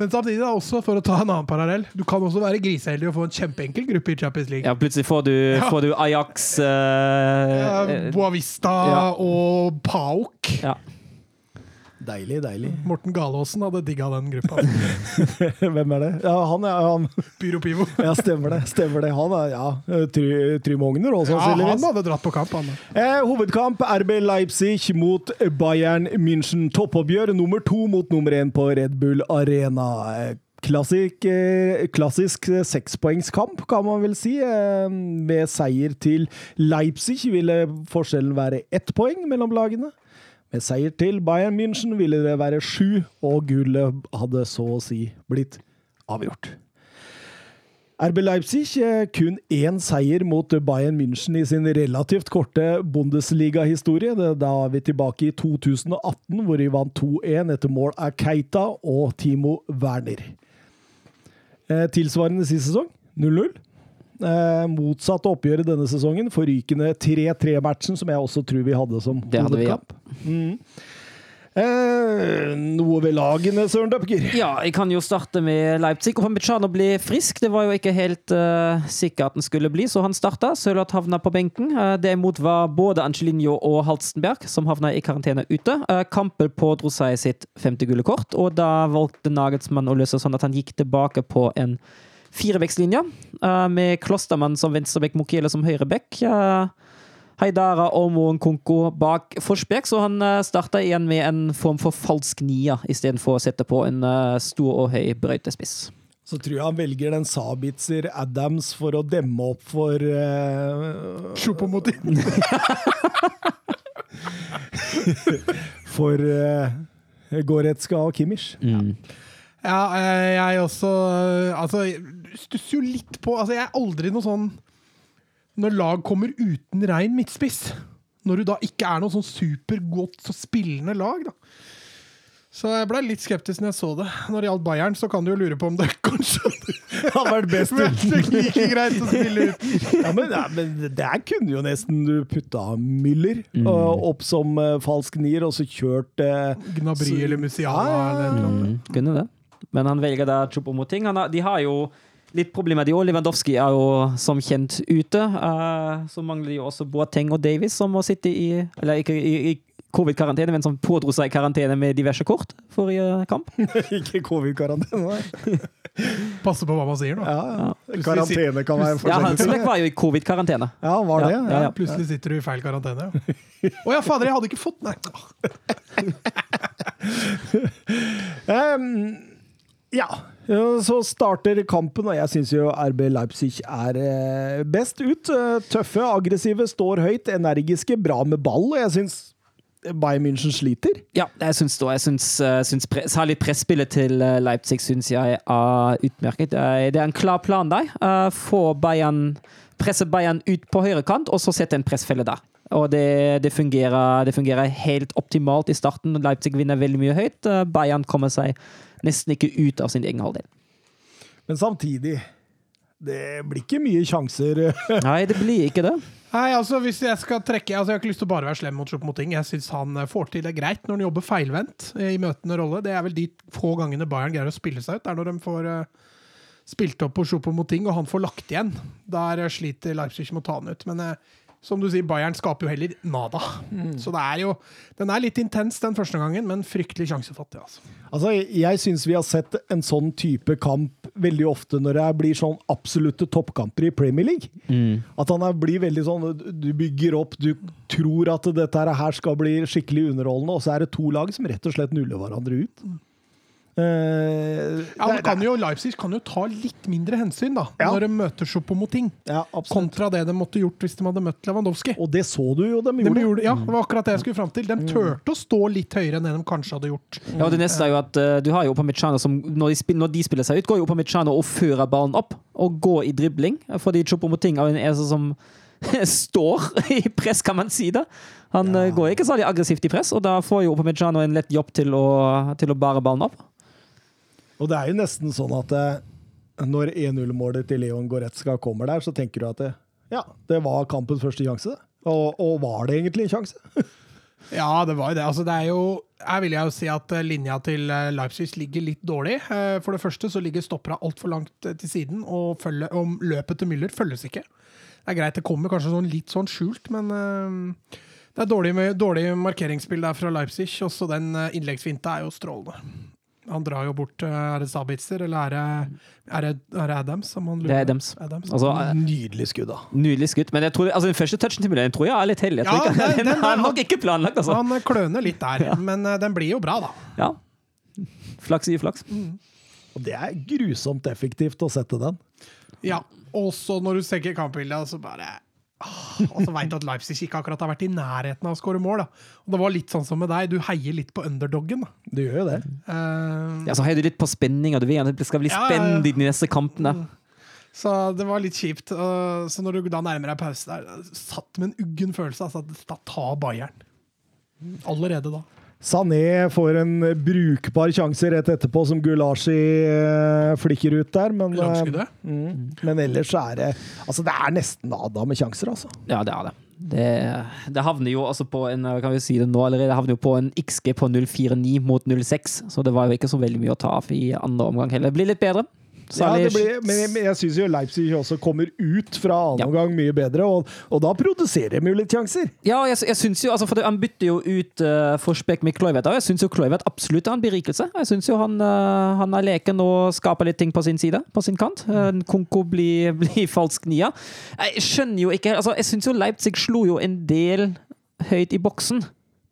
Men samtidig, da, også for å ta en annen parallell, du kan også være griseheldig og få en kjempeenkel gruppe i Champions League. Ja, plutselig får du, får du Ajax uh, Ja, Boavista ja. og Pauk. ja. Deilig, deilig. Morten Galaasen hadde digga den gruppa. Hvem er det? Ja, han er han. Pyro Pivo. Ja, stemmer det. Stemmer det. Han er ja, Try- Trym Ogner også, Ja, han hadde dratt på kamp, han. Eh, hovedkamp RB Leipzig mot Bayern München. Toppoppgjør nummer to mot nummer én på Red Bull Arena. Eh, Klassik, eh, klassisk eh, sekspoengskamp, kan man vel si. Eh, med seier til Leipzig ville forskjellen være ett poeng mellom lagene. Med seier til Bayern München ville det være sju, og gullet hadde så å si blitt avgjort. RB Leipzig eh, kun én seier mot Bayern München i sin relativt korte Bundesliga-historie. Da er vi tilbake i 2018, hvor de vant 2-1 etter mål av Keita og Timo Werner. Eh, tilsvarende sist sesong 0-0. Eh, motsatt oppgjør i denne sesongen, forrykende 3-3-matchen, som jeg også tror vi hadde som Det hadde vi, ja. hovedkamp. Mm. Eh, noe ved lagene, Søren Døpker? Ja, jeg kan jo starte med Leipzig. Og Pambichano ble frisk. Det var jo ikke helt uh, sikkert at den skulle bli, så han starta. Sørloth havna på benken. Uh, derimot var både Angelinho og Halstenberg, som havna i karantene, ute. Uh, kampen pådro seg sitt femte gule kort, og da valgte Nagelsmann å løse sånn at han gikk tilbake på en firebeckslinje, uh, med Klostermann som venstrebekk, Mokiele som høyrebekk. Heidara Haidara og Moen Konko bak Forsbekk, så han uh, starta igjen med en form for falsk nia istedenfor å sette på en eh, stor og høy brøytespiss. Så tror jeg han velger den Sabitzer Adams for å demme opp for uh, Choupo-Moting. For uh, Goretzka og Kimmich. Ja, eh, jeg også eh, Altså, stusser jo litt på Altså, jeg er aldri noe sånn Når lag kommer uten rein midtspiss. Når du da ikke er noe sånn supergodt så spillende lag, da. Så jeg ble litt skeptisk når jeg så det. Når det gjaldt Bayern, så kan du jo lure på om det kanskje hadde Han har vært best uten. like greit å spille uten. Ja, men, ja, men der kunne jo nesten du putta Müller Mm. og opp som uh, falsk nier, og så kjørt uh, Gnabry Så- eller Musiala ja. eller noe. Mm, kunne det. Men han velger da Chopomoting. De har jo litt problemer, de òg. Lewandowski er jo som kjent ute. Eh, så mangler de jo også Boateng og Davies, som må sitte i Eller ikke i, i covid-karantene, men som pådro seg karantene med diverse kort forrige kamp. Ikke covid-karantene. nei. Passe på hva man sier nå. Ja, ja. Karantene kan være Ja, forskjellig. Hanselek var jo i covid-karantene. Ja, var det? Ja, ja, ja. Plutselig sitter du i feil karantene. Å ja, fader, jeg hadde ikke fått Nei. um, ja. Ja, Så starter kampen, og jeg syns jo RB Leipzig er eh, best ut. Eh, Tøffe, aggressive, står høyt, energiske, bra med ball. Og jeg synes Bayern München sliter. Ja, jeg syns det. jeg syns, eh, syns pre Særlig presspillet til Leipzig syns jeg er utmerket. Det er en klar plan der. Få Bayern Presse Bayern ut på høyrekant, og så sette en pressfelle der. Og det, det, fungerer, det fungerer helt optimalt i starten. Leipzig vinner veldig mye høyt. Bayern kommer seg nesten ikke ut av sin egen halvdel. Men samtidig Det blir ikke mye sjanser. Nei, det blir ikke det. Nei, altså hvis Jeg skal trekke Altså jeg har ikke lyst til å bare være slem mot Choupo-Moting. Jeg syns han eh, får til det greit når han jobber feilvendt eh, i møtende rolle. Det er vel de få gangene Bayern greier å spille seg ut. Det er når de får spilt spilte opp på Choupo-Moting, og han får lagt igjen. Der sliter Leipzig med å ta han ut. Men eh, som du sier, Bayern skaper jo heller nada. Så det er jo Den er litt intens den første gangen, men fryktelig sjansefattig. altså. Altså, jeg syns vi har sett en sånn type kamp veldig ofte når det blir sånn absolutte toppkamper i Premier League. At han er, blir veldig sånn Du bygger opp, du tror at dette her skal bli skikkelig underholdende, og så er det to lag som rett og slett nuller hverandre ut. Eh, Ja, det- kan jo, Leipzig kan jo ta litt mindre hensyn da, Ja. når de møter Choupo-Moting, ja, kontra det de måtte gjort hvis de hadde møtt Lewandowski. Og det så du jo De gjorde. gjorde, ja, det var akkurat det jeg skulle fram til. De turte å stå litt høyere enn det de kanskje hadde gjort. Ja, og det neste er jo at uh, Du har jo som når de, spiller, når de spiller seg ut, går jo Opamichano og fører ballen opp og går i dribling. Fordi Choupo-Moting er en eneste som står i press, kan man si det. Han ja. går ikke særlig aggressivt i press, og da får jo Opamichano en lett jobb til å, til å bære ballen opp. Og det er jo nesten sånn at eh, når 1-0-målet til Leon Goretzka kommer der, så tenker du at det, ja, det var kampens første sjanse. Og, og var det egentlig en sjanse? Ja, det var jo det. Altså, det er jo, her vil jeg jo si at eh, linja til eh, Leipzig ligger litt dårlig. Eh, For det første så ligger stoppera altfor langt eh, til siden, og, følge, og løpet til Müller følges ikke. Det er greit, det kommer kanskje sånn litt sånn skjult, men eh, det er dårlig, dårlig markeringsspill der fra Leipzig. Også den eh, innleggsfinta er jo strålende. Han drar jo bort eh, Er det Sabitzer, eller er det, er det, er det Adams? Som han? Det er Adams. Adams. Altså, eh, Nydelig skudd, da. Nydelig skudd, Men jeg tror, altså, den første touchen til Müller tror jeg er litt heldig. Jeg tror Ja, ikke, den- den, den- er nok ikke planlagt, altså. Han eh, kløner litt der, men eh, den blir jo bra, da. Ja. Flaks i flaks. Og det er grusomt effektivt å sette den. Ja, og så når du senker kampbildet, så bare Og så veit du at Leipzig ikke akkurat har vært i nærheten av å skåre mål. Da. Og det var litt sånn som med deg, du heier litt på underdoggen. Da. Du gjør jo det. Uh, Ja, så heier du litt på spenninga. Du vil gjerne at det skal bli Ja, spennende i de neste kampene. så det var litt kjipt. Uh, så når du da nærmer deg pause der, satt med en uggen følelse. Altså, at da tar Bayern. Allerede da. Sané får en brukbar sjanse rett etterpå, som Gulashi eh, flikker ut der. Men, eh, mm, men ellers så er det Altså, det er nesten Ada med sjanser, altså. Ja, det er det. Det, det havner jo også på en kan vi si det nå allerede, det havner jo på en XG på 0,49 mot 0,6, så det var jo ikke så veldig mye å ta av i andre omgang heller. Det blir litt bedre. Ja, Særlig- det blir, men jeg, jeg syns jo Leipzig også kommer ut fra annen Ja. omgang mye bedre, og, og da produserer de jo litt sjanser. Ja, jeg, jeg synes jo, altså for Han bytter jo ut uh, Forsbekk med Kloivet, og jeg syns Kloivet absolutt er en berikelse. Jeg syns jo han, uh, han er leken og skaper litt ting på sin side, på sin kant. Uh, Konko blir, blir falsk nia. Jeg skjønner jo ikke altså Jeg syns jo Leipzig slo jo en del høyt i boksen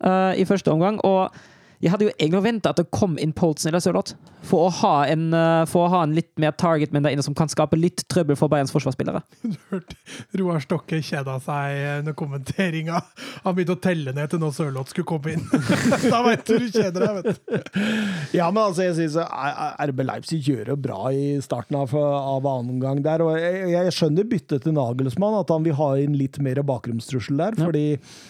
uh, i første omgang. og jeg hadde jo egentlig venta at det kom inn Polsen eller Sørloth, for, å ha en, eh, for å ha en litt mer target man der inne som kan skape litt trøbbel for Bayerns forsvarsspillere. Du hørte Roar Stokke kjeda seg under kommenteringa. Han begynte å telle ned til når Sørloth skulle komme inn. da veit du du kjeder deg, vet du. Ja, men altså, jeg syns RB Leipzig gjør det bra i starten av, av annen omgang der. Og jeg, jeg skjønner byttet til Nagelsmann, at han vil ha inn litt mer bakromstrussel der, Ja. fordi eh,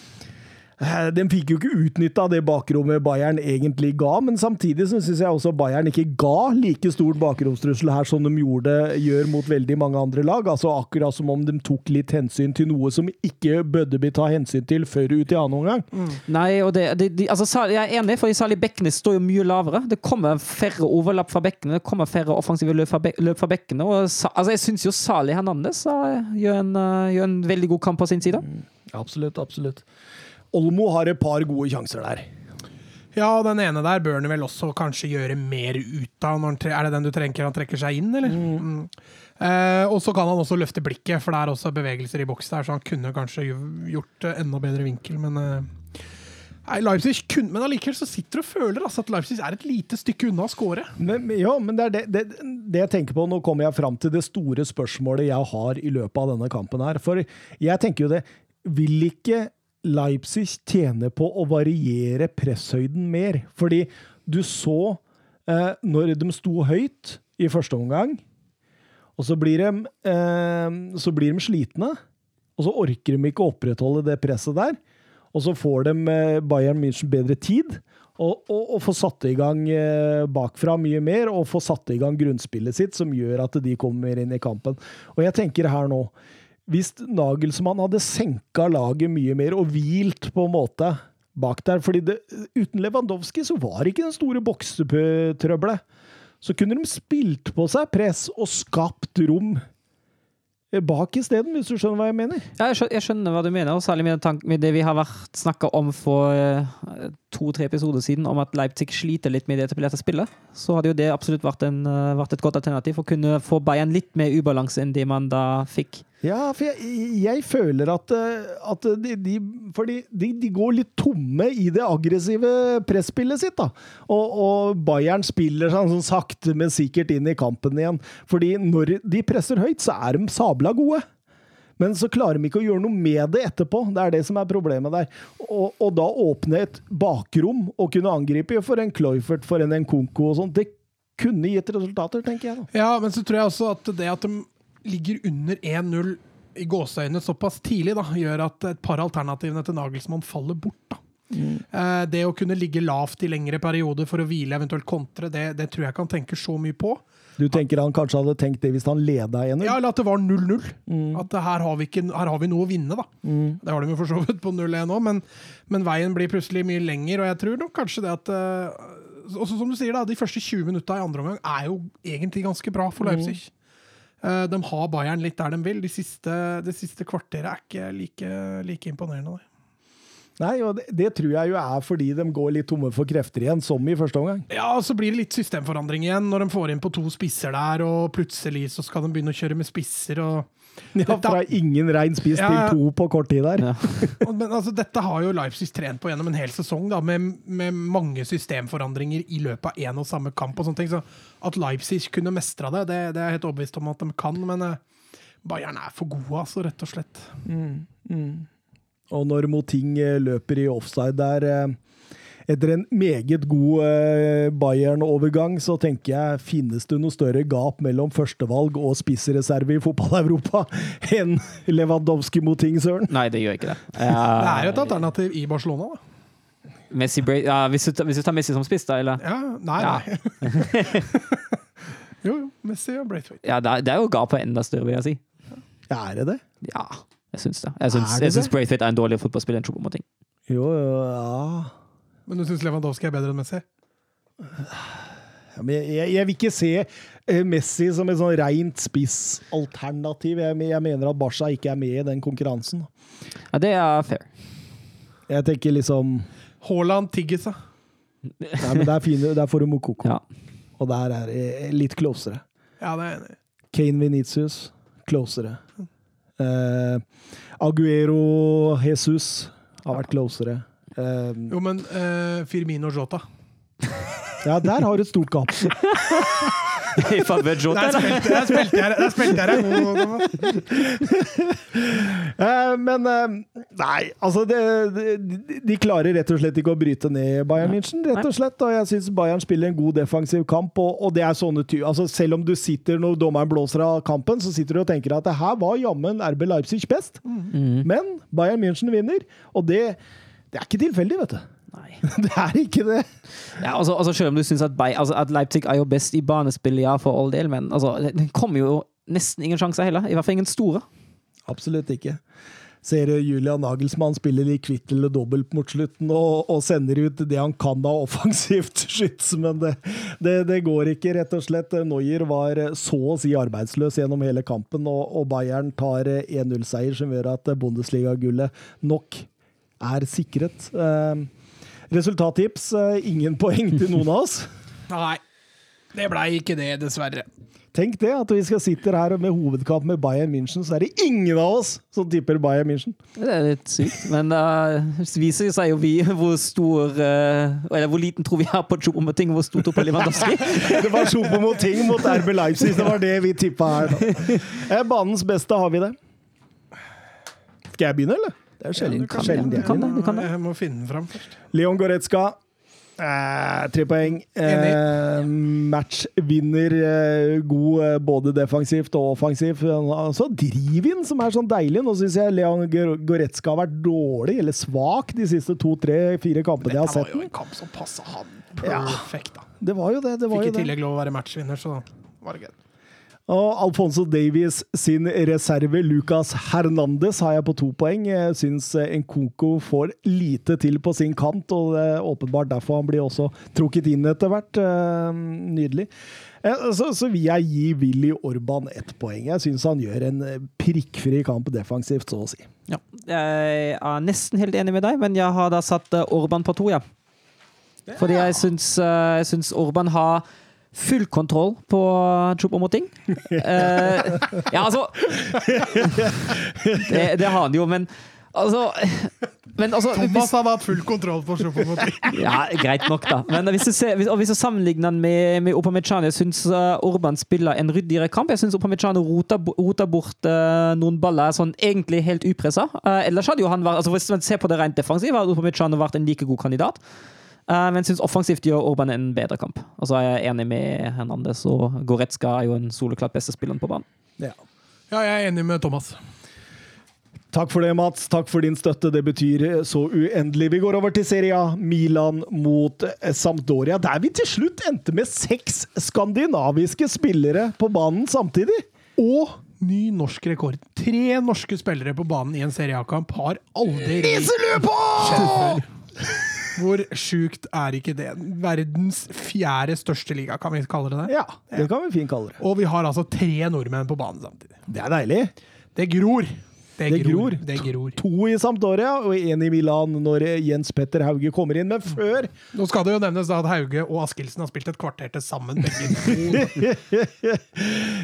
de fikk jo ikke utnytta det bakrommet Bayern egentlig ga, men samtidig så syns jeg også Bayern ikke ga like stort bakromstrussel her som de gjorde, gjør mot veldig mange andre lag. Altså Akkurat som om de tok litt hensyn til noe som ikke bødde bli ta hensyn til før ut i annen omgang. Nei, og det, det, de, altså, jeg er enig, for særlig Bekkene står jo mye lavere. Det kommer færre overlapp fra bekkene, det kommer færre offensive løp fra, bek, løp fra bekkene. Og, altså, jeg syns jo Sali Hernandez eh, gjør en, eh, gjør en veldig god kamp på sin side. Absolutt, absolutt. Olmo har et par gode sjanser der. Ja, og den ene der bør han vel også kanskje gjøre mer ut av. Er det den du trenger han trekker seg inn, eller? Mm. Eh, og så kan han også løfte blikket, for det er også bevegelser i boks der, så han kunne kanskje gjort eh, enda bedre vinkel, men eh, Nei, Leipzig kunne, Men allikevel så sitter du og føler altså, at Leipzig er et lite stykke unna å score. Men, men- ja, men det er det, det, det jeg tenker på, nå kommer jeg fram til det store spørsmålet jeg har i løpet av denne kampen her. For jeg tenker jo det, vil ikke Leipzig tjener på å variere presshøyden mer? Fordi du så eh, når de sto høyt i første omgang, og så blir de, eh, så blir de slitne, og så orker de ikke å opprettholde det presset der. Og så får de eh, Bayern München bedre tid, og, og, og får satt i gang eh, bakfra mye mer, og får satt i gang grunnspillet sitt, som gjør at de kommer inn i kampen. Og jeg tenker her nå, hvis Nagelsmann hadde senka laget mye mer, og hvilt på en måte bak der, fordi det, uten Lewandowski så var det ikke den store boksetrøbbelet. så kunne de spilt på seg press og skapt rom bak isteden, hvis du skjønner hva jeg mener. Ja, jeg skjønner, jeg skjønner hva du mener, og særlig med, med det vi har vært snakka om for uh, to-tre episoder siden, om at Leipzig sliter litt med det etablerte spillet. Så hadde jo det absolutt vært, en, uh, vært et godt alternativ for å kunne få Bayern litt mer ubalanse enn det man da fikk. Ja, for jeg, jeg føler at, eh, at de, de, de, de går litt tomme i det aggressive presspillet sitt. da. Og, og Bayern spiller sånn, sånn sakte, men sikkert inn i kampen igjen. Fordi når de presser høyt, så er de sabla gode. Men så klarer de ikke å gjøre noe med det etterpå. Det er det som er problemet der. Og, og da åpne et bakrom og kunne angripe for en Cloyfert, for en Nkonko og sånt, det kunne gitt resultater, tenker jeg. da. Ja, men så tror jeg også at det at de ligger under 1-0 i gåseøynene såpass tidlig, da, gjør at et par alternativene til Nagelsmann faller bort. da. Mm. Det å kunne ligge lavt i lengre perioder for å hvile, eventuelt kontre, det, det tror jeg ikke han tenker så mye på. Du tenker han kanskje hadde tenkt det hvis han leda 1-0? Ja, Eller at det var 0-0. At her, har vi ikke, her har vi noe å vinne, da. Det har de jo for så vidt på 0-1 òg, men, men veien blir plutselig mye lenger. Og jeg tror nok kanskje det at Og også som du sier da, De første 20 minutta i andre omgang er jo egentlig ganske bra for Leipzig. Eh, De har Bayern litt der de vil. De siste, de siste kvarteret er ikke like, like imponerende. Nei. Nei, og det, det tror jeg jo er fordi de går litt tomme for krefter igjen, som i første omgang. Ja, og Så blir det litt systemforandring igjen når de får inn på to spisser der, og plutselig så skal de begynne å kjøre med spisser. og Ja, Dette- Fra ingen rein spist Ja, til to på kort tid der. Ja. Men altså, dette har jo Leipzig trent på gjennom en hel sesong, da, med, med mange systemforandringer i løpet av én og samme kamp. og sånne ting, så At Leipzig kunne mestra det, det, det er jeg helt overbevist om at de kan. Men eh, Bayern er for gode, altså, rett og slett. Og når Moting eh, løper i offside der eh, etter en meget god eh, Bayern-overgang, så tenker jeg finnes det noe større gap mellom førstevalg og spissreserve i fotball-Europa enn Lewandowski-Moting, søren? Nei, det gjør ikke det. Det er jo et alternativ i Barcelona, da. Messi, Bra- ja, hvis, du, hvis du tar Messi som spiss, da, eller? Ja, nei, Ja. nei. jo, jo. Messi og Braithwaite. Ja, det er, det er jo gapet enda større, vil jeg si. Ja, er det det? Ja, jeg syns det. Jeg syns, Er? Braithwaite er en dårligere fotballspiller enn Chopo Moting. Jo, jo, ja. Men du syns Lewandowski er bedre enn Messi? Ja, men jeg, jeg vil ikke se eh, Messi som et sånn rent spissalternativ. Jeg, jeg mener at Barca ikke er med i den konkurransen. Ja, det er fair. Jeg tenker liksom Haaland tigges, seg. Nei, men der, fine, der får du Mokoko. Ja. Og der er det litt closere. Ja, det er enig. Kane Venitius, closere. Eh, Aguero Jesus har vært closere. Eh, Jo, men uh, Firmino Jota ja, der har du et stort gap. I favør Jota, Der eller? spilte, der spilte jeg Der spilte jeg det. Eh, men eh, nei, altså det, de, de klarer rett og slett ikke å bryte ned Bayern München, rett og slett. Og jeg syns Bayern spiller en god defensiv kamp, og, og det er sånne ty altså Selv om du sitter når dommeren blåser av kampen, så sitter du og tenker at det her var jammen RB Leipzig best. Men Bayern München vinner, og det, det er ikke tilfeldig, vet du. Nei. Det er ikke det. Ja, altså, altså, selv om du syns at, altså, at Leipzig er jo best i banespill, ja, for all del, men altså, det kommer jo nesten ingen sjanser heller. I hvert fall ingen store. Absolutt ikke. Ser Julian Nagelsmann spiller litt kvitt eller dobbelt mot slutten og, og sender ut det han kan av offensivt skyts, men det, det, det går ikke, rett og slett. Neuer var så å si arbeidsløs gjennom hele kampen, og, og Bayern tar 1-0-seier som gjør at Bundesliga-gullet nok er sikret. Eh, resultattips eh, ingen poeng til noen av oss. Nei, det blei ikke det, dessverre. Tenk det, at vi skal sitte her med hovedkamp med Bayern München, så er det ingen av oss som tipper Bayern München. Det er litt sykt. Men uh, viser seg jo vi hvor stor uh, Eller hvor liten tror vi er på Choupo-Moting, hvor stor tror på Lewandowski. Det var Sjopo mot ting mot RB Leipzig. Det var det vi tippa her. nå. Eh, Banens beste har vi det. Skal jeg begynne, eller? Det er sjelden, kan- sjelden kan det, du kan det. Jeg må finne den fram først. Leon Goretzka. Eh, tre poeng. Eh, matchvinner. Eh, god eh, både defensivt og offensivt. Så Drivin, som er sånn deilig. Nå syns jeg Leon Goretzka har vært dårlig, eller svak, de siste to, tre, fire kampene jeg har Dette var jo en kamp som passa han perfekt. da. Det var jo det. det var Fikk i tillegg lov å være matchvinner, så var det greit. Og Alfonso Davies sin reserve, Lucas Hernandez, har jeg på to poeng. Jeg syns Nkoko får lite til på sin kant, og det er åpenbart derfor han blir også trukket inn etter hvert. Eh, Nydelig. Eh, Så, så vil jeg gi Willy Orban ett poeng. Jeg syns han gjør en eh, prikkfri kamp defensivt, så å si. Ja. Jeg er nesten helt enig med deg, men jeg har da satt eh, Orban på to, ja. Fordi jeg syns, eh, jeg syns Orban har full kontroll på Choupo-Moting. Eh, ja, altså det, det har han jo, men altså Men altså Thomas har hatt full kontroll på Choupo-Moting. ja, Greit nok, da. Men hvis du, ser, hvis, hvis du sammenligner han med, med Opamechan Jeg syns uh, Orban spiller en ryddigere kamp. Jeg syns Opamechan roter, roter bort uh, noen baller sånn egentlig helt upressa. Uh, ellers hadde jo han vært altså Hvis man ser på det rent defensivt, hadde Opamechan vært en like god kandidat. Uh, men syns offensivt gjør Orban en bedre kamp. Og så er jeg enig med Hernandez, og Goretzka er jo en soleklart beste spilleren på banen. Ja. Ja, jeg er enig med Thomas. Takk for det, Mats. Takk for din støtte. Det betyr eh, så uendelig. Vi går over til Serie A. Milan mot eh, Sampdoria, der vi til slutt endte med seks skandinaviske spillere på banen samtidig. Og ny norsk rekord. Tre norske spillere på banen i en Serie A-kamp har aldri før. Hvor sjukt er ikke det? Verdens fjerde største liga, kan vi kalle det det? Ja, det kan vi fint kalle det. Og vi har altså tre nordmenn på banen samtidig. Det er deilig. Det gror. Det Det gror. gror. Det gror. To i Sampdoria og én i Milan når Jens Petter Hauge kommer inn. Men før Nå skal det jo nevnes da at Hauge og Askildsen har spilt et kvarter til sammen. begge to.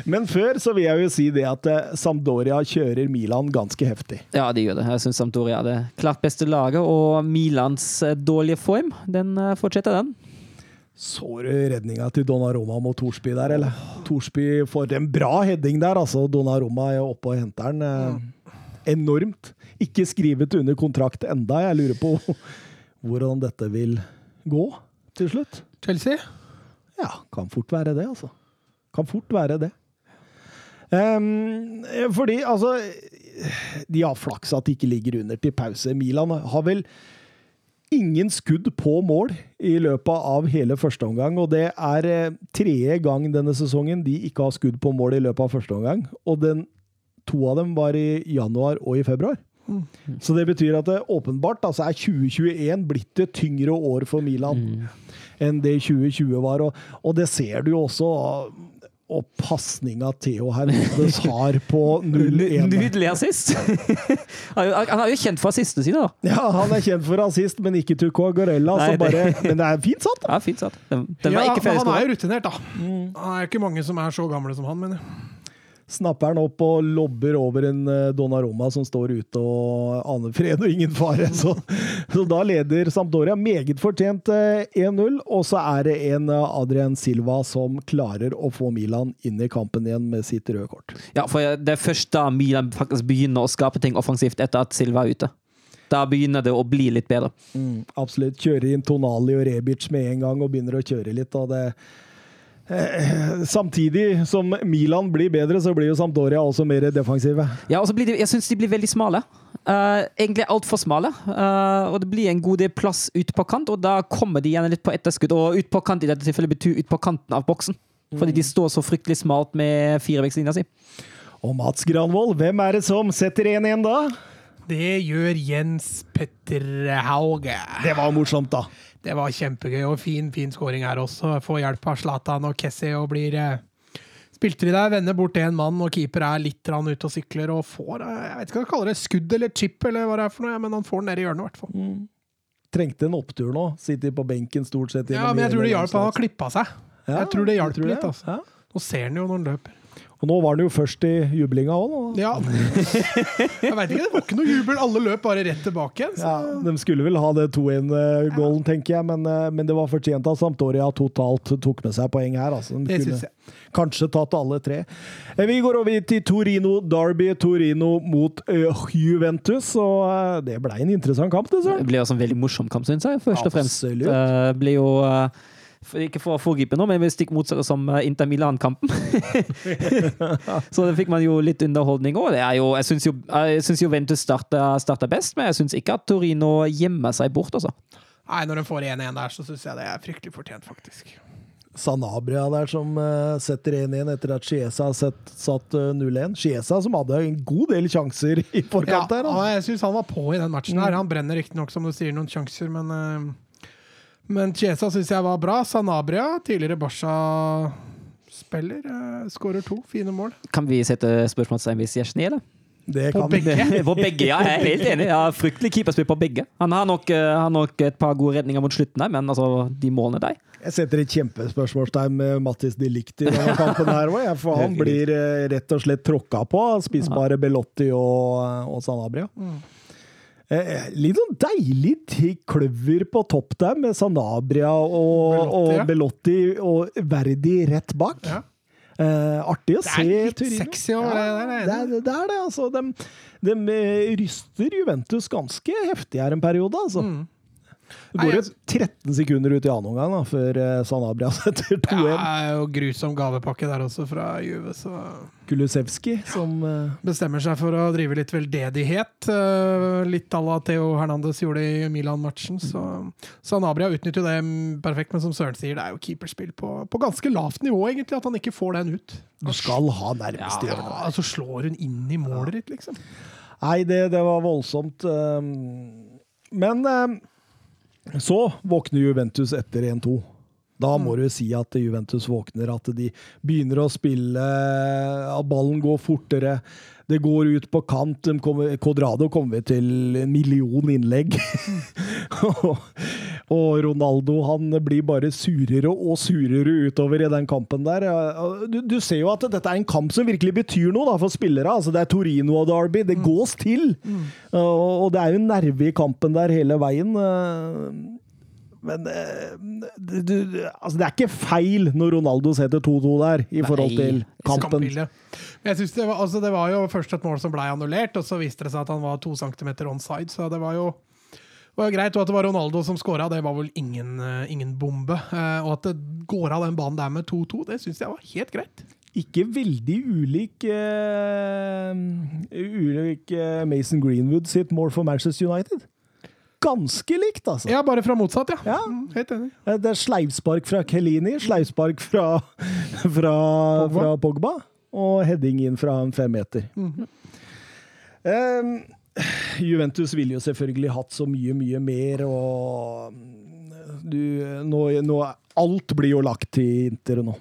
Men før så vil jeg jo si det at eh, Sampdoria kjører Milan ganske heftig. Ja, de gjør det. Jeg syns Sampdoria er det klart beste laget, og Milans eh, dårlige form, den eh, fortsetter, den. Så du redninga til Donnaroma mot Torsby der, eller? Torsby får en bra heading der, altså. Donnaroma er oppe og henter den. Eh, enormt. Ikke skrevet under kontrakt enda. Jeg lurer på hvordan dette vil gå til slutt. Chelsea? Ja, kan fort være det, altså. Kan fort være det. Um, fordi, altså De har flaks at de ikke ligger under til pause. Milan har vel ingen skudd på mål i løpet av hele første omgang, og det er eh, tredje gang denne sesongen de ikke har skudd på mål i løpet av første omgang. Og den, to av dem var i januar og i februar. Så det betyr at det åpenbart altså er 2021 blitt et tyngre år for Milan enn det 2020 var. Og, og det ser du jo også. Og pasninga Theo Hernandez har på 0-1. Nydelig assist! han er jo- kjent for assistene sine, da. Ja, han er kjent for assist, men ikke til Coagorella. Men det er fint satt. Ja, fint satt. Den, den var Ja, ikke men han er jo rutinert, da. Det er ikke mange som er så gamle som han, mener jeg. Snapper han opp og lobber over en eh, Donnaroma som står ute og aner fred og ingen fare. Så, så da leder Sampdoria meget fortjent eh, 1-0. Og så er det en eh, Adrian Silva som klarer å få Milan inn i kampen igjen med sitt røde kort. Ja, for det er først da Milan faktisk begynner å skape ting offensivt etter at Silva er ute. Da begynner det å bli litt bedre. Absolutt. Kjører inn Tonali og Rebic med en gang og begynner å kjøre litt. og det eh, Samtidig som Milan blir bedre, så blir jo Sampdoria også mer defensive. Ja, og så blir de, Jeg syns de blir veldig smale. Uh, egentlig altfor smale. Uh, og det blir en god del plass ut på kant, og da kommer de gjerne litt på etterskudd. Og ut på kant i dette tilfellet betyr ut på kanten av boksen. Fordi de står så fryktelig smalt med firevektslinja si. Og Mats Granvold, hvem er det som setter 1-1 da? Det gjør Jens Petter Hauge. Det var morsomt, da. Det var kjempegøy, og fin fin skåring her også. Får hjelp av Zlatan og Kessie og blir eh, Spilte de der, vender bort en mann, og keeper er litt ute og sykler og får eh, Jeg vet ikke hva jeg kaller det, skudd eller chip eller hva det er for noe, men han får den ned i hjørnet, i hvert fall. Trengte en opptur nå. Sitter på benken stort sett. Ja, men jeg tror det hjalp. Han har klippa seg. Ja, jeg tror det hjalp litt, altså. ja. Nå ser han jo når han løper. Og nå var han jo først i jublinga òg. Ja. jeg veit ikke, det var ikke noe jubel. Alle løp bare rett tilbake igjen. Ja, de skulle vel ha det 2-1-goalen, tenker jeg, men, eh, men det var fortjent at Sampdoria totalt tok med seg poeng her. Altså. De Det kunne syns jeg. kanskje tatt alle tre. Eh, Vi går over til Torino Derby. Torino mot eh, Juventus, og det ble en interessant kamp, det, Det ble også en veldig morsom kamp, syns jeg. først og fremst. Absolutt. Det ble jo Ikke for å foregripe noe, men stikk motsatt som eh, Inter Milan-kampen. så det fikk man jo litt underholdning òg. Jeg syns jo, jo Ventus starter best, men jeg syns ikke at Torino gjemmer seg bort, altså. Nei, når de får 1-1 der, så syns jeg det er fryktelig fortjent, faktisk. Sanabria der som uh, setter 1-1 etter at Chiesa har sett, satt uh, 0-1. Chiesa som hadde en god del sjanser i Ja, forkant der. og Altså. jeg syns han var på i den matchen. her Han brenner riktignok, som du sier, noen sjanser, men uh, Men Chiesa syns jeg var bra. Sanabria, tidligere Spiller, eh, skårer to. Fine mål. Kan vi sette spørsmålstegn ved Sjesjny, eller? Det På begge. På begge, ja. Jeg er helt enig. Ja, fryktelig keeperspill på begge. Han har nok, eh, har nok et par gode redninger mot slutten der, men altså, de målene der Jeg setter et kjempespørsmålstegn med Mattis de Ligt i denne kampen her også, for han blir eh, rett og slett tråkka på spisbare Belotti og, og Sanabria. Eh, litt sånn deilig kløver på topp der, med Sanabria og Belotti, og, Belotti og Verdi rett bak. Ja. Eh, artig å se Det se er litt Turino. sexy òg, Ja, det det, det, det er det, altså. De, de eh, ryster Juventus ganske heftig her en periode, altså. Mm. Det går jo 13 sekunder ut i annen omgang før eh, Sanabria setter 2-1. Ja, det er jo grusom gavepakke der også fra Juve, så Kulusevski som eh, bestemmer seg for å drive litt veldedighet. eh, Litt à la Theo Hernandez gjorde i Milan-matchen. Så Sanabria utnytter jo det perfekt, men som Søren sier, det er jo keeperspill på, på ganske lavt nivå, egentlig, at han ikke får den ut. Du skal ha nærmeste Ja, hjørne Så slår hun inn i målet ditt, liksom. Nei, det, det var voldsomt. Men så våkner Juventus etter 1-2. Da må du si at Juventus våkner, at de begynner å spille, at ballen går fortere. Det går ut på kant. Codrado kommer til en million innlegg. og, Ronaldo han blir bare surere og surere utover i den kampen der. Du, du ser jo at dette er en kamp som virkelig betyr noe da, for spillere. Altså, det er Torino og Derby. Det gås til! Og, og det er jo nerve i kampen der hele veien. eh, Men du, det, det, altså, det er ikke feil når Ronaldo setter 2-2 der, i forhold til kampen. Jeg synes det, var, altså det var jo først et mål som ble annullert, og så viste det seg at han var to centimeter onside, så det var jo var jo greit, og At det var Ronaldo som skåra, det var vel ingen, eh, ingen bombe. Eh, og at det går av den banen der med 2-2, det syns jeg var helt greit. Ikke veldig ulik uh, Ulik Mason Greenwood sitt mål for Manchester United. Ganske likt, altså. Ja, bare fra motsatt, ja. Ja. Mm, helt enig. Det er sleivspark fra Kelini, sleivspark fra, fra, Pogba. fra Pogba, og heading inn fra en femmeter. Eh, Juventus ville jo selvfølgelig hatt så mye, mye mer, og mm, du, nå, nå Alt blir jo lagt til Inter nå.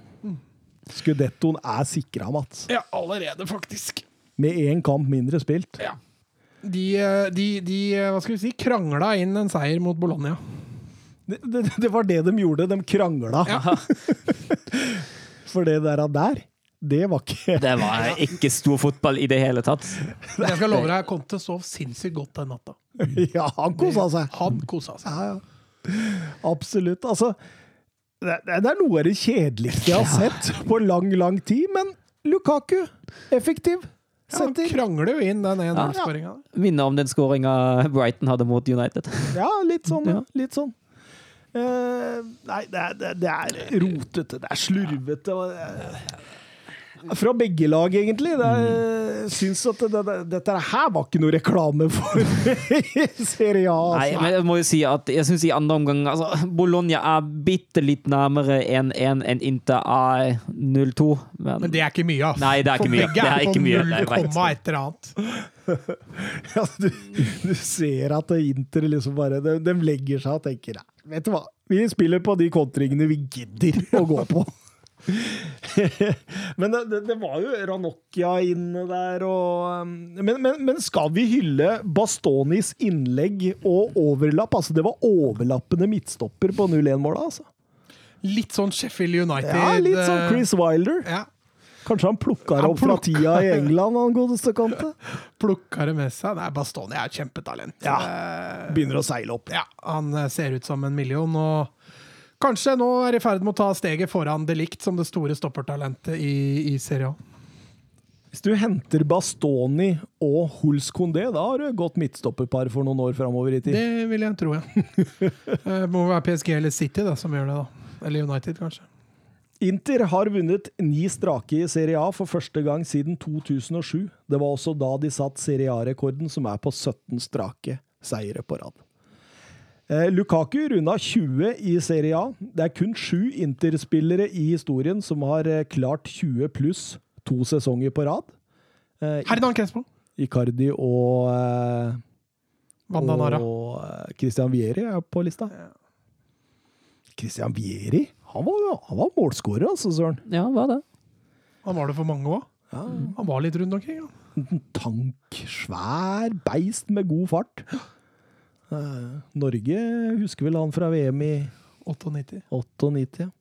Skudettoen er sikra, Mats. Ja, allerede, faktisk. Med én kamp mindre spilt. Ja. De, eh, de, de eh, hva skal vi si, krangla inn en seier mot Bologna. Det, det, det var det de gjorde. De krangla. For det der, der, det var ikke Det var ikke stor fotball i det hele tatt. Jeg skal love deg, Conte sov sinnssykt godt den natta. Ja, han kosa seg. Han kosa seg. Ja, ja. Absolutt. Altså, det, det er noe av det kjedeligste jeg har sett på lang, lang tid, men Lukaku, effektiv. Ja, han krangler jo inn den 1-0-skåringa. Minner om den skåringa Brighton hadde mot United. Ja, litt sånn. Ja. Litt sånn. Uh, nei, det er, det, det er rotete, det er slurvete. og er- Fra begge lag, egentlig. Jeg Mm. Syns at det, det, dette her var ikke noe reklame for Serie A. Nei, Altså. men jeg må jo si at jeg syns i andre omgang altså, Bologna er bitte litt nærmere 1-1 enn Inter er 0-2. Men, Men det er ikke mye, ass. Nei, det er ikke For mye. begge Det er ikke mye, på nei, jeg vet. 0, et eller annet. Ja, du, du ser at Inter liksom bare de, de legger seg og tenker vet du hva, vi spiller på de kontringene vi gidder å gå på. men det, det, var jo Ranocchia inne der og um, men, men, men skal vi hylle Bastonis innlegg og overlapp? Altså, det var overlappende midtstopper på 0-1-målet, altså. Litt sånn Sheffield United. Ja, litt sånn eh, Chris Wilder. Ja, Kanskje han plukka det opp fra tida i England, han godeste Conte. Plukka det med seg. Nei, Bastoni er et kjempetalent. Ja. Eh, Begynner å seile opp. Ja, han eh, ser ut som en million, og kanskje nå er i ferd med å ta steget foran De Likt som det store stoppertalentet i, i Serie A. Hvis du henter Bastoni og Huls Condé, da har du et godt midtstopperpar for noen år framover i tid. Det vil jeg tro, ja. det må være PSG eller City da, som gjør det, da. Eller United, kanskje. Inter har vunnet ni strake i Serie A for første gang siden 2007. Det var også da de satt Serie A-rekorden, som er på 17 strake seire på rad. Eh, Lukaku runda 20 i Serie A. Det er kun sju Inter-spillere i historien som har eh, klart 20 pluss to sesonger på rad. Eh, Hernan Crespo. Icardi og eh, Vandanara. Og eh, Christian Vieri er på lista. Christian Vieri? Han var, han var målskårer, altså, Søren. Ja, han var det? Han var det for mange òg. Han var litt rundt omkring. Ja. En tank, svær beist med god fart. Eh, Norge husker vel han fra VM i 98. 98. ja.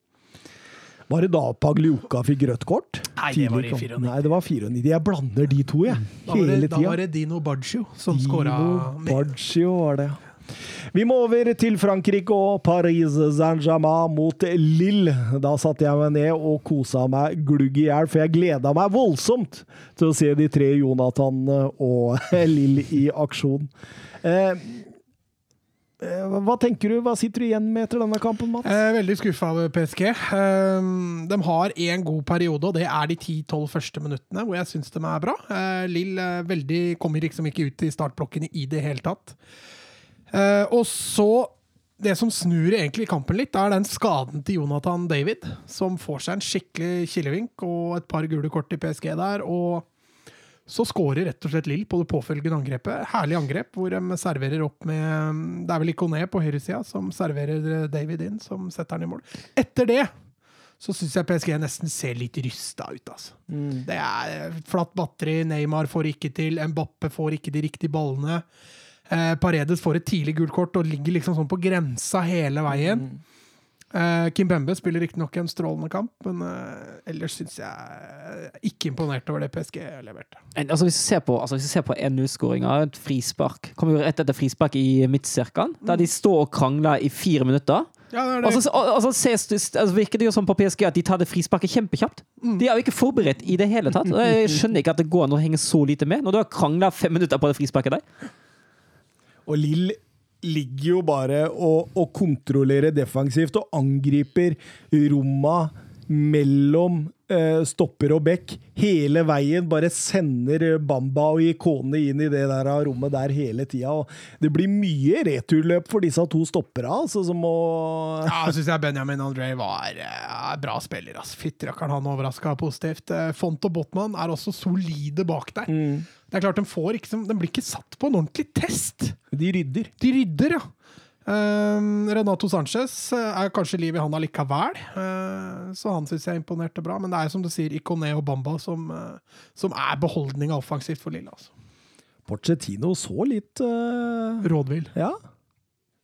Var det da Pagliuca fikk rødt kort? Nei, det var i Tidlig i 94. Nei, det var 94. Jeg blander de to, jeg. Hele det, da var tida. det Dino Baggio som skåra. Baggio var det. Vi må over til Frankrike og Paris Saint-Germain mot Lille. Da satte jeg meg ned og kosa meg glugg i hjel, for jeg gleda meg voldsomt til å se de tre Jonathan og Lille i aksjon. Eh, hva tenker du? Hva sitter du igjen med etter denne kampen, Mats? Eh, veldig skuffa over PSG. Eh, de har én god periode, og det er de 10-12 første minuttene, hvor jeg syns de er bra. Eh, Lill eh, veldig, kommer liksom ikke ut i startblokkene i det hele tatt. Eh, og så Det som snur egentlig kampen litt, er den skaden til Jonathan David, som får seg en skikkelig kilevink og et par gule kort i PSG der. og så skårer rett og slett Lill på det påfølgende angrepet. Herlig angrep, hvor de serverer opp med Det er vel Ikoné på høyresida som serverer David inn, som setter han i mål. Etter det så syns jeg PSG nesten ser litt rysta ut, altså. Det er flatt batteri, Neymar får ikke til, Mbappe får ikke de riktige ballene. Eh, Paredes får et tidlig gult kort og ligger liksom sånn på grensa hele veien. Eh, Kim Bembe spiller riktignok en strålende kamp, men uh, ellers syns jeg ikke imponert over det PSG leverte. Altså, hvis du ser på, altså, på 1-0-skåringa, et frispark Kommer jo rett etter frispark i midtsirkelen, der de står og krangler i fire minutter. Ja, det det. Og så og- og så ses altså, virker det jo som på PSG at de tar det frisparket kjempekjapt. De er jo ikke forberedt i det hele tatt. Jeg skjønner ikke at det går an å henge så lite med, når du har krangla fem minutter på det frisparket der. Og Lill ligger jo bare og, og kontrollerer defensivt og angriper romma mellom stopper og bekk hele veien. Bare sender Bamba og Ikone inn i det der rommet der hele tida. Det blir mye returløp for disse to stoppera, altså, som må Ja, syns jeg Benjamin André var eh, bra spiller. Altså. Fytterakkeren, han overraska positivt. Eh, Font og Botman er også solide bak der. Det er klart, de, får ikke, de blir ikke satt på en ordentlig test. De rydder. De rydder, ja. Um, Renato Sanchez eh, er kanskje liv i han allikevel, uh, så han syns jeg imponerte bra. Men det er som du sier, Ikone og Bamba som, eh, som er beholdninga offensivt for Lille. Altså. Porcetino så litt Rådvill. Ja.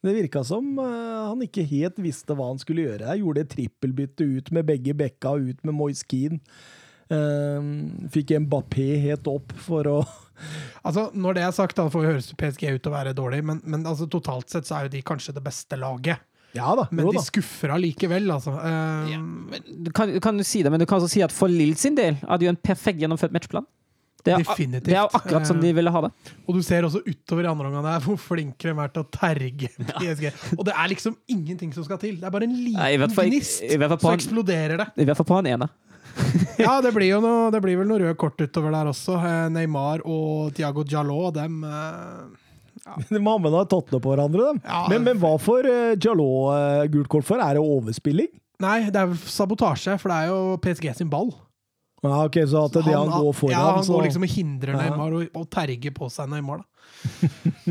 Det virka som han ikke helt visste hva han skulle gjøre. Jeg gjorde et trippelbytte ut med begge bekka, ut med Moiskin. Keane. Eh, fikk Mbappé helt opp for å Altså, når det er sagt, da får jo høres PSG ut til å være dårlig, men, men altså, totalt sett så er jo de kanskje det beste laget. Ja da. Men de skuffer allikevel, altså. Um, Du kan, kan jo si det, men du kan også si at for Lill sin del hadde jo en perfekt gjennomført matchplan. Det er, Definitivt. det er jo akkurat som de ville ha det. Og du ser også utover i andre omgang der hvor flinke de er til å terge PSG. Og det er liksom ingenting som skal til. Det er bare en liten Nei, gnist, så eksploderer det. I hvert fall på han ene. Ja, det blir jo noe, det blir vel noe røde kort utover der også. Eh, Neymar og Diago Jallo, dem ja. De har tatt ned på hverandre, dem. Ja. Men, men hva får uh, Jalot uh, gult kort for? Er det overspilling? Nei, det er sabotasje, for det er jo PSG sin ball. Ja, ok, Så at det han, går foran, ja, han så går liksom og hindrer Neymar og, og terger på seg Neymar.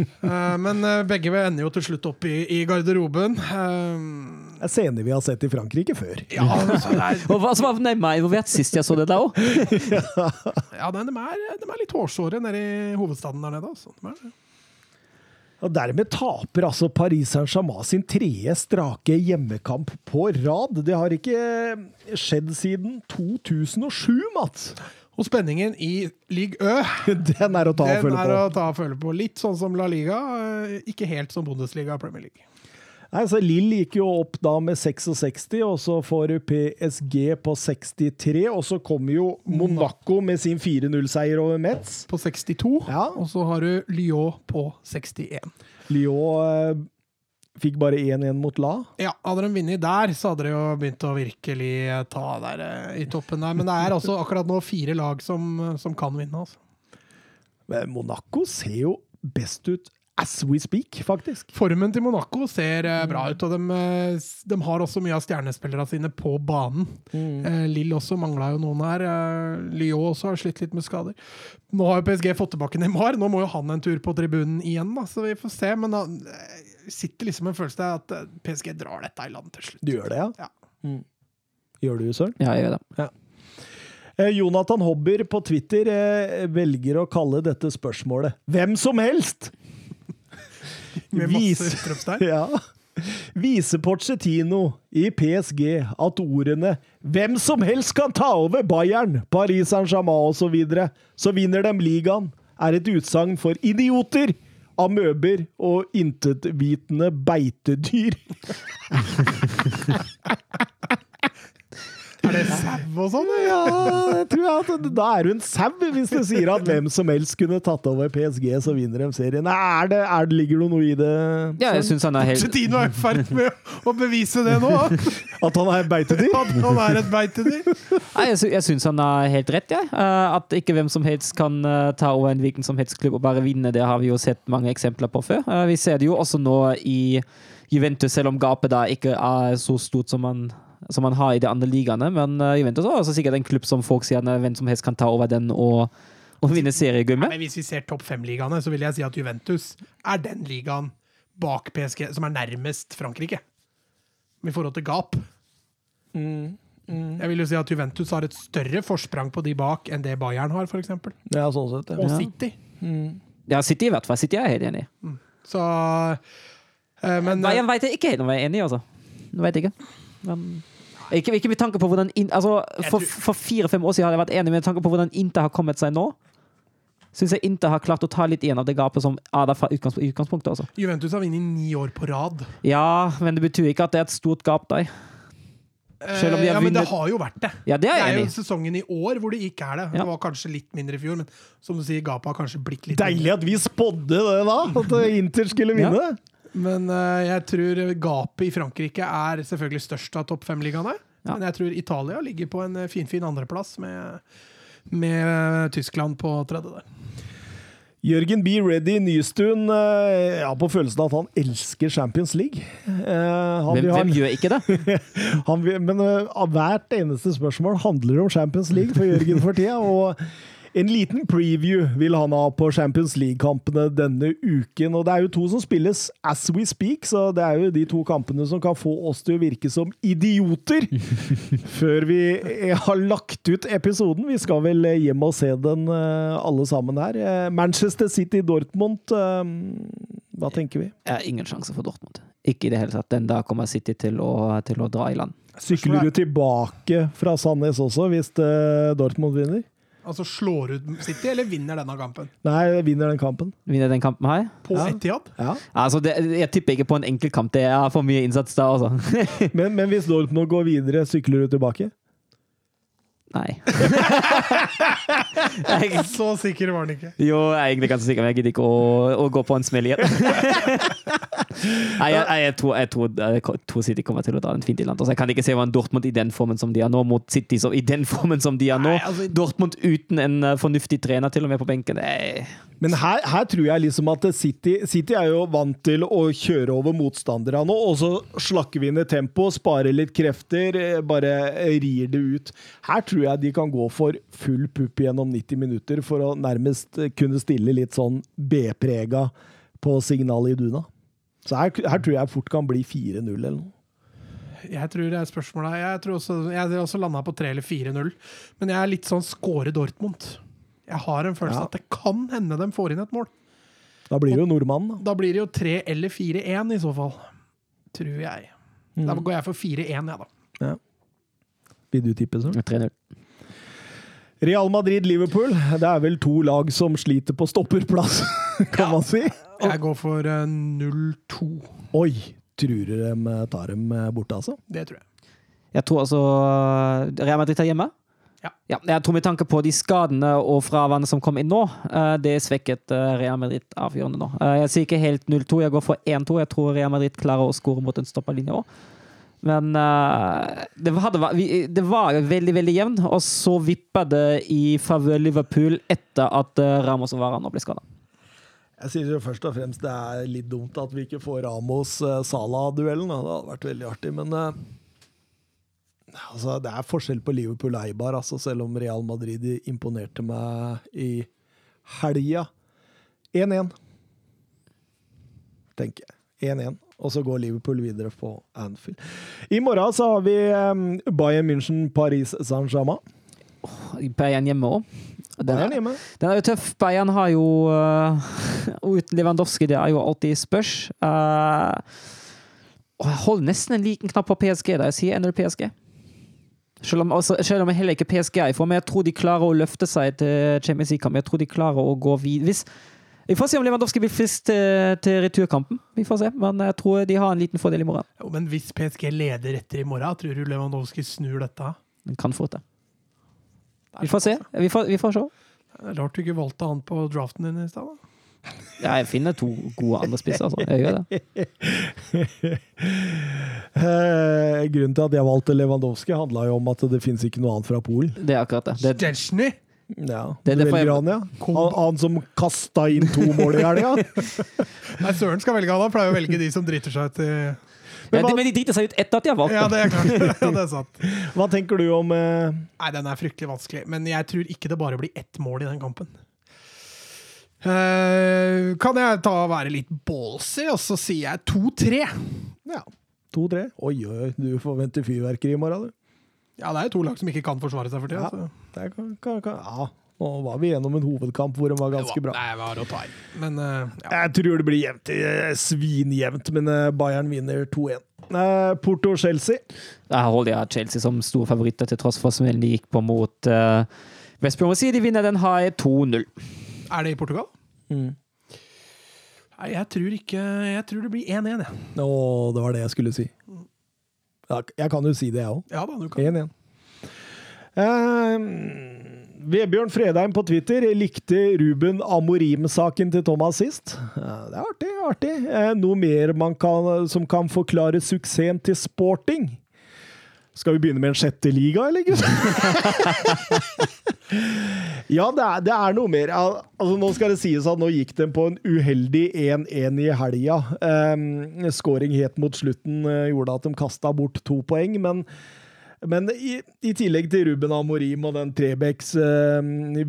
Eh, men eh, begge ender jo til slutt opp i, i garderoben. Eh, er scener vi har sett i Frankrike før. ja, altså, det er, Og hva som var Neymar involvert sist jeg så det der òg? ja de, er, de er litt hårsåre nede i hovedstaden der nede. Altså. De er. Og Dermed taper altså Paris Saint-Germain sin tredje strake hjemmekamp på rad. Det har ikke skjedd siden 2007, Mats! og spenningen i Ligue Ø Den er å ta og den føle på. å ta og føle på. Litt sånn som La Liga, eh, ikke helt som Bundesliga og Premier League. Nei, så Lill gikk jo opp da med 66, og så får du PSG på 63. Og så kommer jo Monaco med sin 4-0-seier over Metz. På 62, Ja. og så har du Lyon på 61. Lyon eh, fikk bare 1-1 mot La. Ja, Hadde de vunnet der, så hadde de jo begynt å virkelig ta der eh, i toppen der. Men det er altså akkurat nå fire lag som, som kan vinne. altså. Men Monaco ser jo best ut as we speak, faktisk. Formen til Monaco ser eh, bra ut, og de, eh, de har også mye av stjernespillerne sine på banen. Mm. Lill også mangla jo noen her. Eh, Lyon også har slitt litt med skader. Nå har jo PSG fått tilbake Neymar, nå må jo han en tur på tribunen igjen, da, så vi får se. Men da eh, sitter liksom en følelse av at eh, PSG drar dette i land til slutt. Du gjør det, ja? Ja. Gjør du, Søren? Ja, jeg gjør det. Ja. Jonathan Hobber på Twitter eh, velger å kalle dette spørsmålet 'Hvem som helst'! Med masse utropstegn. Ja. Viser Pochettino i PSG at ordene 'Hvem som helst kan ta over Bayern, Paris Saint-Germain osv., så, så vinner dem ligaen', er et utsagn for idioter, amøber og intetvitende beitedyr. Er det sau og sånn? Ja, det tror at Da er du en sau, hvis du sier at hvem som helst kunne tatt over PSG, så vinner de serien. Er det, er det, ligger det noe i det? Ja, jeg syns han er helt Pochettino er i ferd med å bevise det nå! At han er beitedyr? At han er et beitedyr. Nei, jeg, sy syns han har helt rett, jeg. Ja. at ikke hvem som helst kan eh, ta over en hvilken som helst klubb og bare vinne, det har vi jo sett mange eksempler på før. Eh, vi ser det jo også nå i Juventus, selv om gapet da ikke er så stort som man, som man har i de andre ligaene. Men eh, Juventus er også sikkert en klubb som folk sier at hvem som helst kan ta over den og, og vinne seriegummet. Ja, Men hvis vi ser topp fem-ligaene, så vil jeg si at Juventus er den ligaen bak PSG som er nærmest Frankrike. I forhold til gap. Jeg vil jo si at Juventus har et større forsprang på de bak enn det Bayern har, f.eks. Ja, sånn sett. Og City. City. Ja, City i hvert fall. City er jeg helt enig i. Så eh, Men veit Jeg ikke helt om jeg er enig, altså. Jeg vet ikke. Men, ikke, ikke med tanke på hvordan in, altså, For, for fire-fem år siden hadde jeg vært enig, med tanke på hvordan Inter har kommet seg nå. Syns jeg Inter har klart å ta litt igjen av det gapet som er der fra utgangspunktet. Også. Juventus har vunnet ni år på rad. Ja, men det betyr ikke at det er et stort gap der. Selv om de Eh, har ja, men det har jo vært det. Ja, det er Det er jo sesongen i år hvor det ikke er det. Ja. Det var kanskje litt mindre i fjor, men som du sier, gapet har kanskje blitt litt Deilig at vi spådde det da! At Inter skulle vinne. mindre. Men uh, jeg tror gapet i Frankrike er selvfølgelig størst av topp fem-ligaene. Ja. Men jeg tror Italia ligger på en eh, finfin andreplass med, med Tyskland på tredje der. Jørgen B. Reddy Nystuen eh, ja, på følelsen av at han elsker Champions League. Eh, han Hvem, vil ha hvem gjør ikke det? han vil, men eh, hvert eneste spørsmål handler om Champions League for Jørgen for tida. Og en liten preview vil han ha på Champions League-kampene denne uken. Og det er jo to som spilles as we speak, så det er jo de to kampene som kan få oss til å virke som idioter før vi eh, har lagt ut episoden. Vi skal vel eh, hjem og se den eh, alle sammen her. Manchester City-Dortmund, hva tenker vi? Jeg har ingen sjanse for Dortmund. Ikke i det hele tatt. Den da kommer City til å, til å dra i land. Sykler du tilbake fra Sandnes også, hvis Dortmund vinner? Altså slår ut City, eller vinner denne kampen? Nei, vinner den kampen. Vinner den kampen her? På Ja. Etihad? Ja. Altså, det, jeg tipper ikke på en enkel kamp. Det er for mye innsats da, altså. Men, men hvis Dortmund går videre, sykler du tilbake? Nei. jeg, Så sikker var han ikke. jo, jeg er egentlig ganske sikker, men jeg gidder ikke å, å gå på en smell igjen. Nei, jeg, jeg, tror, jeg, tror, tror City kommer til å dra den fint i land. Altså, jeg kan ikke se hva en Dortmund i den formen som de er nå, mot City så, i den formen som de er nå. Nei, altså- Dortmund uten en eh, fornuftig trener til og med på benken. Er, Men her, her tror jeg liksom at City, City er jo vant til å kjøre over motstandere nå, og så slakker vi ned tempo, sparer litt krefter, eh, bare rir det ut. Her tror jeg de kan gå for full pupp gjennom 90 minutter for å nærmest eh, kunne stille litt sånn B-prega på signalet i Duna. Så her, her tror jeg fort kan bli 4-0 eller noe. Jeg tror det er spørsmålet. Jeg tror også, jeg også landa på 3 eller 4-0. Men jeg er litt sånn skåre Dortmund. Jeg har en følelse Ja. at det kan hende de får inn et mål. Da blir det jo nordmannen, da. Da blir det jo 3 eller 4-1 i så fall. Tror jeg. Mm. Da går jeg for 4-1, jeg, da. Vil du tippe, Søren? 3-0. Real Madrid-Liverpool, det er vel to lag som sliter på stopperplass, kan man si. Jeg går for eh, 0-2. Oi, tror du de tar dem borte, altså? Det tror jeg. Jeg tror altså Real Madrid er hjemme. Ja. jeg tror med tanke på de skadene og fraværene som kom inn nå, eh, det svekket eh, Real Madrid avgjørende nå. Eh, Jeg sier ikke helt 0-2, jeg går for 1-2. Jeg tror Real Madrid klarer å skåre mot en stopperlinje òg. Men uh, det, hadde, det var veldig veldig jevn, og så vippa det i favør Liverpool etter at eh, Ramos og Varane ble skada. Jeg synes jo først og fremst det er litt dumt at vi ikke får Ramos-Sala-duellen. Det hadde vært veldig artig, men uh, altså, det er forskjell på Liverpool og Eibar, altså, selv om Real Madrid imponerte meg i helga. 1-1, tenker jeg. 1-1. Og så går Liverpool videre på Anfield. I morgen så har vi um, Bayern München, Paris Saint-Germain. Bayern hjemme òg. Den, den er jo tøff. Bayern har jo uh, Uten Lewandowski, det er jo alltid spørs. Uh, jeg holder nesten en liten knapp på PSG da jeg sier ender PSG. Selv om, altså, selv om jeg heller ikke PSG er i form. Jeg tror de klarer å løfte seg til Champions League-kamp. Jeg tror de klarer å gå videre. Hvis vi får se om Lewandowski blir frist til, til returkampen. Vi får se, men jeg tror de har en liten fordel i morgen. Jo, men hvis PSG leder etter i morgen, tror du Lewandowski snur dette? Den kan fort det. Vi får se. Vi får, vi får se. Rart du ikke valgte han på draften din i stad. da. Ja, jeg finner to gode andre spisser, altså. Jeg gjør det. Eh, grunnen til at jeg valgte Lewandowski, handla jo om at det fins ikke noe annet fra Polen. Det er akkurat det. det! Ja, Det er velger han, ja. Han, han som kasta inn to mål i helga. Nei, Søren skal velge han. Han pleier å velge de som driter seg ut i Men ja, de, men de driter seg ut etter at de har valgt Ja, det. er klart. Ja, det er sant. Hva tenker du om eh, Nei, den er fryktelig vanskelig. Men jeg tror ikke det bare blir ett mål i den kampen. Uh, kan jeg ta og være litt ballsy, og så sier jeg 2-3? ja, 2-3? Oi, oi, oi, du forventer fyrverkeri i morgen, du. Ja, det er jo to lag som ikke kan forsvare seg for tida. Ja. kan, kan, kan, ja, nå var vi gjennom en hovedkamp hvor de var ganske bra. Det var det var. Men uh, ja. Jeg tror det blir jevnt, eh, svinjevnt, men eh, Bayern vinner 2-1. Eh, Porto-Chelsea. Der holder jeg Chelsea som store favoritter, til tross for som de gikk på mot uh, West Brom. De vinner den, her 2-0. Er det i Portugal? Mm. Nei, jeg tror ikke Jeg tror det blir 1-1, jeg. Å, det var det jeg skulle si. Jeg kan jo si det, jeg òg. Ja da, du kan. 1-1. Uh, Vebjørn Fredheim på Twitter likte Ruben Amorim-saken til Thomas sist. Uh, det er artig. artig. Uh, noe mer man kan, som kan forklare suksessen til sporting? Skal vi begynne med en sjette liga, eller? gutt? ja, det er, det er noe mer. Altså, nå skal det sies at nå gikk de på en uheldig 1-1 i helga. Um, scoring helt mot slutten eh, gjorde at de kasta bort to poeng, men men i, i tillegg til Ruben Amorim og den trebecks uh,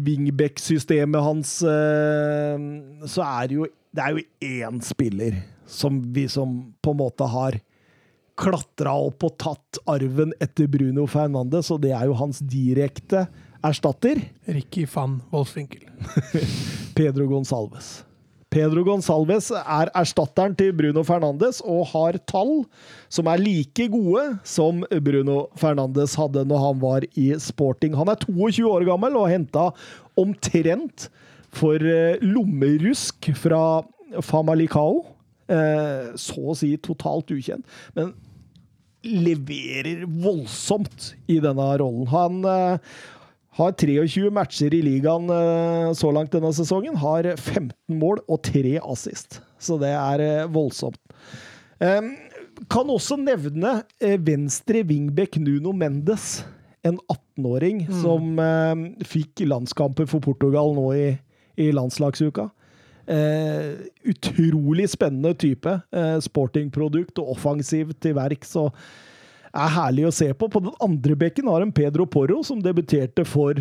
wingback-systemet hans, uh, så er det jo det er jo én spiller som vi som på en måte har klatra opp og tatt arven etter Bruno Fernandes, og det er jo hans direkte erstatter, Ricky van Wolfswinkel. Pedro Gonsalves. Pedro Gonsalves er erstatteren til Bruno Fernandes og har tall som er like gode som Bruno Fernandes hadde når han var i sporting. Han er 22 år gammel og henta omtrent for eh, lommerusk fra Famalicao. Eh, Så å si totalt ukjent. Men leverer voldsomt i denne rollen. Han eh, har 23 matcher i ligaen eh, så langt denne sesongen. Har 15 mål og 3 assist. Så det er eh, voldsomt. Kan også nevne eh, venstre wingback Nuno Mendes. En 18-åring som eh, fikk landskamper for Portugal nå i, i landslagsuka. Utrolig spennende type. Eh, sportingprodukt og offensiv til verks. og er herlig å se på. På den andre bekken har en Pedro Porro, som debuterte for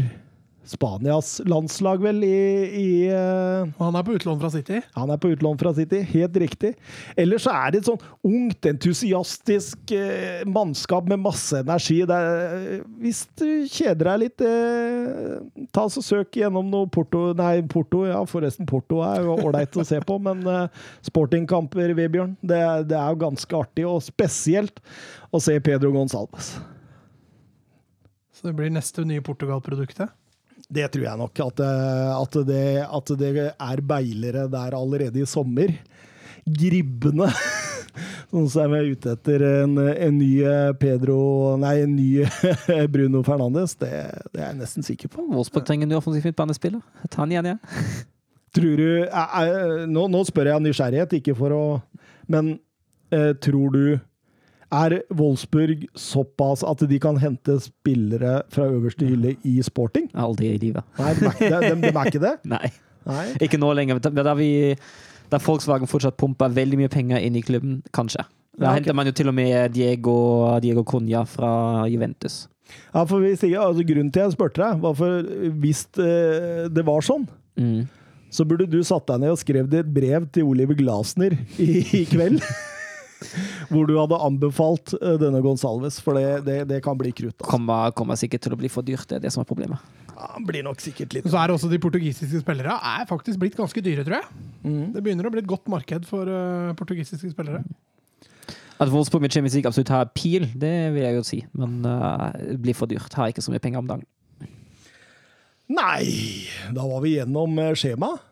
Spanias landslag, vel, i, i eh, Og han er på utlån fra City. Han er på utlån fra City, helt riktig. Ellers så er det et sånn ungt, entusiastisk eh, mannskap med masse energi. Det er, hvis du kjeder deg litt, eh, ta så søk gjennom noe Porto Nei, Porto, ja, forresten, Porto er jo ålreit å se på, men eh, sportingkamper, Vebjørn, det, det er jo ganske artig, og spesielt å se Pedro Gonsalves. Så det blir neste nye Portugal-produktet. Det tror jeg nok. At, eh, at, det, at det er beilere der allerede i sommer. Gribbene. Sånn som er ute etter en, en ny eh, Pedro Nei, en ny Bruno Fernandes. Det, det er jeg nesten sikker på. Wolfsburg trenger en ny offensiv midtbanespiller. Ta han igjen, jeg. Tror du nå, nå spør jeg av nysgjerrighet, ikke for å Men eh, tror du er Wolfsburg såpass at de kan hente spillere fra øverste hylle i sporting? Aldri i livet. Nei, de er, de, de, er ikke det? Nei. Nei. Ikke nå lenger. Da, vi, da Volkswagen fortsatt pumper veldig mye penger inn i klubben, kanskje. Da Ja, okay. henter man jo til og med Diego, Diego Cunha fra Juventus. Ja, for hvis ikke, altså Grunnen til jeg spurte deg, var for hvis eh, det var sånn, Mm. så burde du satt deg ned og skrevet et brev til Oliver Glasner i, i kveld. hvor du hadde anbefalt eh, denne Gonsalves, for det, det, det kan bli krutt. Altså. Kommer, kommer sikkert til å bli for dyrt, det er det som er problemet. Ja, blir nok sikkert litt Så er også de portugisiske spillere er faktisk blitt ganske dyre, tror jeg. Det begynner å bli et godt marked for uh, portugisiske spillere. At Wolfsburg med Champions League absolutt har pil, det vil jeg jo si. Men uh, det blir for dyrt. Har ikke så mye penger om dagen. Nei, da var vi gjennom skjemaet.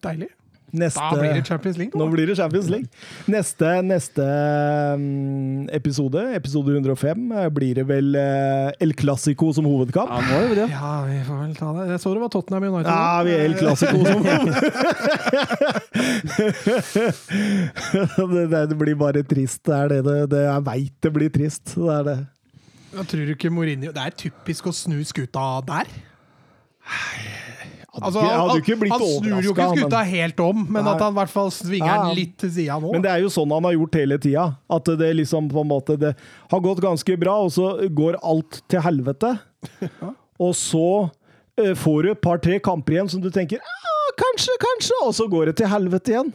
Deilig. Neste Da blir det Champions League. Nå Nå. blir det Champions League. Neste, neste mm, episode, episode 105, eh, blir det vel eh, El Clásico som hovedkamp. Ja, må jo det. Ja, vi får vel ta det. Jeg så det var Tottenham United. Ja, vi er El Clásico som det, det, det blir bare trist. Det er det. det, det jeg veit det blir trist. Det er det. Jeg tror du ikke Mourinho Det er typisk å snu skuta der. Altså, han, han, han snur jo ikke skuta skuta helt om, men Nei. at han i hvert fall svinger den litt til sida nå. Men det er jo sånn han har gjort hele tida. At det liksom på en måte Det har gått ganske bra, og så går alt til helvete. Og så eh, får du et par-tre kamper igjen som du tenker ah, kanskje, kanskje, og så går det til helvete igjen.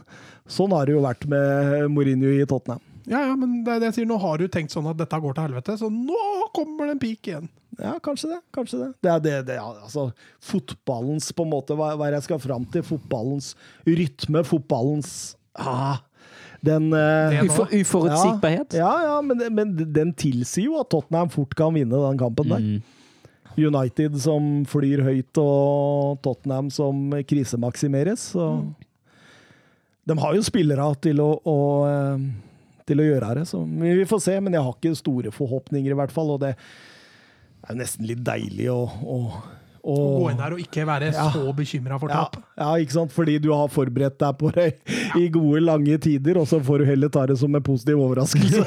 Sånn har det jo vært med Mourinho i Tottenham. Ja, ja, men det det jeg sier. Nå har du tenkt sånn at dette går til helvete, så nå kommer det en peak igjen. Ja, kanskje det. Kanskje det. Det er det, det er, altså, Fotballens på en måte, hva, hva jeg skal fram til? Fotballens rytme, fotballens ah, Den uh, Ufor, uforutsigbarhet. Ja, ja, men, men den tilsier jo at Tottenham fort kan vinne den kampen der. Mm. United som flyr høyt, og Tottenham som krisemaksimeres. Så De har jo spillere til å, å, eh, til å gjøre det, så vi får se. Men jeg har ikke store forhåpninger, i hvert fall. Og det er jo nesten litt deilig å, å, å Å gå inn der og ikke være Ja. så bekymra for ja, tap. ja, ikke sant? Fordi du har forberedt deg på det i gode, lange tider, og så får du heller ta det som en positiv overraskelse.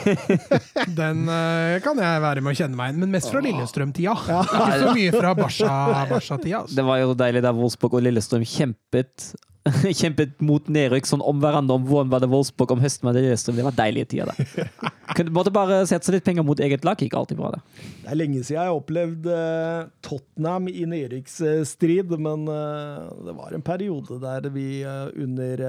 Den uh, kan jeg være med å kjenne meg igjen, men mest fra Lillestrøm-tida. Ikke så mye fra Barca-tida. Barca altså. Det var jo deilig der Wolfsburg og Lillestrøm kjempet Kjempet mot nedrykk sånn om hverandre. Om våren var det Wolfsburg, om høsten var det Lillestrøm. Det var deilige tider, det. Kunne måtte bare sette seg litt penger mot eget lag. Gikk alltid bra, det. Det er lenge siden jeg har opplevd eh, Tottenham i nedrykksstrid, men eh, det var en periode der vi eh, under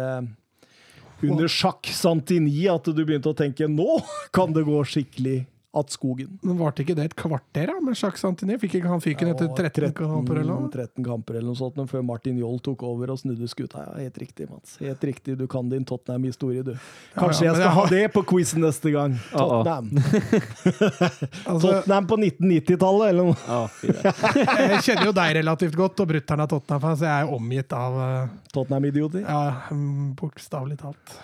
under sjakk Santini at du begynte å tenke nå kan det gå skikkelig att skogen. Men Varte ikke det et kvarter da, med Jacques Santini? Fikk ikke han fyken etter 13 kamper eller noe? 13 kamper eller noe sånt, men før Martin Joll tok over og snudde skuta. Ja, helt riktig, Mats. Helt riktig. Du kan din Tottenham-historie, du. Kanskje ja, jeg skal ha det på quizen neste gang. Tottenham. Altså, Tottenham på 1990-tallet, eller noe. jeg kjenner jo deg relativt godt, og brutter'n er Tottenham-fan, så jeg er omgitt av uh, Tottenham-idioter. ja, mm, bokstavelig talt.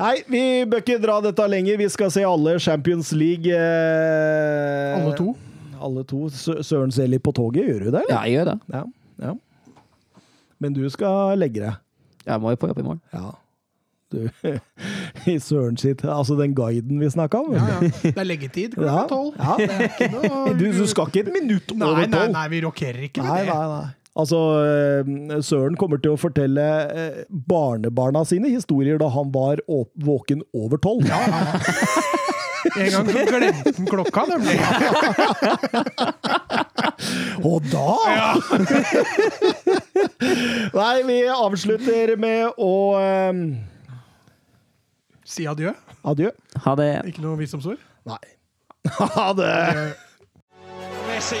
Nei, vi bør ikke dra dette lenger. Vi skal se alle Champions League. Eh, Alle to. Alle to. Søren ser litt på toget, gjør du det? Eller? Ja, jeg gjør det. Ja. ja. Men du skal legge deg. Jeg må jo på jobb i morgen. Ja. Du, I Søren sitt Altså den guiden vi snakka om. Ja, ja. Det er leggetid klokka Ja, tolv. ja. Du, du skal ikke et minutt over over nei, tolv. nei, vi rockerer ikke med Nei, det. nei, nei. Altså, eh, Søren kommer til å fortelle eh, barnebarna sine historier da han var våken over tolv. Ja, ja, ja. En gang så glemte han klokka, nemlig. Og da Nei, vi avslutter med å um... Si adjø. Adjø. Ha det. Ikke noe visdomsord. Nei. Ha det! Messi.